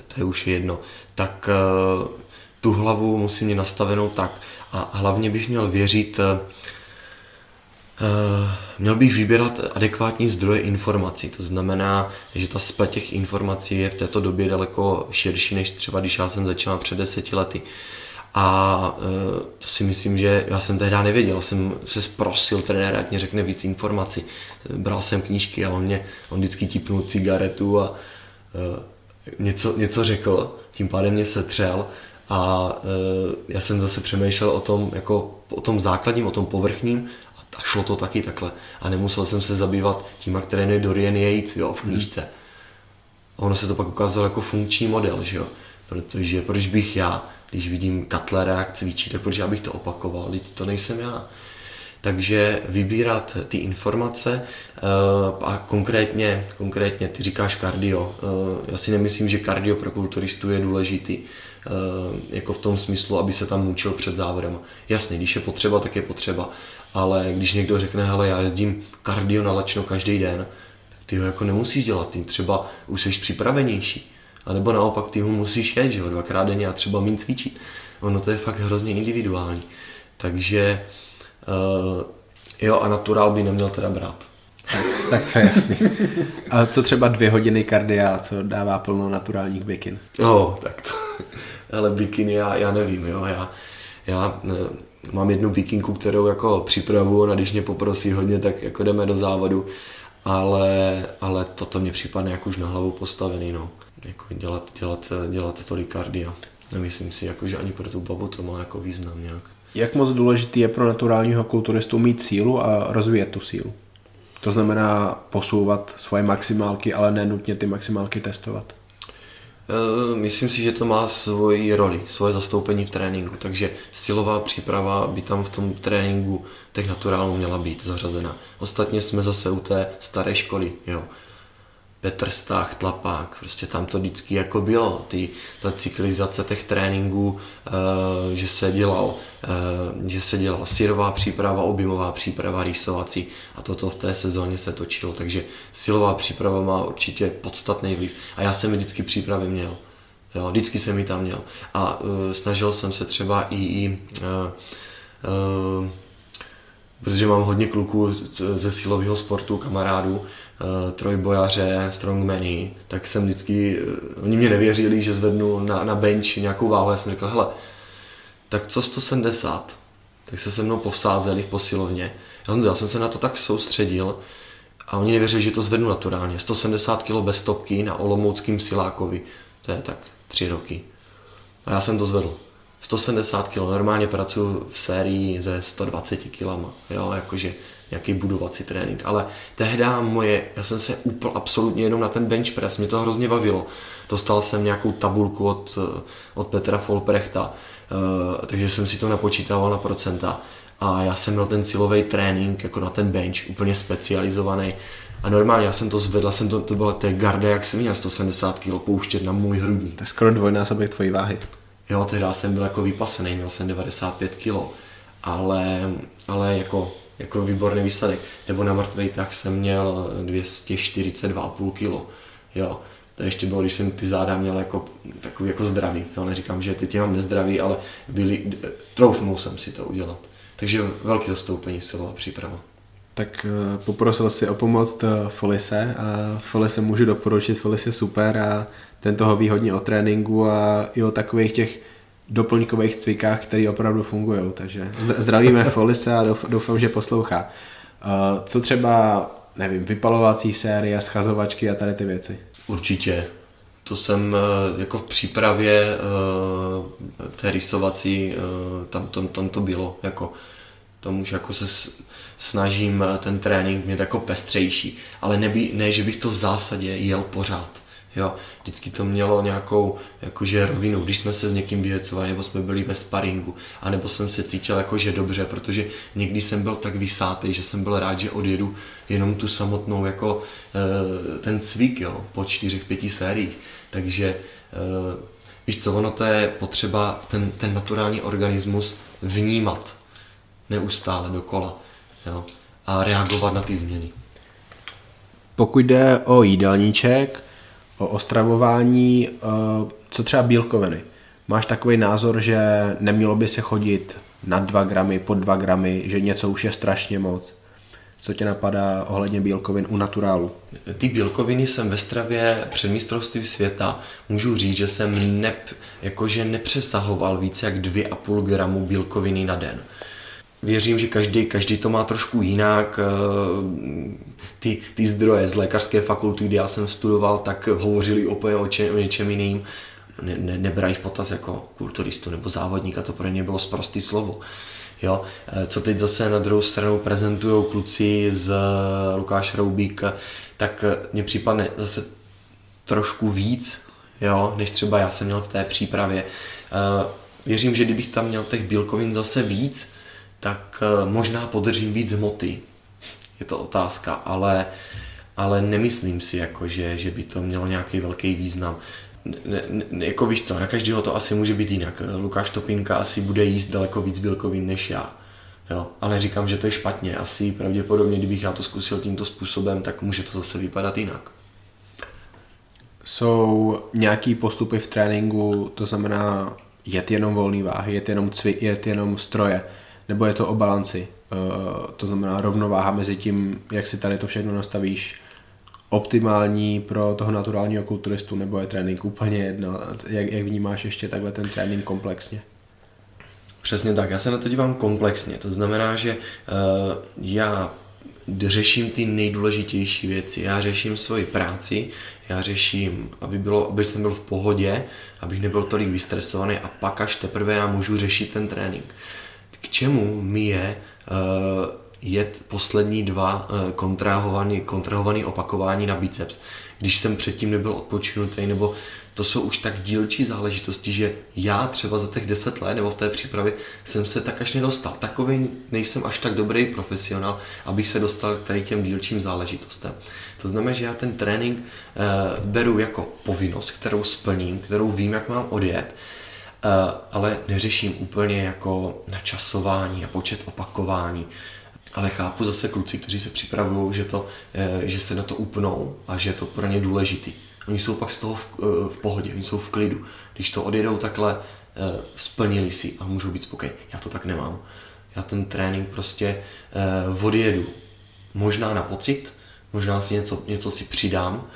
to je už jedno, tak uh, tu hlavu musím mít nastavenou tak a hlavně bych měl věřit, uh, měl bych vybírat adekvátní zdroje informací. To znamená, že ta splet těch informací je v této době daleko širší, než třeba když já jsem začal před deseti lety. A e, to si myslím, že já jsem tehdy nevěděl, jsem se zprosil trenéra, ať mě řekne víc informací. Bral jsem knížky a on mě, on vždycky tipnul cigaretu a e, něco, něco řekl, tím pádem mě setřel a e, já jsem zase přemýšlel o tom, jako o tom základním, o tom povrchním a šlo to taky takhle. A nemusel jsem se zabývat tím, jak trénuje Dorian Yates jo, v knížce. A ono se to pak ukázalo jako funkční model, že jo? Protože proč bych já když vidím Katlera, jak cvičí, tak protože abych to opakoval, teď to nejsem já. Takže vybírat ty informace eh, a konkrétně, konkrétně ty říkáš kardio. Eh, já si nemyslím, že kardio pro kulturistu je důležitý, eh, jako v tom smyslu, aby se tam mučil před závodem. Jasně, když je potřeba, tak je potřeba, ale když někdo řekne, hele, já jezdím kardio na lačno každý den, ty ho jako nemusíš dělat, ty třeba už jsi připravenější a nebo naopak ty ho musíš jet, že jo, dvakrát denně a třeba méně cvičit. Ono to je fakt hrozně individuální. Takže uh, jo, a naturál by neměl teda brát. tak to je jasný. A co třeba dvě hodiny kardia, co dává plnou naturálních bikin? No, tak to, <laughs> ale bikiny já, já nevím, jo, já, já ne, mám jednu bikinku, kterou jako připravu a když mě poprosí hodně, tak jako jdeme do závodu, ale, ale toto mě připadne jako už na hlavu postavený, no jako dělat, dělat, dělat tolik kardia. Nemyslím si, jako, že ani pro tu babu to má jako význam nějak. Jak moc důležitý je pro naturálního kulturistu mít sílu a rozvíjet tu sílu? To znamená posouvat svoje maximálky, ale ne nutně ty maximálky testovat. E, myslím si, že to má svoji roli, svoje zastoupení v tréninku, takže silová příprava by tam v tom tréninku těch naturálů měla být zařazena. Ostatně jsme zase u té staré školy, jo. Petr Stach, Tlapák, prostě tam to vždycky jako bylo, ty, ta cyklizace těch tréninků, e, že se dělal, e, že se dělala sírová příprava, objemová příprava, rýsovací a toto v té sezóně se točilo, takže silová příprava má určitě podstatný vliv. A já jsem vždycky přípravy měl, jo, vždycky jsem mi tam měl. A e, snažil jsem se třeba i, i e, e, protože mám hodně kluků ze silového sportu, kamarádů, uh, trojbojaře, strongmany, tak jsem vždycky, uh, oni mě nevěřili, že zvednu na, na bench nějakou váhu, já jsem řekl, hele, tak co 170? Tak se se mnou povsázeli v posilovně. Já jsem, já jsem se na to tak soustředil a oni nevěřili, že to zvednu naturálně. 170 kg bez stopky na Olomouckým Silákovi, to je tak tři roky. A já jsem to zvedl. 170 kg, normálně pracuji v sérii ze 120 kg, jo, jakože nějaký budovací trénink, ale tehdy moje, já jsem se upl absolutně jenom na ten bench press, mě to hrozně bavilo. Dostal jsem nějakou tabulku od, od Petra Folprechta, uh, takže jsem si to napočítával na procenta a já jsem měl ten silový trénink jako na ten bench, úplně specializovaný. A normálně já jsem to zvedl, jsem to, to bylo té garda, jak jsem měl 170 kg pouštět na můj hrudní. To je skoro dvojnásobek tvojí váhy. Jo, teda jsem byl jako vypasený, měl jsem 95 kg, ale, ale jako, jako výborný výsledek. Nebo na tak jsem měl 242,5 kg. Jo, to ještě bylo, když jsem ty záda měl jako takový jako zdravý. Jo, neříkám, že teď mám nezdravý, ale byli, troufnul jsem si to udělat. Takže velké zastoupení silová příprava. Tak eh, poprosil si o pomoc Folise a Folise můžu doporučit, Folis je super a ten toho ví hodně o tréninku a i o takových těch doplňkových cvikách, které opravdu fungují. Takže zdravíme <laughs> Folise a doufám, že poslouchá. Eh, co třeba nevím, vypalovací série, schazovačky a tady ty věci? Určitě. To jsem eh, jako v přípravě té rysovací, tam, tam, tam to bylo, jako tam už jako se snažím ten trénink mít jako pestřejší, ale neby, ne, že bych to v zásadě jel pořád. Jo, vždycky to mělo nějakou jakože rovinu, když jsme se s někým vyhecovali, nebo jsme byli ve sparingu, anebo jsem se cítil jakože dobře, protože někdy jsem byl tak vysátý, že jsem byl rád, že odjedu jenom tu samotnou jako ten cvik, jo, po čtyřech, pěti sériích. Takže víš co, ono to je potřeba ten, ten naturální organismus vnímat neustále dokola jo, a reagovat na ty změny. Pokud jde o jídelníček, o ostravování, eh, co třeba bílkoviny. Máš takový názor, že nemělo by se chodit na 2 gramy, pod 2 gramy, že něco už je strašně moc? Co tě napadá ohledně bílkovin u naturálu? Ty bílkoviny jsem ve stravě před mistrovství světa můžu říct, že jsem nep, jakože nepřesahoval více jak 2,5 gramu bílkoviny na den. Věřím, že každý, každý to má trošku jinak. Eh, ty, ty zdroje z lékařské fakulty, kde já jsem studoval, tak hovořili úplně o, če, o něčem jiným. Ne, ne, nebrají v potaz jako kulturistu nebo závodníka, to pro ně bylo zprostý slovo. Jo? Eh, co teď zase na druhou stranu prezentují kluci z eh, Lukáš Roubík, tak mně připadne zase trošku víc, jo, než třeba já jsem měl v té přípravě. Věřím, že kdybych tam měl těch bílkovin zase víc, tak eh, možná podržím víc hmoty. Je to otázka, ale, ale nemyslím si, jako, že, že by to mělo nějaký velký význam. Ne, ne, jako víš co, na každého to asi může být jinak. Lukáš Topinka asi bude jíst daleko víc bílkovin než já. Jo, ale neříkám, že to je špatně. Asi pravděpodobně, kdybych já to zkusil tímto způsobem, tak může to zase vypadat jinak. Jsou nějaký postupy v tréninku, to znamená jet jenom volný váhy, jet jenom cvik, jet jenom stroje, nebo je to o balanci. Uh, to znamená rovnováha mezi tím, jak si tady to všechno nastavíš, optimální pro toho naturálního kulturistu, nebo je trénink úplně jedno? Jak, jak vnímáš ještě takhle ten trénink komplexně? Přesně tak, já se na to dívám komplexně. To znamená, že uh, já řeším ty nejdůležitější věci. Já řeším svoji práci, já řeším, aby, bylo, aby jsem byl v pohodě, abych nebyl tolik vystresovaný a pak až teprve já můžu řešit ten trénink k čemu mi je uh, jet poslední dva uh, kontrahovaný, kontrahovaný opakování na biceps, když jsem předtím nebyl odpočinutý, nebo to jsou už tak dílčí záležitosti, že já třeba za těch deset let nebo v té přípravě jsem se tak až nedostal. Takový nejsem až tak dobrý profesionál, abych se dostal k tady těm dílčím záležitostem. To znamená, že já ten trénink e, beru jako povinnost, kterou splním, kterou vím, jak mám odjet Eh, ale neřeším úplně jako načasování a počet opakování. Ale chápu zase kluci, kteří se připravují, že, to, eh, že se na to upnou a že je to pro ně důležitý. Oni jsou pak z toho v, eh, v pohodě, oni jsou v klidu. Když to odjedou takhle, splnili si a můžou být spokojení. Já to tak nemám. Já ten trénink prostě odjedu možná na pocit, možná si něco, něco si přidám,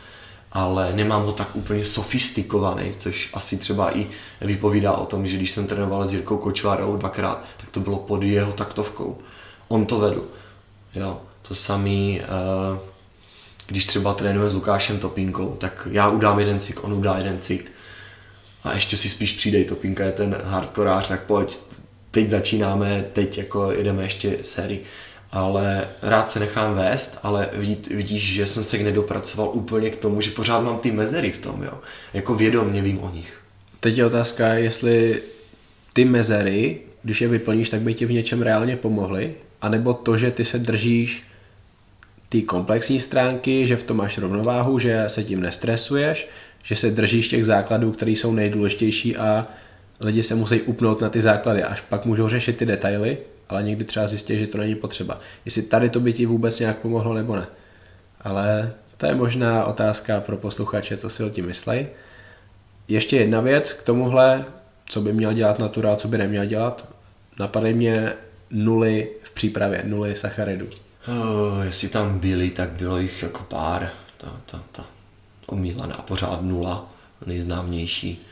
ale nemám ho tak úplně sofistikovaný, což asi třeba i vypovídá o tom, že když jsem trénoval s Jirkou Kočvárou dvakrát, tak to bylo pod jeho taktovkou. On to vedl. Jo, to samý, eh, když třeba trénuje s Lukášem Topinkou, tak já udám jeden cik, on udá jeden cik. A ještě si spíš přijde, Topinka je ten hardkorář, tak pojď, teď začínáme, teď jako jedeme ještě sérii ale rád se nechám vést, ale vidí, vidíš, že jsem se nedopracoval úplně k tomu, že pořád mám ty mezery v tom, jo. Jako vědomně vím o nich. Teď je otázka, jestli ty mezery, když je vyplníš, tak by ti v něčem reálně pomohly, anebo to, že ty se držíš ty komplexní stránky, že v tom máš rovnováhu, že se tím nestresuješ, že se držíš těch základů, které jsou nejdůležitější a lidi se musí upnout na ty základy, až pak můžou řešit ty detaily, ale někdy třeba zjistí, že to není potřeba. Jestli tady to by ti vůbec nějak pomohlo nebo ne. Ale to je možná otázka pro posluchače, co si o tím myslej. Ještě jedna věc k tomuhle, co by měl dělat natura, co by neměl dělat. Napadají mě nuly v přípravě, nuly sacharidů. Oh, jestli tam byly, tak bylo jich jako pár. Ta, ta, ta omílaná pořád nula, nejznámější,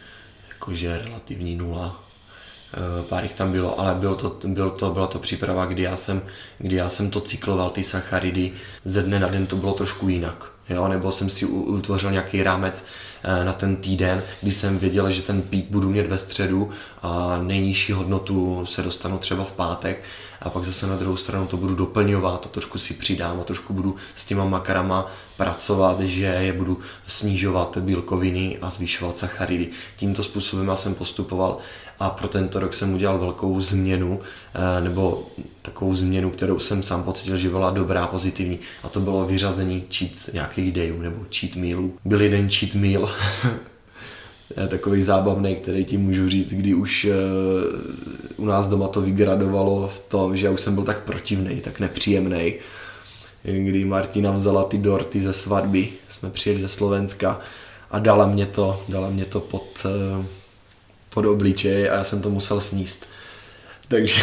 jakože relativní nula pár jich tam bylo, ale bylo to, bylo to, byla to příprava, kdy já jsem, kdy já jsem to cykloval, ty sacharidy, ze dne na den to bylo trošku jinak. Jo, nebo jsem si utvořil nějaký rámec eh, na ten týden, kdy jsem věděl, že ten pík budu mít ve středu a nejnižší hodnotu se dostanu třeba v pátek a pak zase na druhou stranu to budu doplňovat a trošku si přidám a trošku budu s těma makarama pracovat, že je budu snižovat bílkoviny a zvyšovat sacharidy. Tímto způsobem já jsem postupoval a pro tento rok jsem udělal velkou změnu, eh, nebo takovou změnu, kterou jsem sám pocítil, že byla dobrá, pozitivní a to bylo vyřazení cheat nějakých dejů nebo cheat mealů. Byl jeden cheat meal, <laughs> takový zábavný, který ti můžu říct, kdy už eh, u nás doma to vygradovalo v tom, že já už jsem byl tak protivný, tak nepříjemný, kdy Martina vzala ty dorty ze svatby, jsme přijeli ze Slovenska a dala mě to, dala mě to pod, eh, pod obličej a já jsem to musel sníst. Takže <laughs>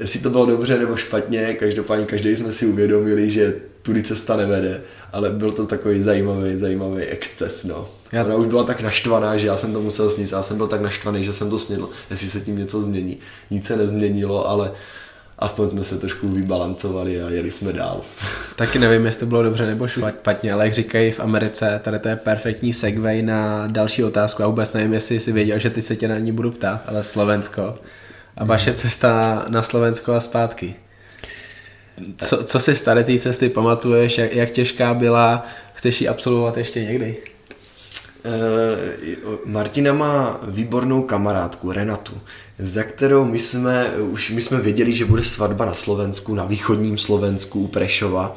jestli to bylo dobře nebo špatně, každopádně každý jsme si uvědomili, že tudy cesta nevede, ale byl to takový zajímavý, zajímavý exces, no. Já... Ona už byla tak naštvaná, že já jsem to musel sníst, já jsem byl tak naštvaný, že jsem to snědl, jestli se tím něco změní. Nic se nezměnilo, ale aspoň jsme se trošku vybalancovali a jeli jsme dál. <laughs> Taky nevím, jestli to bylo dobře nebo špatně, ale jak říkají v Americe, tady to je perfektní segway na další otázku. Já vůbec nevím, jestli jsi věděl, že ty se tě na ní budu ptát, ale Slovensko. A vaše cesta na Slovensko a zpátky. Co, co si z tady té cesty pamatuješ, jak, jak těžká byla, chceš ji absolvovat ještě někdy? Uh, Martina má výbornou kamarádku, Renatu, za kterou my jsme, už my jsme věděli, že bude svatba na Slovensku, na východním Slovensku u Prešova.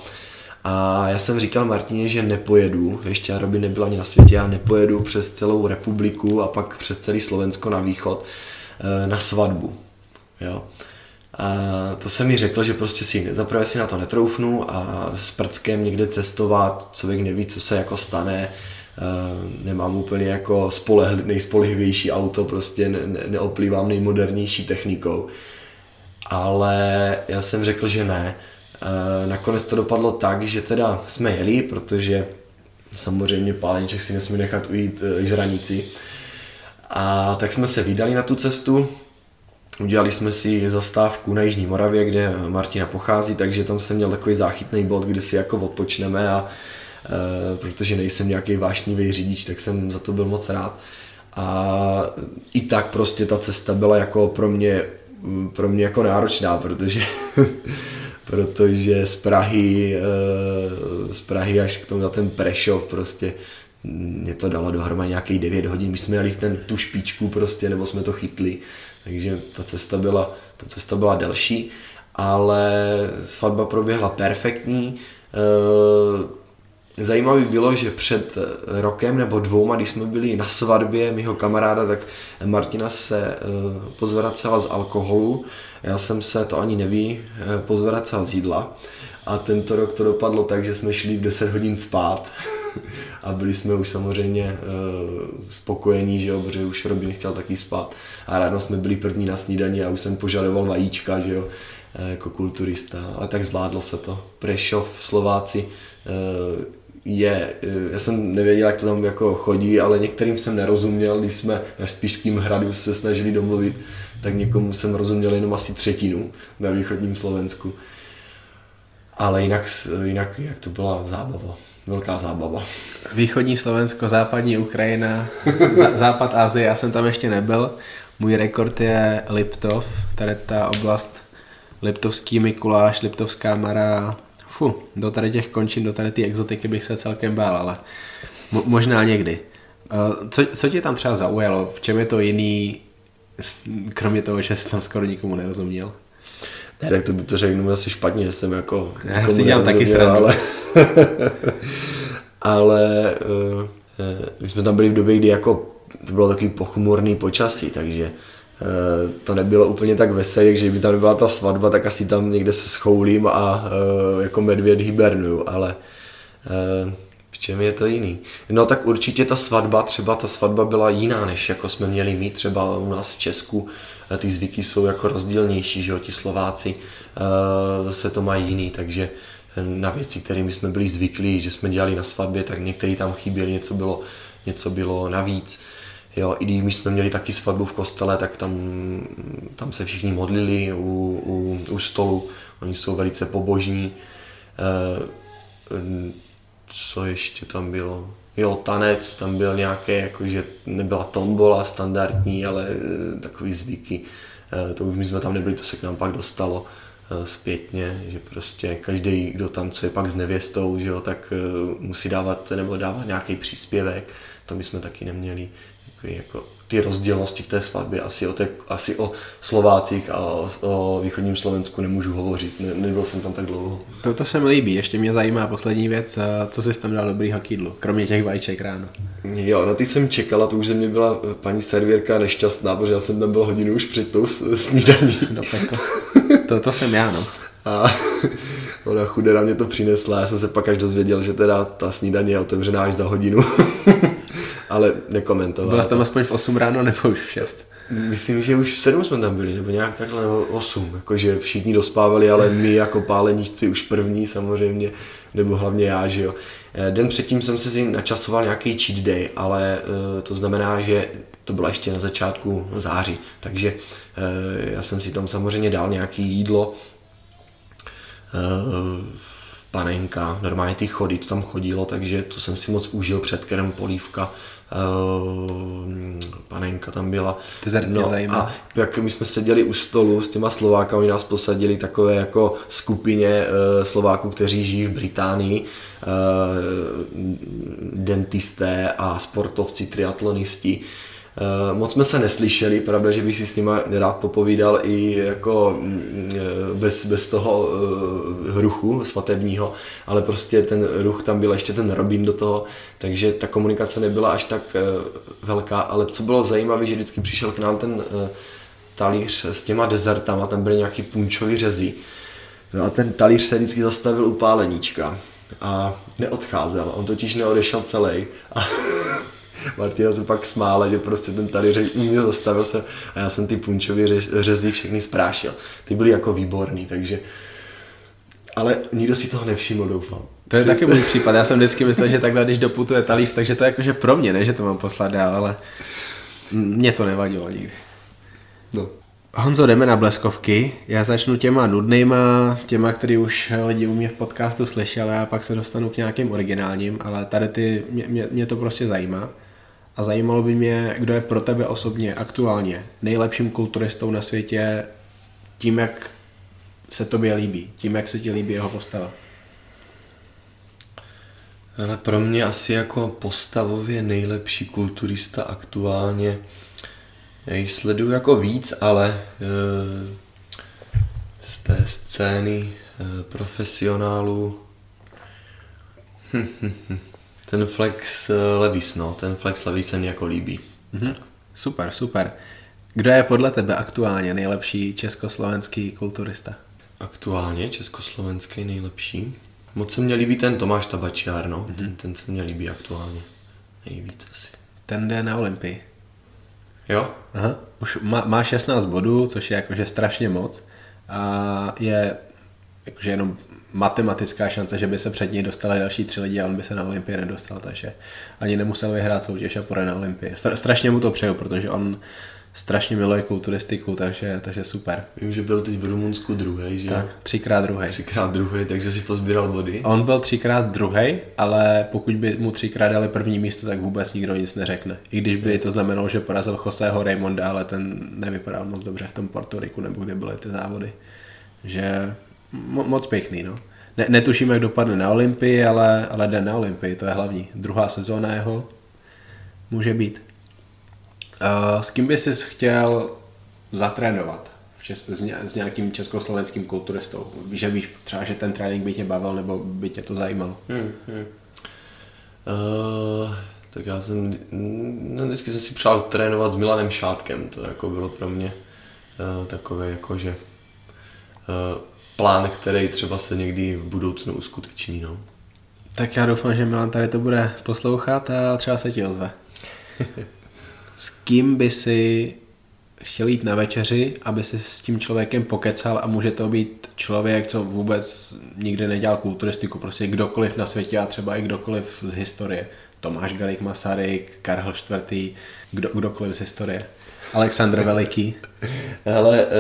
A já jsem říkal Martině, že nepojedu, ještě já Robin nebyla ani na světě, já nepojedu přes celou republiku a pak přes celý Slovensko na východ uh, na svatbu. Jo. A to se mi řekl, že prostě si zaprvé si na to netroufnu a s prckem někde cestovat, člověk neví, co se jako stane, nemám úplně jako spolehli, nejspolehlivější auto, prostě ne, ne, neoplývám nejmodernější technikou. Ale já jsem řekl, že ne. Nakonec to dopadlo tak, že teda jsme jeli, protože samozřejmě páleníček si nesmí nechat ujít e, žranici. A tak jsme se vydali na tu cestu, Udělali jsme si zastávku na Jižní Moravě, kde Martina pochází, takže tam jsem měl takový záchytný bod, kde si jako odpočneme a protože nejsem nějaký vášnivý řidič, tak jsem za to byl moc rád. A i tak prostě ta cesta byla jako pro mě, pro mě jako náročná, protože <laughs> protože z Prahy, e, z Prahy až k tomu na ten Prešov prostě mě to dalo dohromady nějakých 9 hodin, my jsme jeli v, ten, v tu špičku prostě, nebo jsme to chytli takže ta cesta byla, ta cesta byla delší, ale svatba proběhla perfektní. Zajímavý bylo, že před rokem nebo dvouma, když jsme byli na svatbě mého kamaráda, tak Martina se e, pozvracela z alkoholu, já jsem se, to ani neví, e, pozvracela z jídla. A tento rok to dopadlo tak, že jsme šli v 10 hodin spát <laughs> a byli jsme už samozřejmě spokojení, že jo, protože už Robin chtěl taky spát a ráno jsme byli první na snídani a už jsem požadoval vajíčka, že jo, jako kulturista, ale tak zvládlo se to. Prešov, Slováci, je, já jsem nevěděl, jak to tam jako chodí, ale některým jsem nerozuměl, když jsme na Spišském hradu se snažili domluvit, tak někomu jsem rozuměl jenom asi třetinu na východním Slovensku. Ale jinak, jinak, jinak to byla zábava velká zábava. Východní Slovensko, západní Ukrajina, <laughs> západ Asie, já jsem tam ještě nebyl. Můj rekord je Liptov, tady ta oblast Liptovský Mikuláš, Liptovská Mara. Fu, do tady těch končin, do tady ty exotiky bych se celkem bál, ale mo- možná někdy. Eh, co, co tě tam třeba zaujalo? V čem je to jiný, kromě toho, že jsi tam skoro nikomu nerozuměl? Ne, tak to by to řeknu asi špatně, že jsem jako... Já si dělám taky srandu. Ale, <laughs> ale uh, my jsme tam byli v době, kdy jako bylo takový pochmurný počasí, takže uh, to nebylo úplně tak veselé, že by tam nebyla ta svatba, tak asi tam někde se schoulím a uh, jako medvěd hibernuju, ale uh, v čem je to jiný? No tak určitě ta svatba, třeba ta svatba byla jiná, než jako jsme měli mít třeba u nás v Česku, ty zvyky jsou jako rozdílnější, že jo, ti Slováci zase to mají jiný, takže na věci, kterými jsme byli zvyklí, že jsme dělali na svatbě, tak některý tam chyběli, něco bylo, něco bylo navíc. Jo, i když jsme měli taky svatbu v kostele, tak tam, tam se všichni modlili u, u, u stolu. Oni jsou velice pobožní. E, co ještě tam bylo? Jo, tanec, tam byl nějaký, jakože nebyla tombola standardní, ale e, takový zvyky. E, to už my jsme tam nebyli, to se k nám pak dostalo zpětně, že prostě každý, kdo tancuje pak s nevěstou, že jo, tak musí dávat nebo dávat nějaký příspěvek, to my jsme taky neměli jako ty rozdílnosti v té svatbě. Asi o, té, asi o Slovácích a o, o východním Slovensku nemůžu hovořit, ne, nebyl jsem tam tak dlouho. To, to se mi líbí, ještě mě zajímá poslední věc, co jsi tam dal dobrýho k jídlu, kromě těch vajíček ráno. Jo, na ty jsem čekala, to už ze mě byla paní servírka nešťastná, protože já jsem tam byl hodinu už před tou snídaní. Do to, to jsem já, no. A <laughs> ona chudera mě to přinesla, já jsem se pak až dozvěděl, že teda ta snídaně je otevřená až za hodinu. <laughs> ale nekomentoval. Byl jsi tam aspoň v 8 ráno nebo už v 6? Myslím, že už v 7 jsme tam byli, nebo nějak takhle, nebo 8. Jakože všichni dospávali, ale my jako páleničci už první samozřejmě, nebo hlavně já, že jo. Eh, den předtím jsem se si načasoval nějaký cheat day, ale eh, to znamená, že to bylo ještě na začátku září, takže eh, já jsem si tam samozřejmě dal nějaký jídlo, panenka, normálně ty chody, to tam chodilo, takže to jsem si moc užil před kerem polívka, panenka tam byla. no, a jak my jsme seděli u stolu s těma Slováky, oni nás posadili takové jako skupině uh, Slováků, kteří žijí v Británii, uh, dentisté a sportovci, triatlonisti, Eh, moc jsme se neslyšeli, pravda, že bych si s nima rád popovídal i jako mm, eh, bez, bez toho uh, ruchu svatebního, ale prostě ten ruch tam byl ještě ten Robin do toho, takže ta komunikace nebyla až tak velká, ale co bylo zajímavé, že vždycky přišel k nám ten talíř s těma dezertama, tam byly nějaký punčový řezy. No a ten talíř se vždycky zastavil u páleníčka a neodcházel, on totiž neodešel celý. A <laughs> Martina se pak smála, že prostě ten tady u mě zastavil se a já jsem ty punčový řezy všechny sprášil. Ty byly jako výborný, takže ale nikdo si toho nevšiml, doufám. To je taky můj případ. Já jsem vždycky myslel, že takhle, když doputuje talíř, takže to je jakože pro mě, ne, že to mám poslat dál, ale mě to nevadilo nikdy. No. Honzo, jdeme na bleskovky. Já začnu těma nudnýma, těma, který už lidi u mě v podcastu slyšeli a pak se dostanu k nějakým originálním, ale tady ty, mě, mě, mě to prostě zajímá. A zajímalo by mě, kdo je pro tebe osobně aktuálně nejlepším kulturistou na světě tím, jak se tobě líbí, tím, jak se ti líbí jeho postava. Ale pro mě asi jako postavově nejlepší kulturista aktuálně, já jich sleduju jako víc, ale e, z té scény e, profesionálů hm, hm, hm. Ten Flex eh, Levis, no, ten Flex Levis se mi jako líbí. Mm-hmm. Super, super. Kdo je podle tebe aktuálně nejlepší československý kulturista? Aktuálně československý nejlepší? Moc se mně líbí ten Tomáš Tabačiár, no. Mm-hmm. Ten, ten se mně líbí aktuálně. Nejvíc asi. Ten jde na Olympii. Jo? Aha. Už má, má 16 bodů, což je jakože strašně moc. A je jakože jenom matematická šance, že by se před něj dostali další tři lidi a on by se na Olympii nedostal, takže ani nemusel vyhrát soutěž a půjde na Olympii. Strašně mu to přeju, protože on strašně miluje kulturistiku, takže, takže super. Vím, že byl teď v Rumunsku druhý, že? Tak, třikrát druhý. Třikrát druhý, takže si pozbíral body. On byl třikrát druhý, ale pokud by mu třikrát dali první místo, tak vůbec nikdo nic neřekne. I když by to znamenalo, že porazil Joseho Raymonda, ale ten nevypadal moc dobře v tom Portoriku, nebo kde byly ty závody. Že mo- moc pěkný, no. Ne, netuším, jak dopadne na Olympii, ale, ale jde na Olympii, to je hlavní. Druhá sezóna jeho může být. Uh, s kým by jsi chtěl zatrénovat v Česku, s, ně, s nějakým československým kulturistou? Že víš třeba, že ten trénink by tě bavil nebo by tě to zajímalo? Hmm, hmm. Uh, tak já jsem, no, vždycky jsem si přál trénovat s Milanem Šátkem, to jako bylo pro mě uh, takové jako, že uh, plán, který třeba se někdy v budoucnu uskuteční. No. Tak já doufám, že Milan tady to bude poslouchat a třeba se ti ozve. <laughs> S kým by si chtěl jít na večeři, aby si s tím člověkem pokecal a může to být člověk, co vůbec nikdy nedělal kulturistiku, prostě kdokoliv na světě a třeba i kdokoliv z historie. Tomáš Garik Masaryk, Karel IV., kdo, kdokoliv z historie. Alexandr Veliký. <laughs> Ale uh,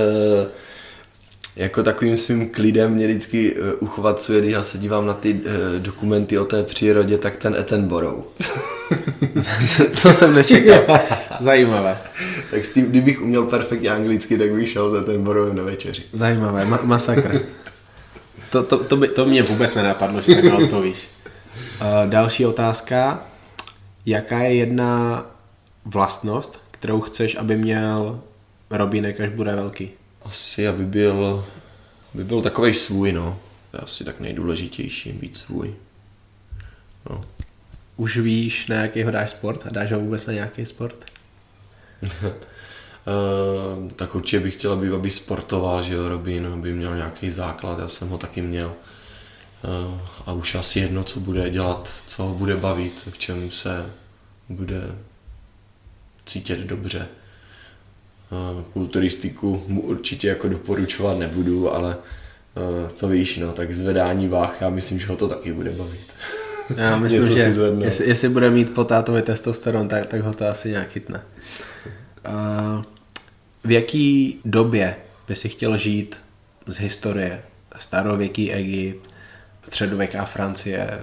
jako takovým svým klidem mě vždycky uh, uchvacuje, když já se dívám na ty uh, dokumenty o té přírodě, tak ten Attenborough. <laughs> to jsem nečekal. <laughs> Zajímavé. tak s tím, kdybych uměl perfektně anglicky, tak bych šel za ten Boroughem na večeři. Zajímavé, Ma- masakr. <laughs> To, to, to, by, to mě vůbec nenapadlo, že takhle odpovíš. Uh, další otázka. Jaká je jedna vlastnost, kterou chceš, aby měl Robínek, až bude velký? Asi, aby byl, aby byl takovej svůj, no. To je asi tak nejdůležitější, být svůj. No. Už víš, na jaký ho dáš sport? A dáš ho vůbec na nějaký sport? uh, <laughs> tak určitě bych chtěl, aby, aby sportoval, že jo, Robin, aby měl nějaký základ, já jsem ho taky měl. Uh, a už asi jedno, co bude dělat, co ho bude bavit, v čem se bude cítit dobře. Kulturistiku mu určitě jako doporučovat nebudu, ale to víš, no, tak zvedání váh, já myslím, že ho to taky bude bavit. Já <laughs> myslím, že jestli, jestli bude mít po tátovi testosteron, tak, tak ho to asi nějak chytne. Uh, v jaký době by si chtěl žít z historie? Starověký Egypt, středověká Francie,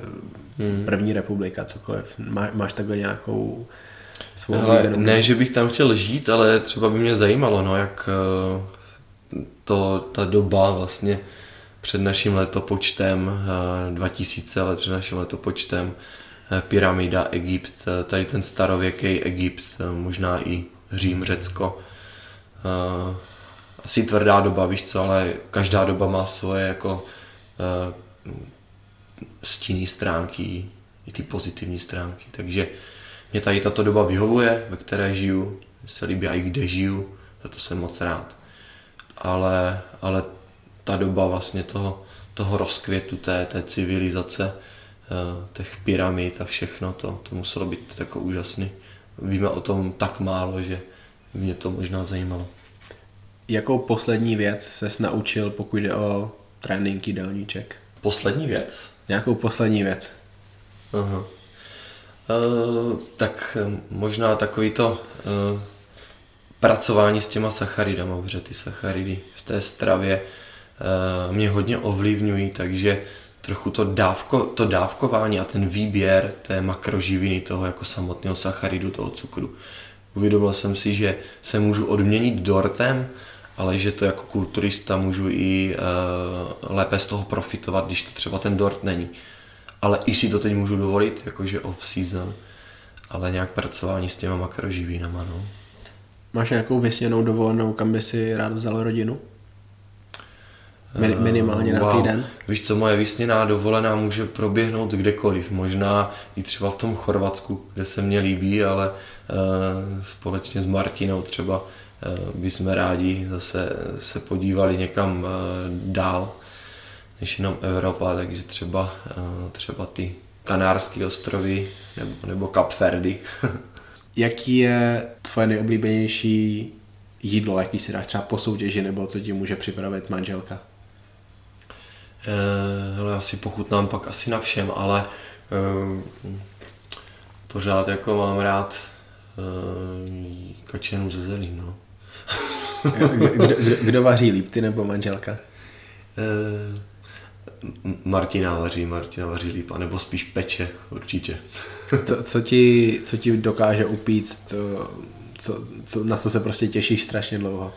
hmm. první republika, cokoliv. Má, máš takhle nějakou svou ale Ne, že bych tam chtěl žít, ale třeba by mě zajímalo, no, jak eh, to, ta doba vlastně před naším letopočtem, 2000 let před naším letopočtem, eh, pyramida, Egypt, eh, tady ten starověký Egypt, možná i Řím, Řecko. Asi tvrdá doba, víš co, ale každá doba má svoje jako stinné stránky, i ty pozitivní stránky. Takže mě tady tato doba vyhovuje, ve které žiju, se líbí i kde žiju, za to jsem moc rád. Ale, ale ta doba vlastně toho, toho rozkvětu té, té civilizace, eh, těch pyramid a všechno, to, to muselo být jako úžasný. Víme o tom tak málo, že mě to možná zajímalo. Jakou poslední věc ses naučil, pokud jde o tréninky jídelníček? Poslední věc? Nějakou poslední věc. Aha. Uh, tak eh, možná takový to uh, pracování s těma sacharidama, protože ty sacharidy v té stravě mě hodně ovlivňují, takže trochu to, dávko, to dávkování a ten výběr té makroživiny, toho jako samotného sacharidu, toho cukru. Uvědomil jsem si, že se můžu odměnit dortem, ale že to jako kulturista můžu i uh, lépe z toho profitovat, když to třeba ten dort není. Ale i si to teď můžu dovolit, jakože off-season, ale nějak pracování s těma makroživinama, no. Máš nějakou vysněnou dovolenou, kam by si rád vzal rodinu? Min- minimálně uh, wow. na týden? Víš co, moje vysněná dovolená může proběhnout kdekoliv. Možná i třeba v tom Chorvatsku, kde se mně líbí, ale uh, společně s Martinou třeba Eh, bychom rádi zase se podívali někam eh, dál než jenom Evropa, takže třeba, eh, třeba ty Kanárské ostrovy nebo, nebo Kapverdy. <laughs> Jaký je tvoje nejoblíbenější jídlo, jaký si dáš třeba po soutěži, nebo co ti může připravit manželka? Eh, hele, asi pochutnám pak asi na všem, ale eh, pořád jako mám rád eh, kačenu ze zelím, no. kdo, kdo, kdo vaří líp, ty nebo manželka? Uh, Martina vaří, Martina vaří líp, anebo spíš peče, určitě. co, co, ti, co ti dokáže upíct, co, co, na co se prostě těšíš strašně dlouho?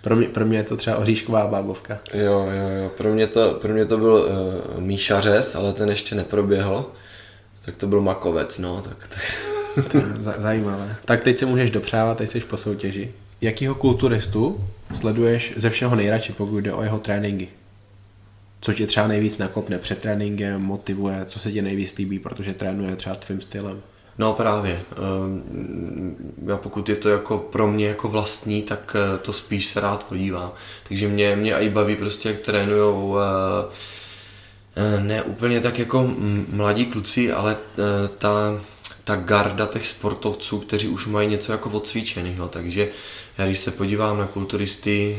Pro mě, pro mě je to třeba oříšková bábovka. Jo, jo, jo. Pro mě to, pro mě to byl uh, Míša Řez, ale ten ještě neproběhl. Tak to byl Makovec, no. Tak, tak. <laughs> to je zajímavé. Tak teď si můžeš dopřávat, teď jsi po soutěži jakýho kulturistu sleduješ ze všeho nejradši, pokud jde o jeho tréninky? Co tě třeba nejvíc nakopne před tréninkem, motivuje, co se ti nejvíc líbí, protože trénuje třeba tvým stylem? No právě. Ehm, já pokud je to jako pro mě jako vlastní, tak eh, to spíš se rád podívám. Takže mě, mě i baví prostě, jak trénujou eh, eh, ne úplně tak jako mladí kluci, ale ta, ta garda těch sportovců, kteří už mají něco jako odcvičeného. Takže já když se podívám na kulturisty,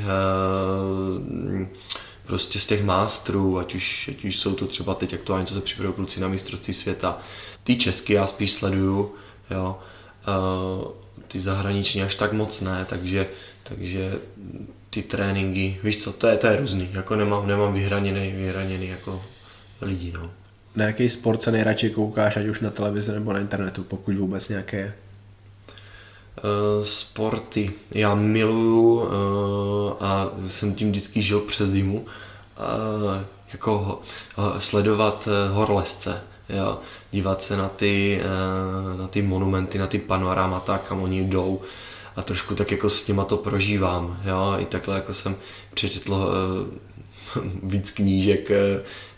prostě z těch mástrů, ať už, ať už jsou to třeba teď aktuálně, co se připravují kluci na mistrovství světa. Ty česky já spíš sleduju, jo. Uh, ty zahraniční až tak moc ne, takže, takže ty tréninky, víš co, to je, to je různý, jako nemám, nemám vyhraněný, vyhraněný jako lidi, no. Na jaký sport se nejradši koukáš, ať už na televizi nebo na internetu, pokud vůbec nějaké sporty. Já miluju uh, a jsem tím vždycky žil přes zimu, uh, jako sledovat horlesce, jo? dívat se na ty, na ty monumenty, na ty panoramata, kam oni jdou a trošku tak jako s nima to prožívám. Jo? I takhle jako jsem přečetl <laughs> víc knížek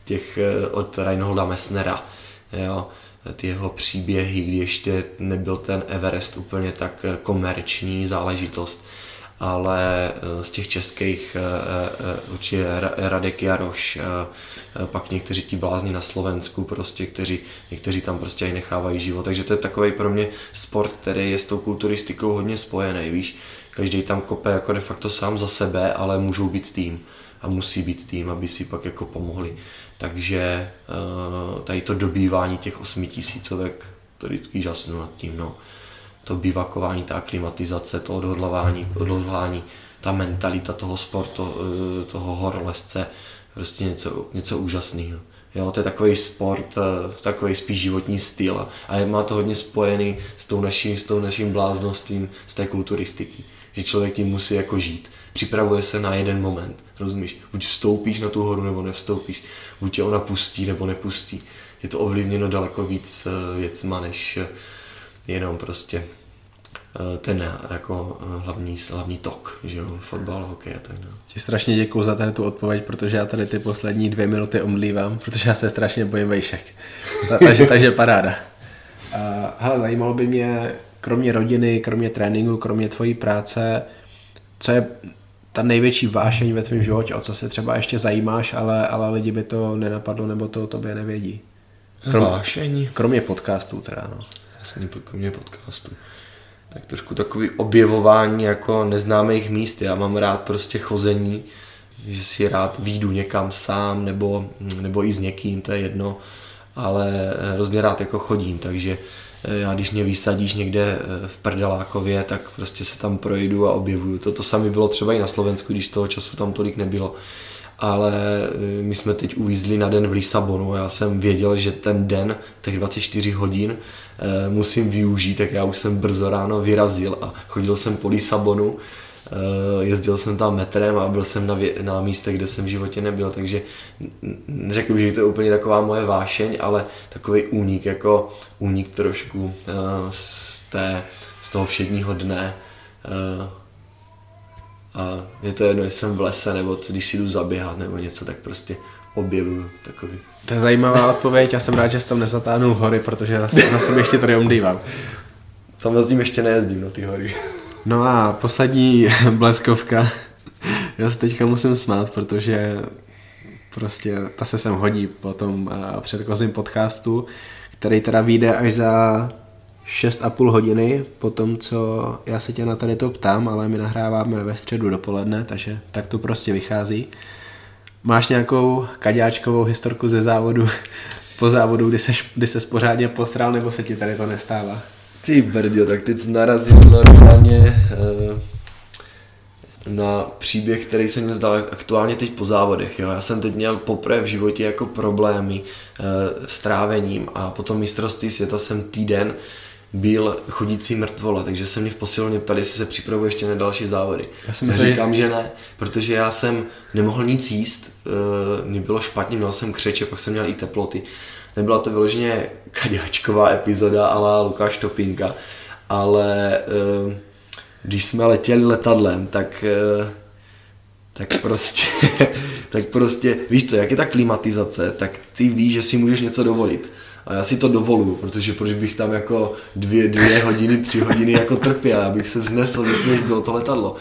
těch od Reinholda Messnera. Jo? Ty jeho příběhy, kdy ještě nebyl ten Everest úplně tak eh, komerční záležitost, ale eh, z těch českých eh, určitě Radek Jaroš, pak někteří ti blázni na Slovensku, prostě, kteří, někteří tam prostě i nechávají život. Takže to je takový pro mě sport, který je s tou kulturistikou hodně spojený, víš. Každý tam kope jako de facto sám za sebe, ale můžou být tým a musí být tým, aby si pak jako pomohli. Takže eh, tady to dobývání těch osmitisícovek, to vždycky žasnu nad tím, no. To bivakování, ta klimatizace, to odhodlování, odhodlání, ta mentalita toho sportu, eh, toho horolezce, prostě něco, něco úžasného. Jo, to je takový sport, eh, takový spíš životní styl a má to hodně spojený s tou naším, s tou naším bláznostvím z té kulturistiky, že člověk tím musí jako žít připravuje se na jeden moment, rozumíš? Buď vstoupíš na tu horu nebo nevstoupíš, buď tě ona pustí nebo nepustí. Je to ovlivněno daleko víc eh, věcma, než eh, jenom prostě eh, ten jako hlavní, hlavní tok, že jo, fotbal, hokej a tak dále. Ti strašně děkuji za tady tu odpověď, protože já tady ty poslední dvě minuty omlívám, protože já se strašně bojím vejšek. takže, takže paráda. Uh, hele, zajímalo by mě, kromě rodiny, kromě tréninku, kromě tvojí práce, co je ta největší vášeň ve tvém životě, o co se třeba ještě zajímáš, ale, ale lidi by to nenapadlo nebo to tobě nevědí. Krom, vášeň? Kromě podcastů teda, no. Jasně, kromě podcastů. Tak trošku takový objevování jako neznámých míst. Já mám rád prostě chození, že si rád výjdu někam sám nebo, nebo i s někým, to je jedno, ale hrozně rád jako chodím, takže Eh, já když mě vysadíš někde eh, v Prdelákově, tak prostě se tam projdu a objevuju. To, to samé bylo třeba i na Slovensku, když toho času tam tolik nebylo. Ale eh, my jsme teď uvízli na den v Lisabonu. Já jsem věděl, že ten den, těch 24 hodin, musím využít, tak já už jsem brzo ráno vyrazil a chodil jsem po Lisabonu Eh, jezdil jsem tam metrem a byl jsem na, vě- na místech, kde jsem v životě nebyl, takže neřekl bych, že to je úplně taková moje vášeň, ale takový únik, jako únik trošku eh, z, té, z toho všedního dne. Eh, a je to jedno, jestli jsem v lese, nebo když si jdu zaběhat, nebo něco, tak prostě objevuju takový. To je zajímavá odpověď, já jsem rád, že jsi tam nezatáhnul hory, protože na, na sebe ještě tady omdývám. Tam ním ještě nejezdím na ty hory. No a poslední <laughs> bleskovka. <laughs> Já se teďka musím smát, protože prostě ta se sem hodí po tom eh, předchozím podcastu, který teda vyjde až za 6,5 hodiny po tom, co já se tě na tady to ptám, ale my nahráváme ve středu dopoledne, takže tak to prostě vychází. Máš nějakou kaďáčkovou historku ze závodu <laughs> po závodu, kdy seš, kdy ses pořádně posral, nebo se ti tady to nestává? Ty brdio, tak teď narazil normálně uh, na příběh, který se mi zdal aktuálně teď po závodech. Jo. Já jsem teď měl poprvé v životě jako problémy uh, s trávením a potom mistrovství světa jsem týden byl chodící mrtvola, takže se mě v posilovně ptali, jestli se připravuje ještě na další závody. Já, jsem myslel, říkám, že ne, protože já jsem nemohl nic jíst, uh, mě bylo špatně, měl jsem křeče, pak jsem měl i teploty Nebyla to vyloženě kaďáčková epizoda ale Lukáš Topinka, ale eh, když jsme letěli letadlem, tak eh, tak prostě, <laughs> tak prostě, víš co, jak je ta klimatizace, tak ty víš, že si můžeš něco dovolit. A já si to dovoluju, protože proč bych tam jako dvě, dvě hodiny, tři hodiny jako trpěl, abych se vznesl víc, než bylo to letadlo.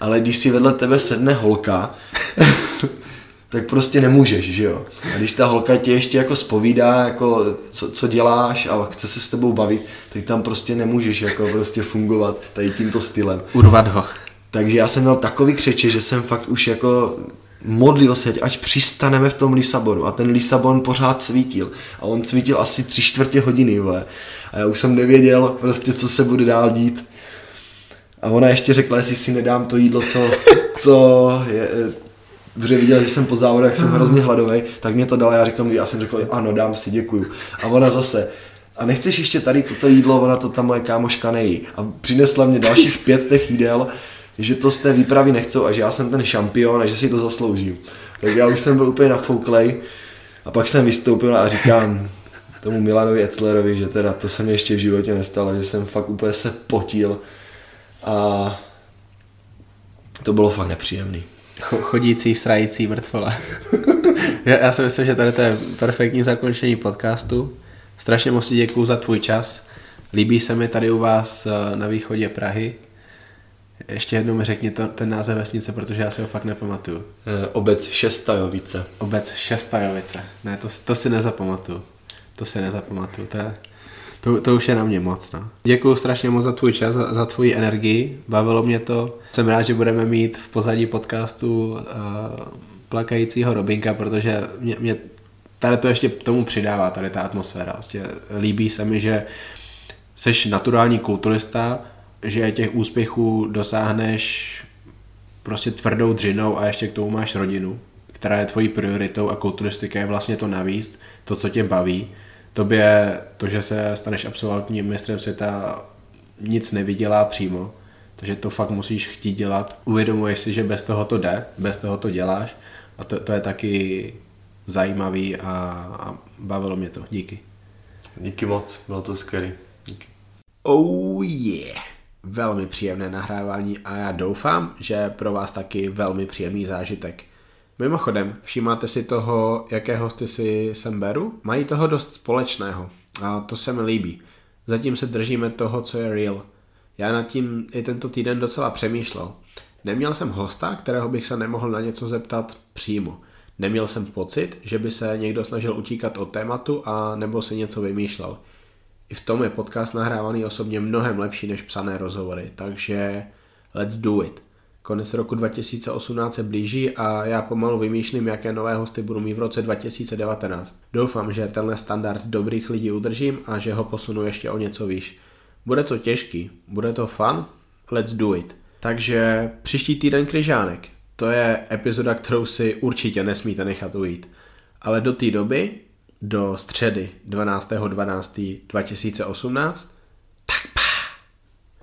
Ale když si vedle tebe sedne holka, <laughs> tak prostě nemůžeš, že jo. A když ta holka tě ještě jako spovídá, jako co, co děláš a chce se s tebou bavit, tak tam prostě nemůžeš jako prostě fungovat tady tímto stylem. Urvat ho. Takže já jsem měl takový křeče, že jsem fakt už jako modlil se, až přistaneme v tom Lisabonu a ten Lisabon pořád svítil a on svítil asi tři čtvrtě hodiny, vole. a já už jsem nevěděl prostě, co se bude dál dít. A ona ještě řekla, jestli si nedám to jídlo, co, co je, protože viděla, že jsem po závodech, jsem hrozně hladový, tak mě to dala, já říkám, já jsem řekl, ano, dám si, děkuju. A ona zase, a nechceš ještě tady toto jídlo, ona to ta moje kámoška nejí. A přinesla mě dalších pět těch jídel, že to z té výpravy nechcou a že já jsem ten šampion a že si to zasloužím. Tak já už jsem byl úplně nafouklej a pak jsem vystoupil a říkám tomu Milanovi Etzlerovi, že teda to se mi ještě v životě nestalo, že jsem fakt úplně se potil a to bylo fakt nepříjemný. Chodící, srající mrtvola. <laughs> já, já si myslím, že tady to je perfektní zakončení podcastu. Strašně moc děkuju za tvůj čas. Líbí se mi tady u vás eh, na východě Prahy. Ještě jednou mi řekni to, ten název vesnice, protože já si ho fakt nepamatuju. Eh, obec Šestajovice. Obec Šestajovice. Ne, to, to si nezapamatuju. To si nezapamatuju. To, je, to, to už je na mě moc. No. Děkuji strašně moc za tvůj čas, za, za tvoji energii. Bavilo mě to. Jsem rád, že budeme mít v pozadí podcastu uh, plakajícího Robinka, protože mě, mě tady to ještě tomu přidává, tady ta atmosféra. Vlastně líbí se mi, že jsi naturální kulturista, že těch úspěchů dosáhneš prostě tvrdou dřinou a ještě k tomu máš rodinu, která je tvojí prioritou a kulturistika je vlastně to navíc, to, co tě baví. Tobě to, že se staneš absolutním mistrem světa, nic nevydělá přímo, takže to fakt musíš chtít dělat. Uvědomuješ si, že bez toho to jde, bez toho to děláš a to, to je taky zajímavý a, a bavilo mě to. Díky. Díky moc, bylo to skvělé. Díky. Oh yeah! Velmi příjemné nahrávání a já doufám, že pro vás taky velmi příjemný zážitek. Mimochodem, všímáte si toho, jaké hosty si sem beru? Mají toho dost společného a to se mi líbí. Zatím se držíme toho, co je real. Já nad tím i tento týden docela přemýšlel. Neměl jsem hosta, kterého bych se nemohl na něco zeptat přímo. Neměl jsem pocit, že by se někdo snažil utíkat od tématu a nebo se něco vymýšlel. I v tom je podcast nahrávaný osobně mnohem lepší než psané rozhovory, takže let's do it. Konec roku 2018 se blíží a já pomalu vymýšlím, jaké nové hosty budu mít v roce 2019. Doufám, že tenhle standard dobrých lidí udržím a že ho posunu ještě o něco výš. Bude to těžký, bude to fun, let's do it. Takže příští týden Kryžánek. To je epizoda, kterou si určitě nesmíte nechat ujít. Ale do té doby, do středy 12.12.2018,